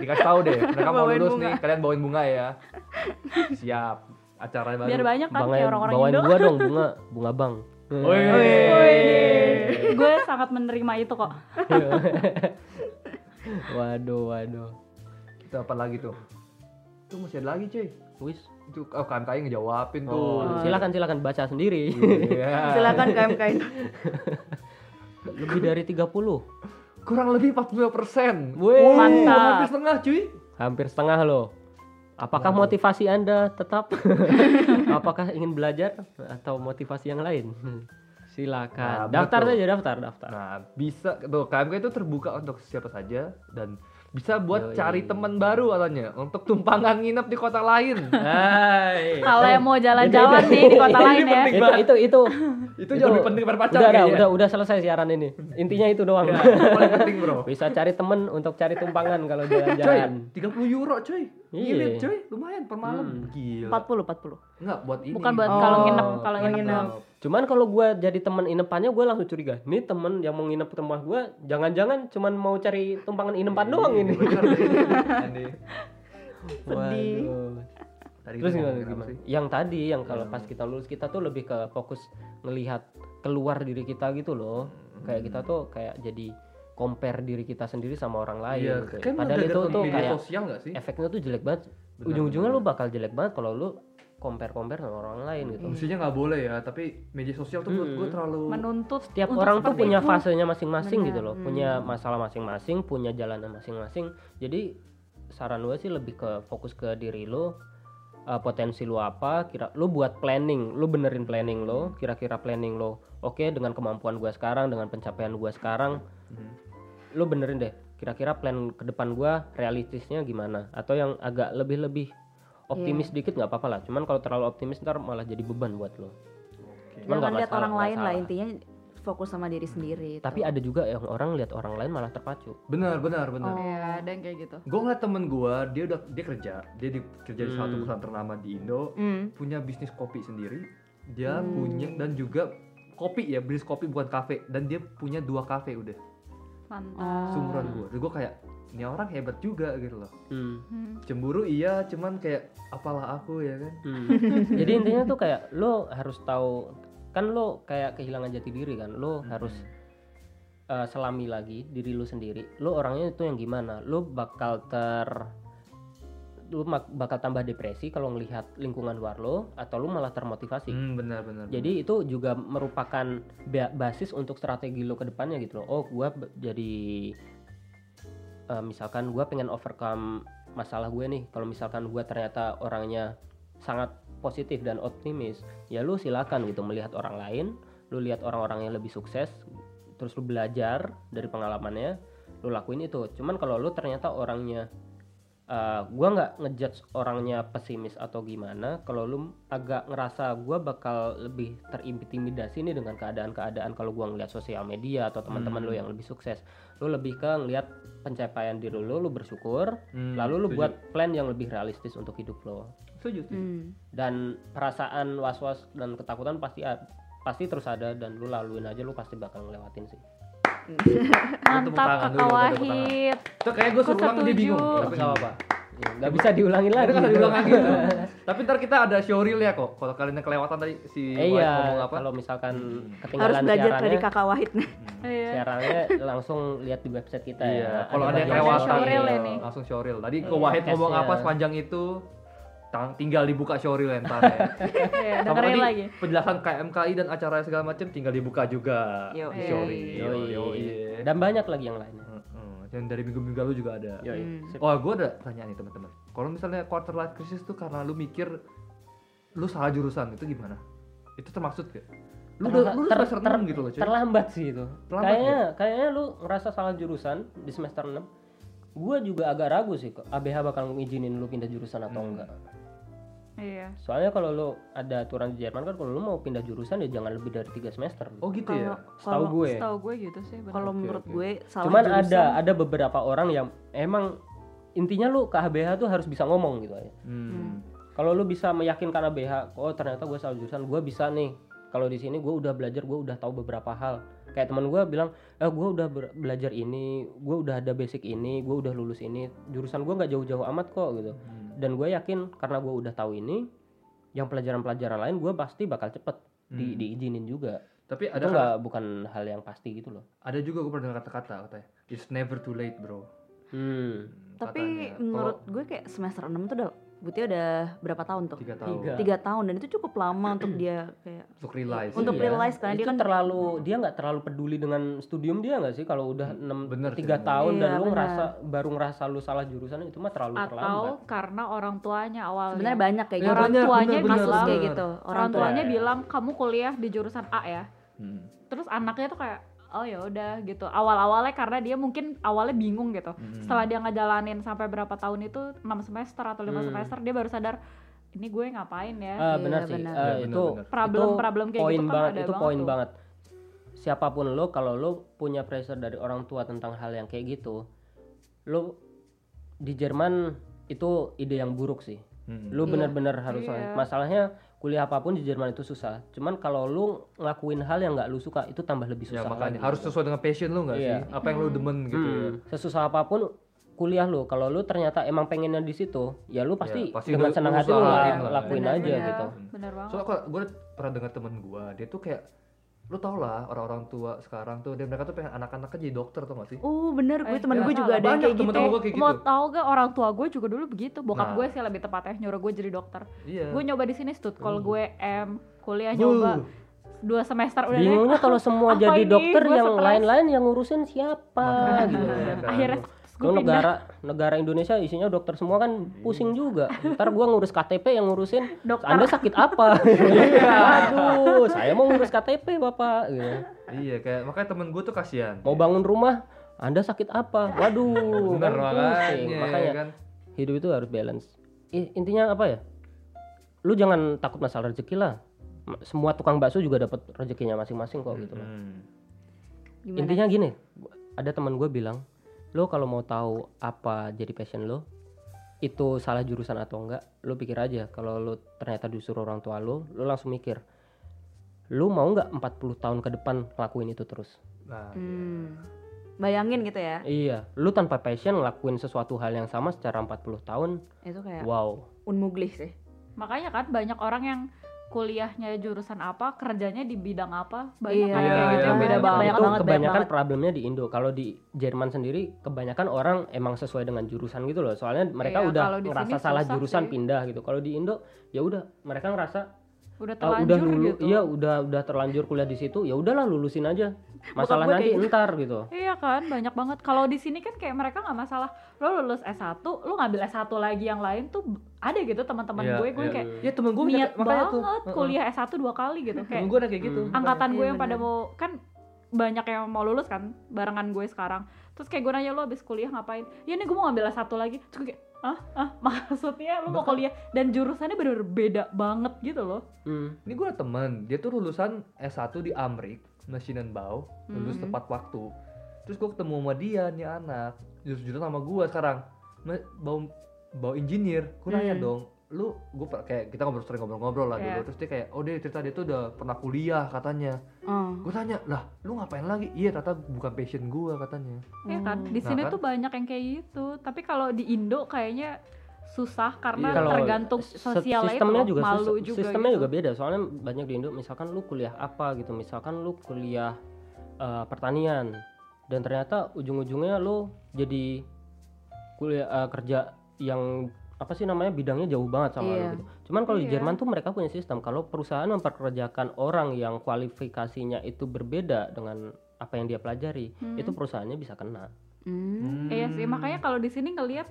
dikasih tahu deh. Mereka mau lulus bunga. nih, kalian bawain bunga ya. Siap. Acara baru. Biar banyak kan kayak orang-orang bawain Indo. gua dong bunga, bunga bang. Gue sangat menerima itu kok. [laughs] waduh, waduh. Itu apa lagi tuh? Itu masih ada lagi cuy. Wis. Itu oh, KMKI ngejawabin tuh. Oh, silakan silakan baca sendiri. Iya. Silakan KMKI. [laughs] Lebih dari 30. Kurang lebih 40 persen. Wih. Mantap. Hampir setengah cuy. Hampir setengah loh. Apakah motivasi Anda tetap? [laughs] Apakah ingin belajar atau motivasi yang lain? [laughs] Silakan. Nah, daftar betul. saja daftar, daftar. Nah, bisa tuh KMK itu terbuka untuk siapa saja dan bisa buat Yoi. cari teman baru katanya untuk tumpangan nginep di kota lain. Hai. Kalau yang mau jalan-jalan nih di kota [laughs] lain ya. itu itu itu itu jauh lebih penting daripada pacar udah, udah, udah udah selesai siaran ini intinya itu doang Ya, paling penting, Bro. [laughs] bisa cari temen untuk cari tumpangan kalau [laughs] Coy, jalan-jalan 30 euro coy. Iya. Nginep coy, lumayan per malam. Hmm. Gila. 40 40. Enggak buat ini. Bukan buat Oh, kalau nginep, kalau kalau nginep. nginep. Doang. cuman kalau gua jadi temen inepannya gua langsung curiga ini temen yang mau nginep di rumah gua jangan-jangan cuman mau cari tumpangan inepan doang ini. [laughs] Aneh. Sedih. Waduh. Tadi Terus gimana, gimana? sih? Yang tadi yang kalau pas kita lulus kita tuh lebih ke fokus ngelihat keluar diri kita gitu loh. Kayak kita tuh kayak jadi compare diri kita sendiri sama orang lain. Iya, gitu. kan Padahal itu tuh kayak sosial nggak sih? efeknya tuh jelek banget. Ujung-ujungnya lu bakal jelek banget kalau lu compare compare sama orang lain gitu. Mestinya nggak boleh ya, tapi media sosial tuh menurut gue Hmm. terlalu Menuntut Tiap untuk orang tuh punya itu. fasenya masing-masing gitu loh, hmm. punya masalah masing-masing, punya jalannya masing-masing. Jadi saran gue sih lebih ke fokus ke diri lo, uh, potensi lo apa, kira lo buat planning, lo benerin planning lo, kira-kira planning lo, oke dengan kemampuan gue sekarang, dengan pencapaian gue sekarang, Hmm. lo benerin deh, kira-kira plan ke depan gue realistisnya gimana, atau yang agak lebih-lebih optimis dikit nggak apa-apa lah, cuman kalau terlalu optimis ntar malah jadi beban buat lo. Cuman Jangan nggak lihat orang lain lah intinya fokus sama diri sendiri. itu. Tapi ada juga yang orang lihat orang lain malah terpacu. benar benar benar. Iya, ada yang kayak gitu. Gue ngeliat temen gue, dia udah dia kerja, dia di, kerja di suatu Hmm. perusahaan ternama di Indo, Hmm. punya bisnis kopi sendiri, dia Hmm. punya dan juga kopi ya, bisnis kopi bukan kafe, dan dia punya dua kafe udah, Mantap. seumuran gue. Gue kayak, ini orang hebat juga gitu loh. Hmm. Hmm. Cemburu iya, cuman kayak apalah aku ya kan. Hmm. Jadi intinya tuh kayak lo harus tahu kan lo kayak kehilangan jati diri kan. Lo harus uh, selami lagi diri lo sendiri. Lo orangnya itu yang gimana? Lo bakal ter lo bakal tambah depresi kalau ngelihat lingkungan luar lo atau lo malah termotivasi. Hmm, benar benar. Jadi itu juga merupakan ba- basis untuk strategi lo ke depannya gitu loh. Oh, gua be- jadi eh, misalkan gua pengen overcome masalah gue nih. Kalau misalkan gua ternyata orangnya sangat positif dan optimis, ya lu silakan gitu melihat orang lain, lu lihat orang-orang yang lebih sukses, terus lu belajar dari pengalamannya, lu lakuin itu. Cuman kalau lu ternyata orangnya uh, gua nggak ngejudge orangnya pesimis atau gimana kalau lu agak ngerasa gua bakal lebih terintimidasi nih dengan keadaan-keadaan kalau gua ngeliat sosial media atau teman-teman lu Hmm. yang lebih sukses lu lebih ke ngeliat pencapaian diri lu lu bersyukur Hmm, lalu lu setuju. buat plan yang lebih realistis untuk hidup lo Setuju, setuju. Hmm. dan perasaan was-was dan ketakutan pasti pasti terus ada dan lu laluin aja lu pasti bakal ngelewatin sih Mantap kakak. Wahid. Itu kayak gue Aku suruh ulang dia bingung, setuju. tapi nggak apa-apa. Ya, nggak bisa diulangin lagi Itu kan diulang lagi. [laughs] Tapi ntar kita ada showreel ya kok. Kalau kalian yang kelewatan tadi si Eh, White iya ngomong apa? kalau misalkan Harus ketinggalan belajar dari kakak Wahid. [laughs] Iya. siarannya langsung lihat di website kita ya Iya, kalau ada yang kelewatan iya, langsung showreel. Tadi ke Iya, Wahid ngomong apa sepanjang itu tang- tinggal dibuka showreel ya ntar ya. Iya, Sama dengerin tadi lagi. penjelasan KMKI dan acara segala macam tinggal dibuka juga Yo. di showreel. Yoi. dan banyak lagi yang lainnya Heeh. Yang dari minggu-minggu lalu juga ada. Yoi. Hmm. Oh, gue ada pertanyaan nih teman-teman. Kalau misalnya quarter life crisis tuh karena lu mikir lu salah jurusan itu gimana? Itu termaksud gak? Lu udah lu ter- semester ter- 6 gitu loh, cuy. terlambat sih itu Terlambat kayaknya kayaknya lu ngerasa salah jurusan di semester 6 gua juga agak ragu sih kok ABH bakal ngizinin lu pindah jurusan atau Hmm. enggak Iya. soalnya kalau lu ada aturan di Jerman kan kalau lu mau pindah jurusan ya jangan lebih dari tiga semester Oh gitu ya. setahu kalau- gue Setahu gue gitu sih. Kalau Oke, menurut oke. gue salah cuman jurusan. ada ada beberapa orang yang emang intinya lu ke ABH tuh harus bisa ngomong gitu aja Hmm. kalau lu bisa meyakinkan ABH oh ternyata gue salah jurusan gue bisa nih kalau di sini gue udah belajar gue udah tahu beberapa hal kayak teman gue bilang eh gue udah belajar ini gue udah ada basic ini gue udah lulus ini jurusan gue nggak jauh-jauh amat kok gitu dan gue yakin karena gue udah tahu ini yang pelajaran-pelajaran lain gue pasti bakal cepet di, Hmm. diizinin juga Tapi itu ada nggak bukan hal yang pasti gitu loh ada juga gue pernah dengar kata-kata katanya it's never too late bro hmm. Tapi katanya. menurut Kalau gue kayak semester 6 tuh udah Butia udah berapa tahun tuh? tiga tahun Tiga. Tiga tahun dan itu cukup lama [clears throat] untuk dia kayak untuk realize Untuk Iya. realize karena itu dia kan terlalu dia nggak terlalu peduli dengan studium dia nggak sih kalau udah enam bener sih, tiga bener. tahun dan Iya, lu bener. ngerasa baru ngerasa lu salah jurusan itu mah terlalu atau terlambat karena orang tuanya awalnya sebenarnya banyak kayak gitu. orang banyak, tuanya bener, bener, kasus bilang kayak bener. gitu. orang tua- tuanya bilang kamu kuliah di jurusan A ya Hmm. terus anaknya tuh kayak oh ya udah gitu awal awalnya karena dia mungkin awalnya bingung gitu Hmm. setelah dia ngejalanin sampai berapa tahun itu 6 semester atau lima Hmm. semester dia baru sadar ini gue ngapain ya Ah, Iya, benar sih Iya, itu benar, benar. Problem- itu problem kayak poin gitu kan banget ada itu poin banget siapa pun lo kalau lo punya pressure dari orang tua tentang hal yang kayak gitu lo di Jerman itu ide yang buruk sih Hmm. lu Iya. bener-bener harus Iya. masalahnya kuliah apa pun di Jerman itu susah. Cuman kalau lu ngelakuin hal yang nggak lu suka itu tambah lebih ya susah makanya lagi harus gitu. sesuai dengan passion lu nggak Iya. sih? Apa yang lu demen gitu ya? Hmm, sesusah apa pun kuliah lu kalau lu ternyata emang pengennya di situ ya lu pasti, Ya, pasti dengan senang hati lu lakuin Bener, aja bener. gitu. Bener banget. soalnya gue pernah dengar temen gue dia tuh kayak lu tau lah orang-orang tua sekarang tuh dan mereka tuh pengen anak-anaknya jadi dokter tau gak sih? Oh bener, gue Eh, temen nggak gue juga ada yang Banyak kayak gitu. temen-temen gue kayak mau gitu. tau gak orang tua gue juga dulu begitu. Bokap Nah. gue sih lebih tepatnya nyuruh gue jadi dokter. Iya. Gue nyoba di sini stud kalau Hmm. gue M kuliah Buh. nyoba dua semester udah bingungnya kalau semua jadi dokter yang lain-lain yang ngurusin siapa? Makanya, [laughs] gitu ya kan. akhirnya gue Lu pindah negara negara Indonesia isinya dokter semua kan pusing juga. Ntar gua ngurus KTP yang ngurusin dokter Anda sakit apa? [laughs] Aduh, saya mau ngurus KTP Bapak gitu. iya kayak makanya temen gue tuh kasihan Mau bangun rumah, Anda sakit apa? Waduh, bener kan makanya pusing. ya Makanya kan hidup itu harus balance. I- intinya apa ya? Lu jangan takut masalah rezeki lah. Semua tukang bakso juga dapat rezekinya masing-masing kok gitu. Hmm. Gimana? Intinya gini, ada teman gue bilang, lo kalau mau tahu apa jadi passion lo, itu salah jurusan atau enggak, lo pikir aja. Kalau lo ternyata disuruh orang tua lo, lo langsung mikir, lo mau nggak 40 tahun ke depan ngelakuin itu terus? nah Hmm. Bayangin gitu ya. Iya, lo tanpa passion ngelakuin sesuatu hal yang sama secara 40 tahun, Itu kayak wow. unmuglich sih. makanya kan banyak orang yang kuliahnya jurusan apa kerjanya di bidang apa banyak Iya, kan kayak iya, gitu yang iya, beda iya. banget Banyak itu banget, banyak kebanyakan banget. problemnya di Indo. Kalau di Jerman sendiri, kebanyakan orang emang sesuai dengan jurusan gitu loh. Soalnya mereka Iya, udah ngerasa salah jurusan sih. pindah gitu. Kalau di Indo, ya udah mereka ngerasa udah Ah, terlanjur udah lulu, gitu iya udah udah terlanjur kuliah di situ, ya udahlah lulusin aja. [laughs] Masalah nanti kayak gitu. entar gitu. Iya kan, banyak banget. Kalau di sini kan kayak mereka nggak masalah. Lo lulus S1, lo ngambil S1 lagi yang lain tuh ada gitu teman-teman Iya, gue, gue iya. kayak ya temen gue niat makanya tuh banget Heeh. kuliah S1 dua kali gitu. temen Kayak gue ada kayak gitu Hmm. angkatan gue Iya, yang pada mau kan banyak yang mau lulus kan barengan gue sekarang. Terus kayak gue nanya lo abis kuliah ngapain? Ya nih gue mau ngambil S1 lagi. Terus gue kayak ah ah [laughs] maksudnya lo mau kuliah dan jurusannya bener-bener beda banget gitu loh. Hmm. ini gue ada temen dia tuh lulusan S1 di Amrik Maschinenbau lulus Mhm. tepat waktu terus gue ketemu sama dia nih anak jurus-jurusan sama gue sekarang bau bau engineer gue nanya Hmm. dong lu gue kayak kita ngobrol sering ngobrol-ngobrol lah Iya. dulu terus dia kayak oh dia cerita dia tuh udah pernah kuliah katanya Oh. gue tanya lah lu ngapain lagi iya ternyata bukan passion gue katanya Iya kan, Hmm. di Nah, sini kan? tuh banyak yang kayak gitu. Tapi kalau di Indo kayaknya susah karena Iya. Tergantung s- sosialnya itu sistemnya loh, juga malu juga sistemnya gitu. juga beda. Soalnya banyak di Indo misalkan lu kuliah apa gitu, misalkan lu kuliah eh, pertanian dan ternyata ujung-ujungnya lu jadi kuliah eh, kerja yang apa sih namanya bidangnya jauh banget sama lu Iya. gitu. Cuman kalau di Iya. Jerman tuh mereka punya sistem kalau perusahaan memperkerjakan orang yang kualifikasinya itu berbeda dengan apa yang dia pelajari, Hmm. itu perusahaannya bisa kena. Hmm. Iya sih, makanya kalau di sini ngelihat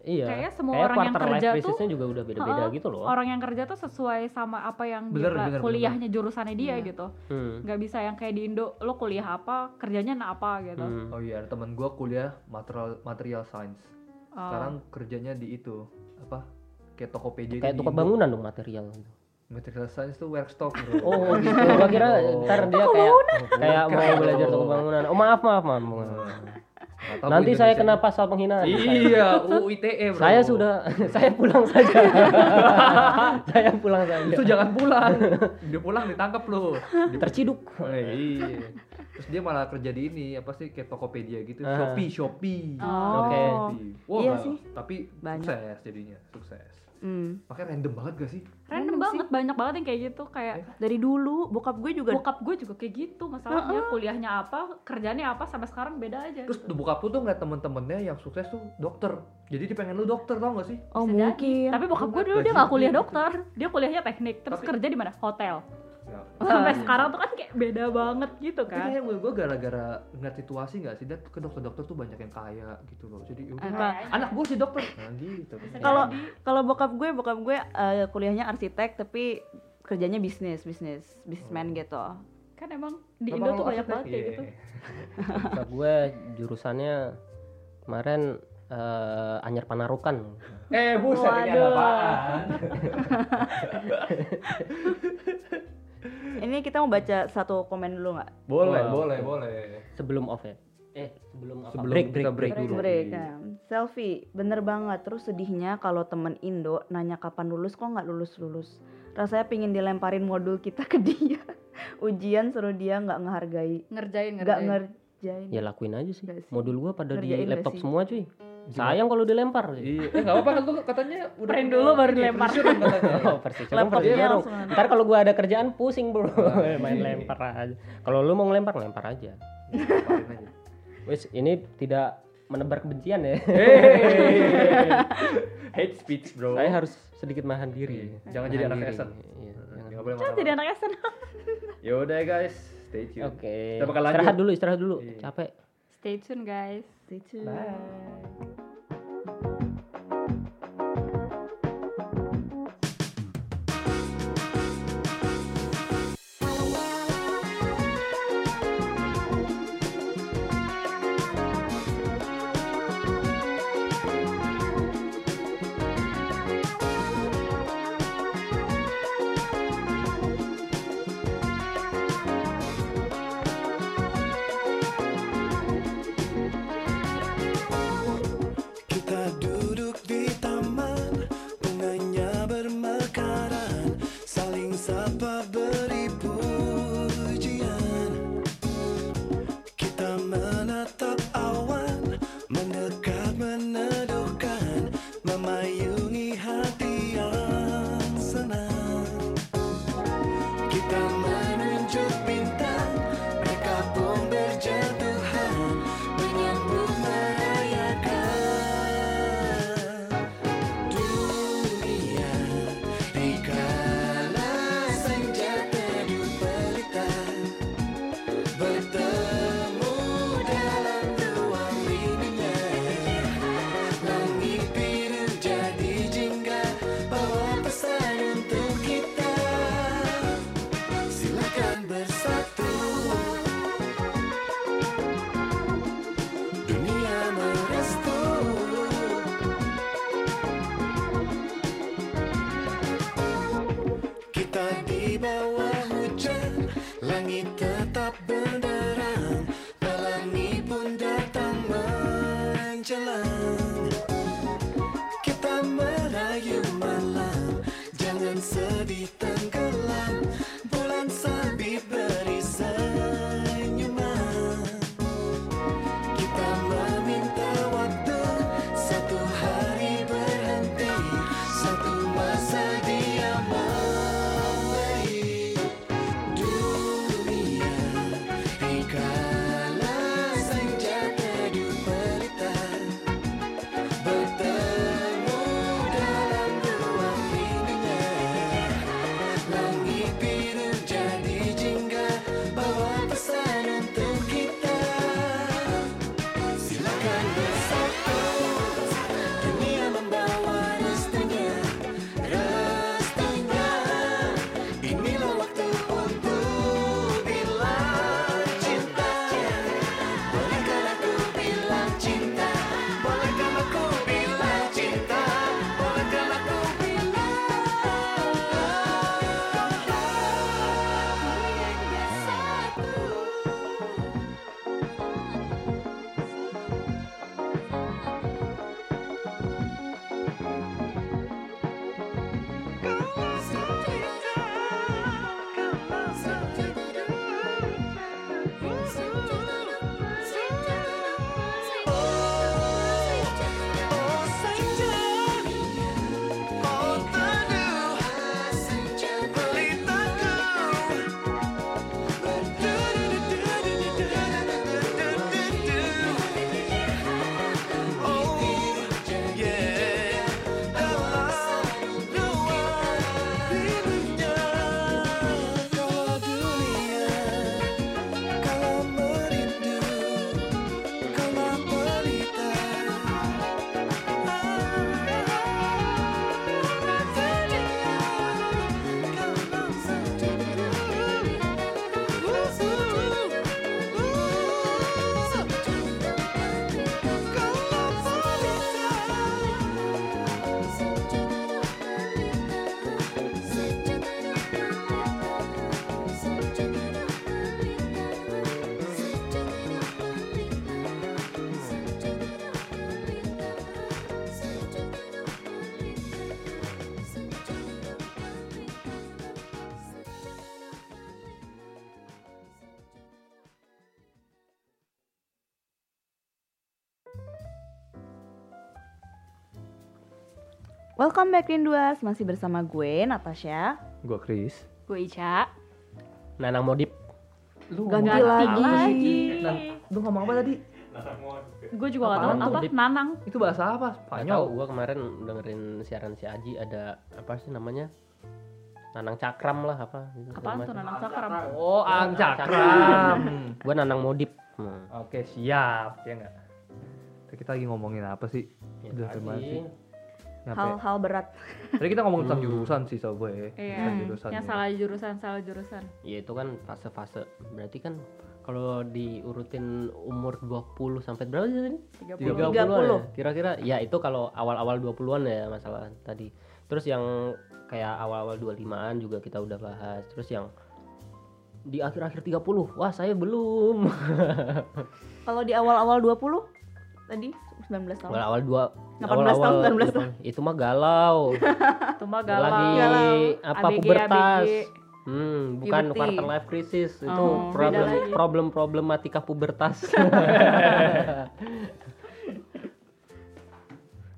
Iya. Kayaknya semua Kayak orang yang kerja tuh, juga udah beda-beda Heeh, gitu loh. orang yang kerja tuh sesuai sama apa yang Bener, dia bener, kuliahnya jurusannya dia Iya. gitu. Hmm. Nggak bisa yang kayak di Indo, lo kuliah apa, kerjanya apa gitu. Hmm. oh iya temen gue kuliah material material science Oh. sekarang kerjanya di itu kayak Tokopedia Kayak di tukang Indo. bangunan dong material. material science tuh workshop bro Oh gitu. Gua kira Oh. ntar dia kayak kayak mau belajar tukang bangunan. Oh maaf maaf maaf. Nanti saya kena pasal penghinaan. Iya, UU ITE bro. Saya sudah, [laughs] saya pulang saja. [laughs] saya pulang saja. Itu jangan pulang. Dia pulang ditangkap lo. Terciduk. iya. Terus dia malah kerja di ini apa sih kayak Tokopedia gitu, Ah. Shopee, Shopee. Oh. Oke. Shopee. Wah, Iya sih. tapi Banyak. sukses jadinya, sukses. Hmm. Makanya random banget gak sih? Random banget, banyak banget yang kayak gitu kayak Dari dulu bokap gue juga bokap gue juga kayak gitu masalahnya kuliahnya apa kerjanya apa sampai sekarang beda aja Terus bokap lu tuh ngeliat temen-temennya yang sukses tuh dokter. Jadi dia pengen lu dokter tau gak sih? Oh Bisa jadi. mungkin. tapi bokap gue dulu Gaji dia nggak gede kuliah gitu. dokter dia kuliahnya teknik terus Tapi- kerja di mana hotel Ya. sampai sekarang tuh kan kayak beda banget gitu Tapi kan kayak menurut gue gara-gara ngeliat situasi gak sih? Dan ke dokter-dokter tuh banyak yang kaya gitu loh. Jadi udah, Apa? anak gue sih dokter. Nah gitu. Kalau kalau bokap gue, bokap gue eh, kuliahnya arsitek tapi kerjanya bisnis, bisnis, bisnisman gitu. kan emang di Indo tuh banyak banget kayak Iya. gitu Bokap gue jurusannya kemarin eh, Anyar Panarukan. Eh buset ini apaan? [laughs] Ini kita mau baca satu komen dulu nggak? Boleh, Wow. boleh, boleh. Sebelum off ya. Eh, sebelum apa? Sebelum break, break, kita break break, dulu. Break. nah. Selfie, bener banget. Terus sedihnya kalau temen Indo nanya kapan lulus kok nggak lulus lulus. Rasanya pingin dilemparin modul kita ke dia. [laughs] Ujian suruh dia nggak ngehargai, ngerjain nggak ngerjain ngerjain. Ya lakuin aja sih. Sih. Modul gua pada di Ngerjain nggak laptop sih? semua cuy. Sayang kalau dilempar. Iya, eh nggak apa-apa kan lu katanya udah Print dulu baru dilempar. [laughs] Oh, persis. Lemparnya Emang persis dong. langsung. Ntar kalau gua ada kerjaan pusing bro. Ah, [laughs] Main iya. lempar aja. Kalau lu mau ngelempar, lempar aja. Wes, ini tidak menebar kebencian ya. [laughs] Hate speech, bro. Saya harus sedikit menahan diri. Jangan jadi anak. SN. Iya, jangan. Boleh Kan jadi anak SN Ya udah ya guys, stay tune. Oke. Kita bakal lanjut. Istirahat dulu, istirahat dulu. Iya. Capek. stay tune guys Stay tune. Bye. Welcome back Rinduas, masih bersama gue Natasha. Gua Chris. Gue Ica. Nanang modip. Lu Ganti ngomong lagi. lagi. Nah, lu ngomong apa tadi? Gue juga gak tuh, apa Dip? nanang. Itu bahasa apa? Spanyol. tahu gua kemarin dengerin siaran si Aji ada apa sih namanya? Nanang cakram lah apa gitu. Apaan tuh nanang cakram? Oh, ang cakram. Gua nanang modip. Hmm. Oke, siap. Ya enggak? Kita lagi ngomongin apa sih? Ya, Udah sih? Nyampe. Hal-hal berat. Tadi kita ngomong tentang Hmm. jurusan sih sob gue. Iya, Tentang jurusan. yang ya. salah jurusan, salah jurusan. Ya itu kan fase-fase. Berarti kan kalau diurutin umur 20 sampai berapa sih tadi? 30. 30-an ya? Kira-kira ya itu kalau awal-awal 20-an ya masalah tadi. Terus yang kayak awal-awal 25-an juga kita udah bahas. Terus yang di akhir-akhir 30, wah saya belum. [laughs] Kalau di awal-awal 20 tadi 19 tahun. Awal-awal dua 18 awal-awal tahun, 19 tahun. itu mah galau. [laughs] Itu mah galau. Lagi Galau. apa ABG, pubertas. ABG. Hmm, bukan Puberty. quarter life crisis, itu Oh, problem problem problematika pubertas. [laughs]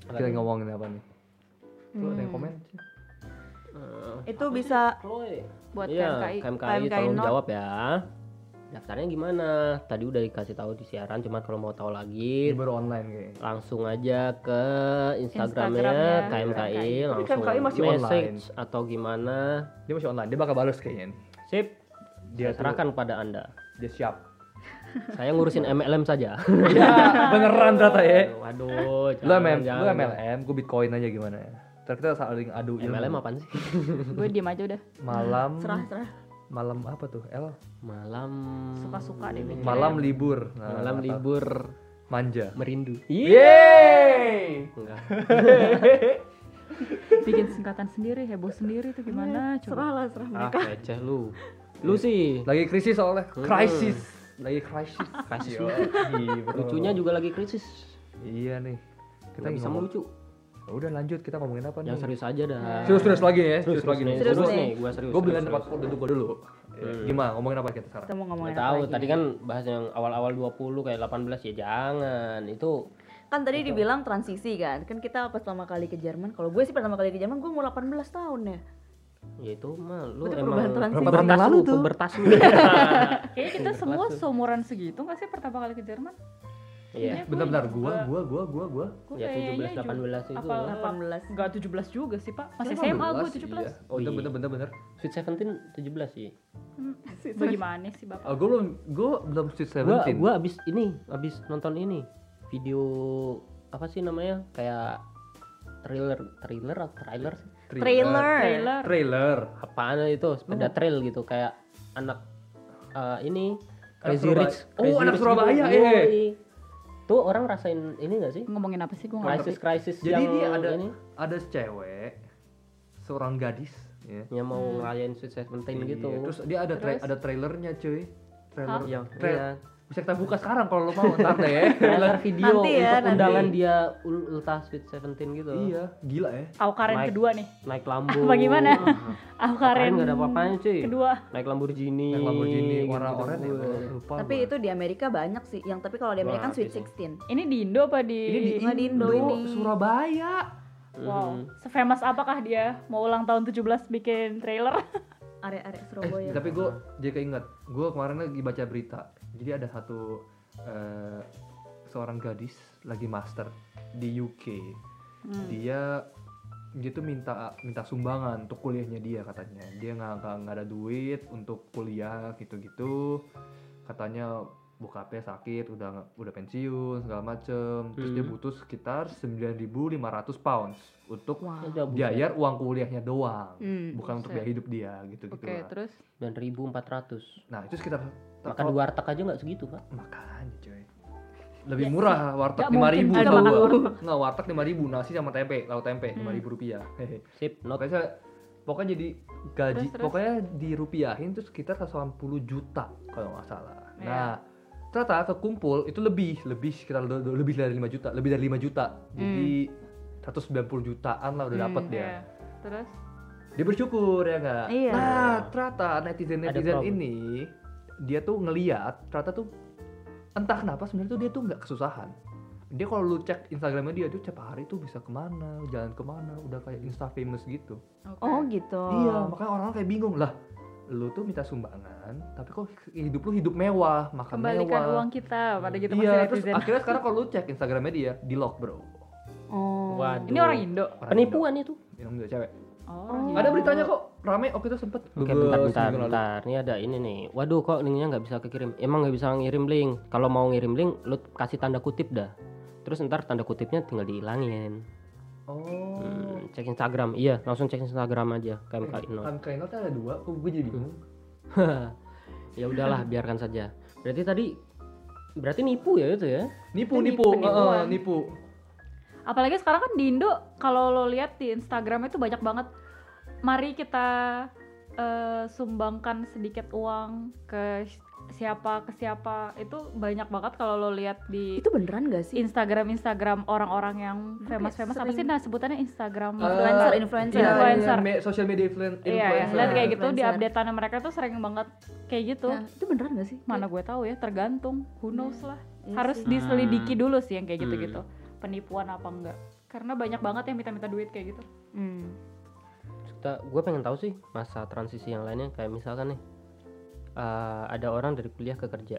Kita ngomongin apa nih? Lu ada yang Hmm. komen sih? Itu bisa Buat iya, KMKI. KMKI, KMKI tolong not. jawab ya. Daftarnya gimana? Tadi udah dikasih tahu di siaran, cuma kalau mau tahu Ini lagi baru online kayaknya. langsung aja ke Instagramnya Instagramnya KMKI, KMKI. langsung KMKI masih message atau gimana. Dia masih online. Dia bakal balas kayaknya. Sip, Dia saya serahkan kepada Anda. Dia siap. Saya ngurusin MLM saja. Iya, [laughs] beneran ternyata ya. Waduh, Lu MLM, lu. MLM, gue Bitcoin aja gimana ya. Ntar kita saling adu. MLM apaan sih? Gue diem aja udah. Malam, serah serah. Malam apa tuh? El? Malam Suka-suka deh mikirnya. Malam libur. Nah, malam atau libur Manja. merindu. Yeay! Enggak. [laughs] Bikin singkatan sendiri, heboh sendiri tuh gimana? Coba. Serah lah, serah Ah, mereka. receh lu. Lu sih Lagi krisis soalnya. Hmm. Krisis. Lagi krisis. Krisis iya, lucunya juga lagi krisis. Iya nih. Kita bisa ngomong- melucu. Udah lanjut kita ngomongin apa nih? Yang serius aja dah. Serius serius lagi ya, Serius, serius lagi nih. Serius Serius nih. nih, gua serius. Gue beliin tempat duduk gue dulu. Hmm. Gimana ngomongin apa kita sekarang? Kita mau ngomongin Nggak apa tahu, lagi tadi kan bahas yang awal-awal 20 kayak 18 ya jangan. Itu kan tadi dibilang transisi kan. Kan kita pas pertama kali ke Jerman. Kalau gue sih pertama kali ke Jerman gue umur 18 tahun ya. ya itu mah lu Berarti emang perubahan transisi. Berapa tahun yang lalu tuh? pubertas lu. [laughs] Kayaknya kita semua seumuran segitu gak sih pertama kali ke Jerman? Iya. Bentar-bentar, gua, gua, gua, gua, gua. Gue Ya 17 18 itu. Apal 18. Enggak 17 juga sih, Pak. Masih 18, SMA gue 17. Iya. Oh, iya. bener, bener, bener. Sweet 17 17 sih. Bagaimana sih, Bapak? Oh, gue belum, gue belum Sweet Gua Seventeen. gua abis ini, abis nonton ini video apa sih namanya? Kayak trailer trailer atau trailer sih? Trailer. Trailer. Trailer. apaan itu sepeda trail gitu kayak anak eh, ini Crazy. Rich Oh, Crazy anak Rich Surabaya, eh. Tuh orang rasain ini gak sih Ngomongin apa sih? Gue krisis krisis Jadi yang dia ada ini ada cewek, seorang gadis, ya. yang mau ngelayain Sweet Seventeen Iya, gitu Terus dia ada tra- Terus? ada trailernya, cuy. Trailer. Hah? Iya, Trail- iya. Bisa kita buka sekarang kalau lo mau ntar deh ya. trailer video Nanti ya, untuk nanti. undangan dia ul- ultah Sweet Seventeen gitu iya, gila ya. Aku Karen Naik. kedua nih. naik Lambo Apa [laughs] gimana? Aku [laughs] Karen Karen gak ada apa-apanya cuy kedua. naik Lamborghini Yang Lamborghini warna gitu-gitu. oranye ya, lupa Tapi gua. itu di Amerika banyak sih. Yang tapi kalau di Amerika kan Sweet gitu. 16. Ini di Indo apa di? ini di Nggak di Indo Indo, ini. Surabaya. Wow, Mhm. sefamous apakah dia mau ulang tahun 17 bikin trailer? [laughs] Area-area Eh, Surabaya. tapi gue jadi keinget, gue kemarin lagi baca berita. Jadi ada satu eh, seorang gadis lagi master di UK. Hmm. Dia dia tuh minta minta sumbangan untuk kuliahnya dia katanya. Dia nggak nggak ada duit untuk kuliah gitu-gitu. Katanya bokapnya sakit, udah udah pensiun segala macem. Terus dia Hmm. butuh sekitar 9.500 pounds untuk buset. biaya uang kuliahnya doang, Hmm, bukan untuk buset. biaya hidup dia gitu-gitu. Oke, lah. terus 9400 Nah itu sekitar makan di warteg aja nggak segitu pak makanya coy lebih Ya murah warteg lima ribu makan gua. warteg. nggak warteg lima ribu nasi sama tempe lauk tempe Hmm. lima ribu rupiah sip not pokoknya pokoknya jadi gaji Terus, terus? pokoknya dirupiahin itu sekitar 180 juta kalau nggak salah Iya. nah ternyata kekumpul itu lebih lebih sekitar lebih dari 5 juta lebih dari 5 juta jadi 190 jutaan lah udah Hmm, dapet dia iya. Terus dia bersyukur ya nggak Iya. nah ternyata netizen netizen problem. ini dia tuh ngeliat ternyata tuh entah kenapa sebenarnya tuh dia tuh nggak kesusahan dia kalau lu cek Instagramnya dia tuh tiap hari tuh bisa ke mana jalan ke mana udah kayak insta famous gitu Oh gitu. iya makanya orang kayak bingung lah lu tuh minta sumbangan tapi kok hidup lu hidup mewah makan Kembalikan mewah uang kita pada gitu iya masih terus netizen. akhirnya sekarang kalau lu cek Instagramnya dia di lock bro Oh. Waduh. Ini orang Indo. Orang Penipuan itu. Indo. yang udah cewek Oh, ada beritanya kok rame waktu itu sempet Oke, bentar, bentar, bentar. Ini ada ini nih. Waduh, kok linknya nggak bisa kekirim? Emang nggak bisa ngirim link. Kalau mau ngirim link, lu kasih tanda kutip dah. Terus ntar tanda kutipnya tinggal dihilangin. oh Hmm, cek Instagram. Iya, langsung cek Instagram aja. KMK Inno. kan kainnya ada dua kok gue jadi bingung [laughs] ya udahlah, biarkan saja. Berarti tadi berarti nipu ya itu ya? nipu Itu nipu nipu, Heeh, penipuan. nipu Apalagi sekarang kan di Indo kalau lo lihat di Instagram itu banyak banget. Mari kita eh, sumbangkan sedikit uang ke siapa ke siapa itu banyak banget kalau lo lihat di Itu beneran gak sih? Instagram Instagram orang-orang yang famous famous apa sih nah sebutannya Instagram Influencer, Eh, influencer. iya, Influencer. iya, me- social media influen- Iya, ya, influencer lihat kayak gitu di Influencer. updatean mereka tuh sering banget kayak gitu. Ya, itu beneran gak sih? Mana gue tahu ya, tergantung. Who knows lah. Iya Harus sih. diselidiki dulu sih yang kayak Hmm. gitu-gitu. Penipuan apa enggak? Karena banyak banget yang minta-minta duit kayak gitu. Hmm. Kita, gue pengen tahu sih masa transisi yang lainnya kayak misalkan nih eh, ada orang dari kuliah ke kerja.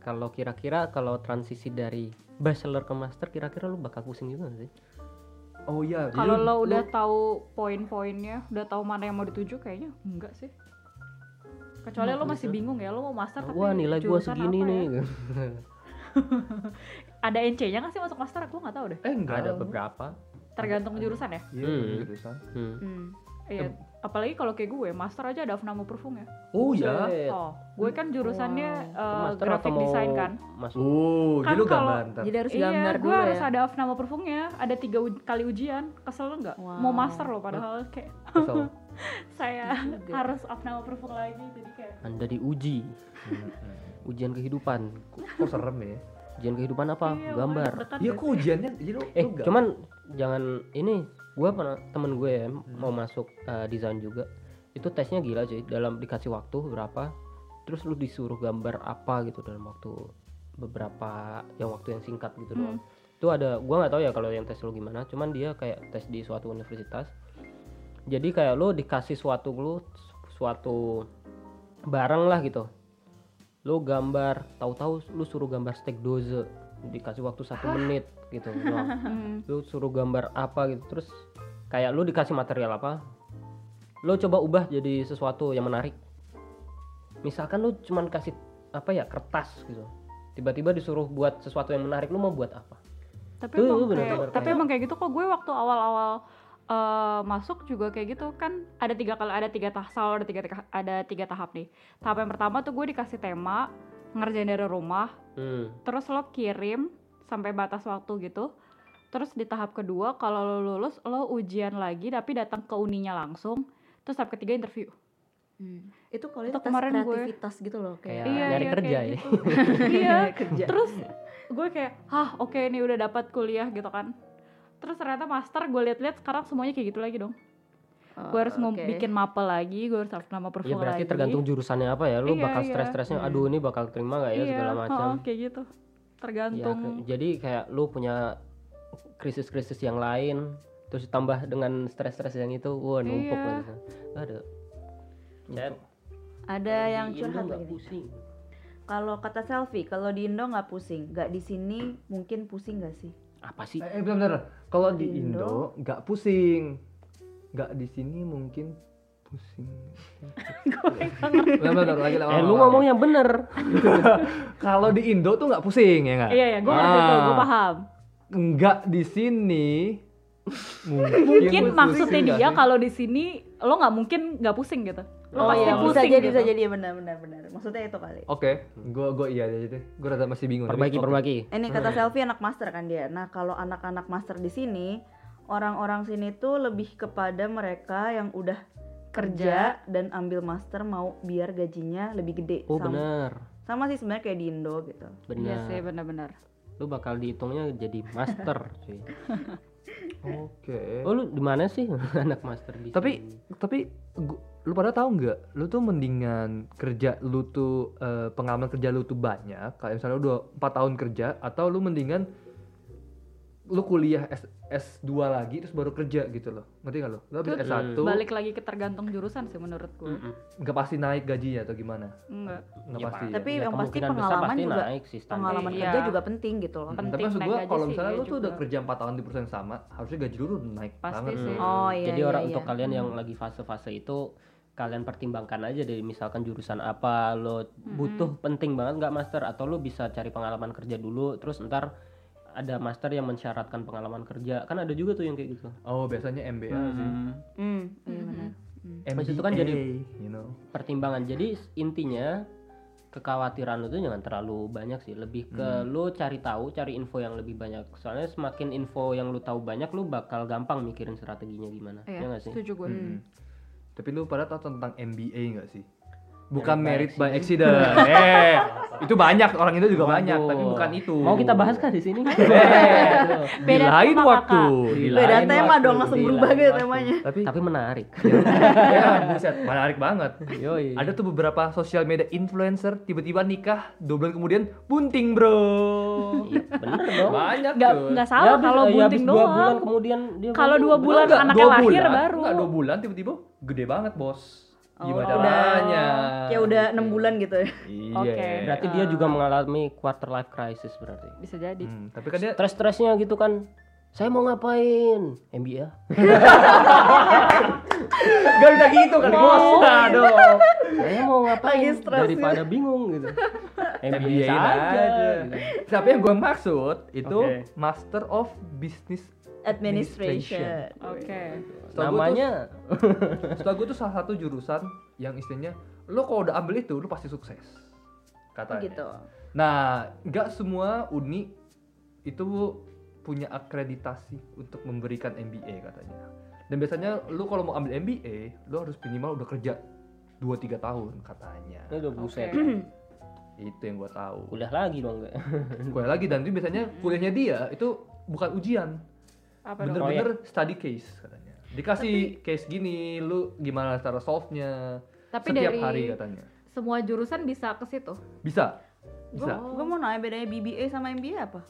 Kalau kira-kira kalau transisi dari bachelor ke master, kira-kira lu bakal pusing juga gak sih? oh iya jadi Kalau lu- lo udah lu- tahu poin-poinnya, udah tahu mana yang mau dituju kayaknya enggak sih. Kecuali lo masih bingung ya, lo mau master tapi Wah nilai gua jurusan segini apa ya? nih. [laughs] Ada NC-nya nggak sih masuk master? Gue nggak tahu deh. eh enggak ada beberapa. Tergantung jurusan ya. iya Hmm. jurusan Hmm. Hmm. Iya. Apalagi kalau kayak gue, master aja ada Afnama Perfum ya. oh ya. Oh, gue kan jurusannya eh, Master graphic atau mau design kan. Masuk. oh Kan jadi lu kalau- gambar Jadi harus iya, gambar gue dulu harus ya. ada nama perfumnya. Ada tiga uj- kali ujian. Kesel nggak? Wow. Mau master lo padahal kayak Kesel. [laughs] saya Juga. harus nama perfum lagi. Jadi kayak Anda diuji. Ujian kehidupan. kok serem ya Ujian kehidupan apa? iya, Gambar. iya gak kok ujiannya jadi lu Eh, lu cuman jangan ini gua pernah temen gue ya mau masuk eh, desain juga. Itu tesnya gila cuy. Dalam dikasih waktu berapa, terus lu disuruh gambar apa gitu dalam waktu beberapa yang waktu yang singkat gitu doang. Itu ada gua nggak tahu ya kalau yang tes lu gimana, cuman dia kayak tes di suatu universitas. Jadi kayak lu dikasih suatu lu suatu barang lah gitu. Lu gambar, tahu-tahu lu suruh gambar steak doze dikasih waktu satu menit gitu. [laughs] Doang Hmm. lu suruh gambar apa gitu. Terus kayak lu dikasih material apa lu coba ubah jadi sesuatu yang menarik. Misalkan lu cuman kasih apa ya kertas gitu. Tiba-tiba disuruh buat sesuatu yang menarik lu mau buat apa? Tapi Tuh, emang bener-bener kayak, tapi kayak- emang kayak gitu kok. Gue waktu awal-awal eh, masuk juga kayak gitu kan ada tiga kali ada tiga tahap ada tiga ada tiga tahap nih. Tahap yang pertama tuh gue dikasih tema ngerjain dari rumah hmm. terus lo kirim sampai batas waktu gitu terus di tahap kedua kalau lo lulus lo ujian lagi tapi datang ke uninya langsung terus tahap ketiga interview Hmm. Itu kalau Itu kemarin gue- kreativitas gitu loh Kayak kayak. nyari kerja kayak ya. gitu. [laughs] iya kerja. terus gue kayak hah oke ini udah dapat kuliah gitu kan terus ternyata master gue liat-liat sekarang semuanya kayak gitu lagi dong Oh, gue harus mau oke. bikin mapel lagi gue harus harus nama ya perfum berarti lagi tergantung jurusannya apa ya lu Iya, bakal iya. stres-stresnya aduh ini bakal terima nggak ya iya segala oh, macam kayak gitu Ya, tergantung ke- jadi kayak lu punya krisis-krisis yang lain terus ditambah dengan stres-stres yang itu wah numpuk Iya. lagi ada Ada yang curhat nggak lagi. nih. pusing Kalau kata selfie, kalau di Indo nggak pusing, nggak di sini mungkin pusing nggak sih? apa sih eh, eh bener kalau di. Indo nggak pusing nggak di sini mungkin pusing [laughs] Bentar, bentar, lagi eh lagi, lu ngomong yang bener [laughs] kalau di Indo tuh nggak pusing ya nggak iya iya gue ngerti tuh gue Ah. paham nggak di sini [laughs] mungkin, mungkin pusing maksudnya dia kalau di sini lo nggak mungkin nggak pusing gitu lo Oh pasti iya, bisa pusing jadi, gitu. bisa jadi benar benar benar. Maksudnya itu kali. Oke, gua gua iya aja deh. Gua rada masih bingung. tapi perbaiki perbaiki Ini kata selfie anak master kan dia. Nah kalau anak-anak master di sini, orang-orang sini tuh lebih kepada mereka yang udah kerja dan ambil master mau biar gajinya lebih gede. oh sama, bener sama sih sebenarnya kayak di Indo gitu. iya sih bener benar-benar lu bakal dihitungnya jadi master [laughs] cuy Oke. oh lu di mana sih [laughs] anak master di Tapi sini? tapi gua- lu pada tahu nggak? Lu tuh mendingan kerja lu tuh eh, pengalaman kerja lu tuh banyak, kayak misalnya lu udah 4 tahun kerja atau lu mendingan lu kuliah S, S2 lagi terus baru kerja gitu loh. Ngerti gak lo? Lu habis Itu S1 balik lagi ke tergantung jurusan sih menurut gue. nggak pasti naik gajinya atau gimana? Enggak. Nggak Ya, pasti. ya? Tapi Ya, yang pasti pengalaman pasti juga naik sih standar. pengalaman Iya. kerja juga penting gitu loh. Hmm, penting tapi maksud gua kalau misalnya lu tuh udah kerja 4 tahun di perusahaan yang sama, harusnya gaji lu tuh naik Pasti banget. sih. Oh iya. Jadi iya, orang iya. untuk kalian yang lagi fase-fase itu kalian pertimbangkan aja dari misalkan jurusan apa lo butuh penting banget nggak master atau lo bisa cari pengalaman kerja dulu terus ntar ada master yang mensyaratkan pengalaman kerja kan ada juga tuh yang kayak gitu Oh, biasanya MBA sih. Hmm. Hmm, iya benar. Maksud itu kan MBA, jadi- you know. pertimbangan jadi intinya kekhawatiran lo tuh jangan terlalu banyak sih lebih ke lo cari tahu cari info yang lebih banyak soalnya semakin info yang lo tahu banyak lo bakal gampang mikirin strateginya gimana ya Iya, nggak sih setuju gue. Hmm. Tapi lu pada tahu tentang MBA nggak sih? Bukan Merit by by accident. [laughs] eh, itu banyak orang itu juga banyak, Waduh. tapi bukan itu. mau kita bahas kah di sini Eh, [laughs] di Beda lain tema, waktu, di Beda lain tema waktu, dong langsung berubah gitu temanya. Tapi tapi menarik ya, buset, menarik banget. Yoi. Ada tuh beberapa sosial media influencer tiba-tiba nikah, dua bulan kemudian bunting bro. Iya, bener dong Banyak Nggak tuh. nggak Ya, salah habis- kalau ya, bunting dua doang. bulan kemudian dia Kalau dua bulan Enggak, anaknya dua lahir bulan, baru. Enggak, dua bulan tiba-tiba gede banget bos. Gimana Oh, caranya? Ya udah enam bulan gitu ya. Iya. Oke. berarti dia juga mengalami quarter life crisis berarti Bisa jadi. Hmm, tapi kan dia stres-stresnya gitu kan saya mau ngapain MBA [laughs] Gak bisa gitu kan bos. Aduh. saya mau ngapain daripada bingung gitu [laughs] MBA saja aja. gitu. Tapi yang gue maksud itu Oke. Master of Business Administration. Oke. Setahu gua namanya Setelah gue tuh salah satu jurusan yang istilahnya lo kalau udah ambil itu lo pasti sukses. Katanya. Gitu. Nah, nggak semua uni itu punya akreditasi untuk memberikan MBA katanya. Dan biasanya lu kalau mau ambil MBA, lu harus minimal udah kerja 2-3 tahun katanya. udah buset [clears throat] Itu yang gua tahu. udah lagi dong enggak Kuliah lagi dan itu biasanya kuliahnya dia itu bukan ujian. Apa dong? Bener-bener study case katanya. Dikasih case gini, lu gimana cara solve-nya Tapi setiap dari- hari katanya. Semua jurusan bisa ke situ. Bisa. Gue Bisa. mau nanya bedanya BBA sama MBA apa?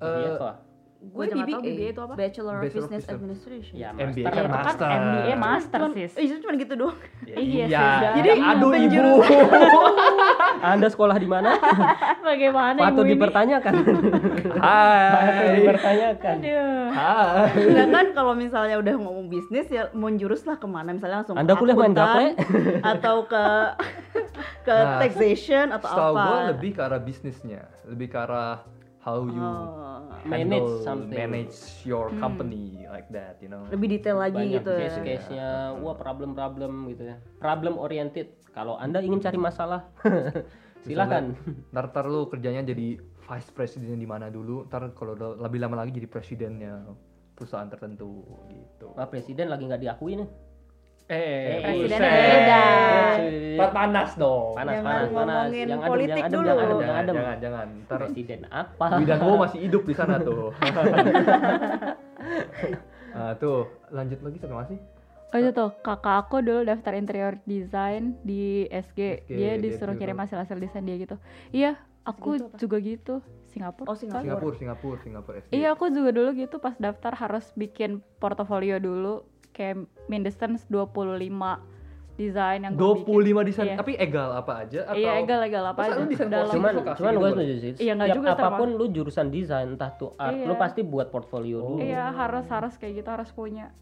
Iya, apa Gue tahu BBA, BBA itu apa. Bachelor of Bachelor of Business. Administration. ya MBA master kan Itu kan master. MBA master Cuman, sis. eh, itu cuma gitu doang. Iya, Iya. sudah. Jadi aduh ibu. [laughs] anda sekolah di mana Bagaimana patut ibu dipertanyakan patut Hai. dipertanyakan Aduh. Hai. Enggak kan kalau misalnya udah ngomong bisnis ya mau jurus lah ke mana misalnya langsung Anda ke kuliah main gaple? atau ke [laughs] ke Nah, taxation atau Setahu apa gue lebih ke arah bisnisnya, lebih ke arah how you Oh, Manage handle, something. manage your company like that, you know. lebih detail lagi banyak gitu ya. case-case-nya. Wah problem-problem gitu ya. Problem oriented. Kalau anda ingin cari masalah [laughs] silakan. Ntar, ntar lu kerjanya jadi vice president di mana dulu, ntar kalau udah lebih lama lagi jadi presidennya perusahaan tertentu gitu. Wah presiden lagi nggak diakui nih Eh, Presidennya buset. beda. Ntar panas dong. panas Jangan panas panas ngomongin yang adem politik yang adem dulu. yang Jangan, adem jangan, jangan. Ntar presiden apa masih hidup di sana tuh. nah, [laughs] [laughs] tuh lanjut lagi sampai masih. Oh itu tuh kakak aku dulu daftar interior design di SG. SG, dia disuruh kirim hasil-hasil desain dia gitu. Iya, aku apa? juga gitu. Singapura. Oh, Singapura. Singapura, Singapura, Singapura SD. Iya, aku juga dulu gitu pas daftar harus bikin portofolio dulu kayak mindestens 25 desain yang gua 25 desain, Iya. tapi egal apa aja atau Iya, egal egal apa Masa aja. lu desain Dalam- cuman cuman gitu, gue setuju sih Iya, nggak Setiap juga sama. apa pun lu jurusan desain entah tuh art Iya. lu pasti buat portfolio dulu Iya, harus harus kayak gitu harus punya.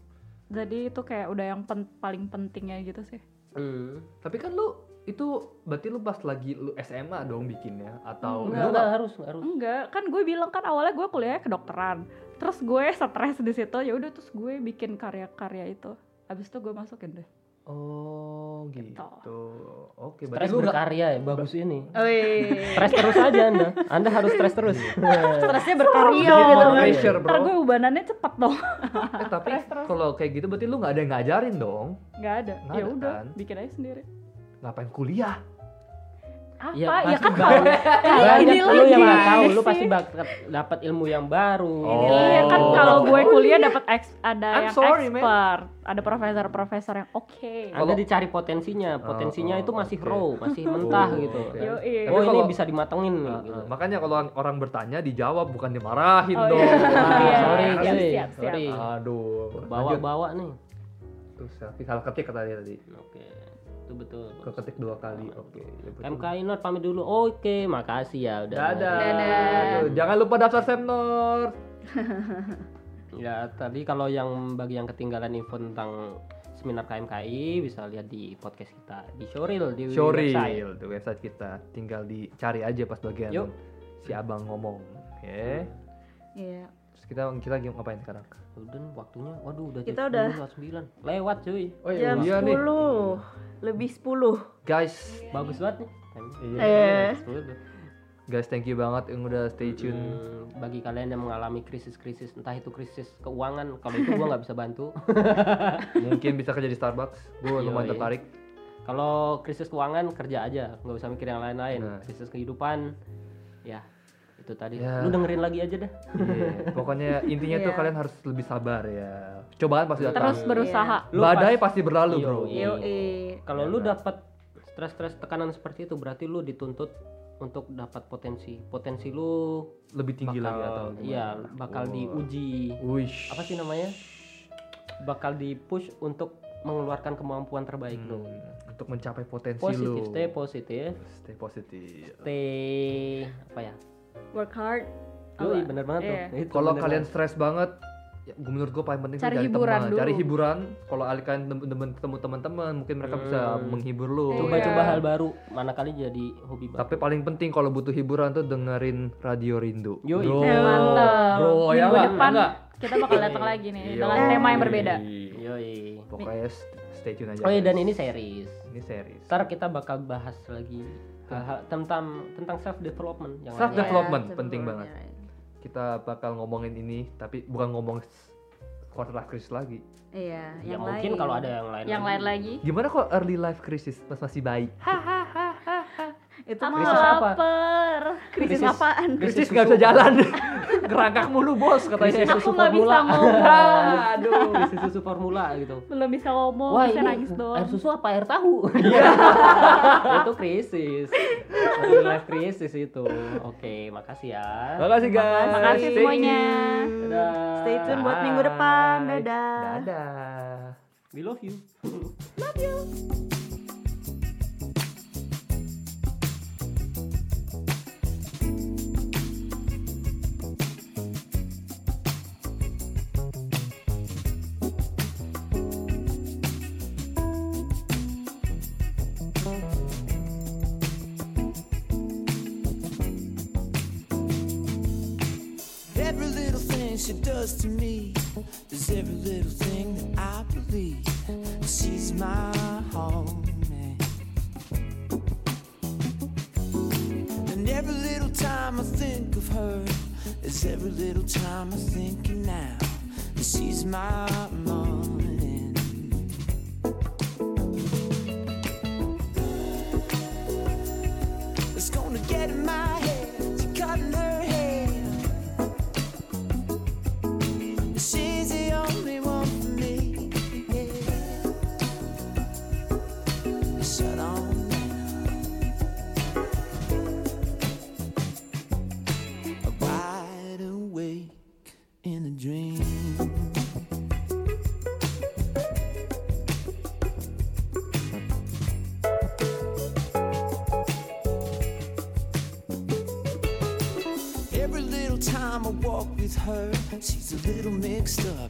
Jadi itu kayak udah yang pen- paling pentingnya gitu sih. Hmm. Tapi kan lu itu berarti lu pas lagi lu SMA dong bikinnya atau Enggak, lu enggak harus nggak harus Enggak, kan gue bilang kan awalnya gue kuliahnya kedokteran. Terus gue stres di situ, ya udah terus gue bikin karya-karya itu. Habis itu gue masukin deh. Oh gitu. Oke, berarti stres berkarya ya bagus ini Wih. stres terus aja anda anda harus stres terus Stresnya berkarya gitu more kan. pressure, Ntar gue ubanannya cepet dong. Eh, tapi kalau kayak gitu berarti lu nggak ada yang ngajarin dong. Nggak ada. Ya udah, kan? bikin aja sendiri. Ngapain kuliah? Apa Ya, ya, pasti kan banyak, kalau banyak [laughs] ini lu yang nggak lagi tahu, lu pasti bakal dapat ilmu yang baru. Iya kan kalau gue kuliah dapat ex- ada I'm yang sorry, man. expert, ada profesor-profesor yang oke. Anda dicari potensinya, potensinya Oh, itu masih oke. raw, masih mentah Oh, gitu. oke. Yoi. Oh Tapi ini bisa dimatengin nih. Nah, gitu. nah, makanya kalau orang bertanya dijawab bukan dimarahin Oh, dong. iya. Ah, Iya, sorry, siap, siap, siap. sorry. Aduh. Bawa-bawa nih. Tuh selfie salah ketik kata dia tadi. Oke, itu betul. Keketik dua kali. Oke. ya betul. MKI Not pamit dulu. Oke, makasih ya udah. Dadah. Dadah. Aduh, Jangan lupa daftar Semnor. [laughs] Ya, tadi kalau yang bagi yang ketinggalan info tentang seminar KMKI bisa lihat di podcast kita di Showreel di website. Showreel di website kita. Tinggal dicari aja pas bagian Yuk. si abang ngomong. Oke. Iya. Terus kita kita lagi ngapain sekarang? Udah waktunya. Waduh, udah Kita jam udah. 10, 9. Lewat cuy. Oh Jam iya nih. 10. Lebih 10. Guys, Bagus banget nih. Iya. Eh. Guys thank you banget yang udah stay tune. Hmm, bagi kalian yang mengalami krisis-krisis entah itu krisis keuangan kalau itu gua nggak bisa bantu [laughs] Mungkin bisa kerja di Starbucks. Gue lumayan tertarik. kalau krisis keuangan kerja aja nggak usah mikir yang lain-lain Nah. krisis kehidupan ya itu tadi Ya. lu dengerin lagi aja dah Iya, Pokoknya intinya tuh Iya. kalian harus lebih sabar ya. Cobaan pasti datang. Terus berusaha. Lu Badai pas- pasti berlalu, Iya, Bro. iya. Kalau lu dapat stres-stres tekanan seperti itu berarti lu dituntut untuk dapat potensi potensi lu Lebih tinggi bakal lagi atau gimana? iya bakal Oh. diuji Wish. apa sih namanya bakal di push untuk mengeluarkan kemampuan terbaik lu Hmm, untuk mencapai potensi positif lu. stay positif Stay positif. stay apa ya Work hard. Yoi, Apa? bener banget Iya. tuh Itu Kalau kalian stres banget, ya, menurut gue paling penting Cari cari hiburan teman, dulu. cari hiburan. Kalau kalian temen-temen ketemu teman-teman, mungkin mereka bisa Hmm. menghibur lu. coba-coba Iya. hal baru mana kali jadi hobi baru Tapi paling penting kalau butuh hiburan tuh dengerin Radio Rindu. Yoi. Bro. Eh, mantap. Bro, ya Minggu nggak? depan Nggak? kita bakal datang lagi nih Yoi. dengan tema yang berbeda. Yoi. Pokoknya st- stay tune aja. oh iya dan ini series ini series. ntar kita bakal bahas lagi hal-hal tentang tentang self development yang Self development Iya, penting banget. ya. Kita bakal ngomongin ini, tapi bukan ngomong quarter life crisis lagi. Iya, ya yang mungkin lain. kalau ada yang lain Yang lain lagi. Gimana kok early life crisis pas masih bayi? Itu mah Krisis apa? lapar. krisis apaan? Krisis nggak bisa jalan. [laughs] Gerangkak mulu bos krisis katanya. susu Aku nggak bisa formula ngomong. aduh krisis susu formula gitu Belum bisa ngomong, Wah bisa ini nangis doang. air susu apa air tahu? [laughs] [laughs] itu krisis, real life krisis itu. Oke, makasih ya. Makasih guys. Makasih Stay semuanya. Dadah. Stay tune buat minggu depan. Dadah. Dadah. We love you. Every she does to me is every little thing that I believe. She's my homie. And every little time I think of her is every little time I think of now. She's my morning. next up.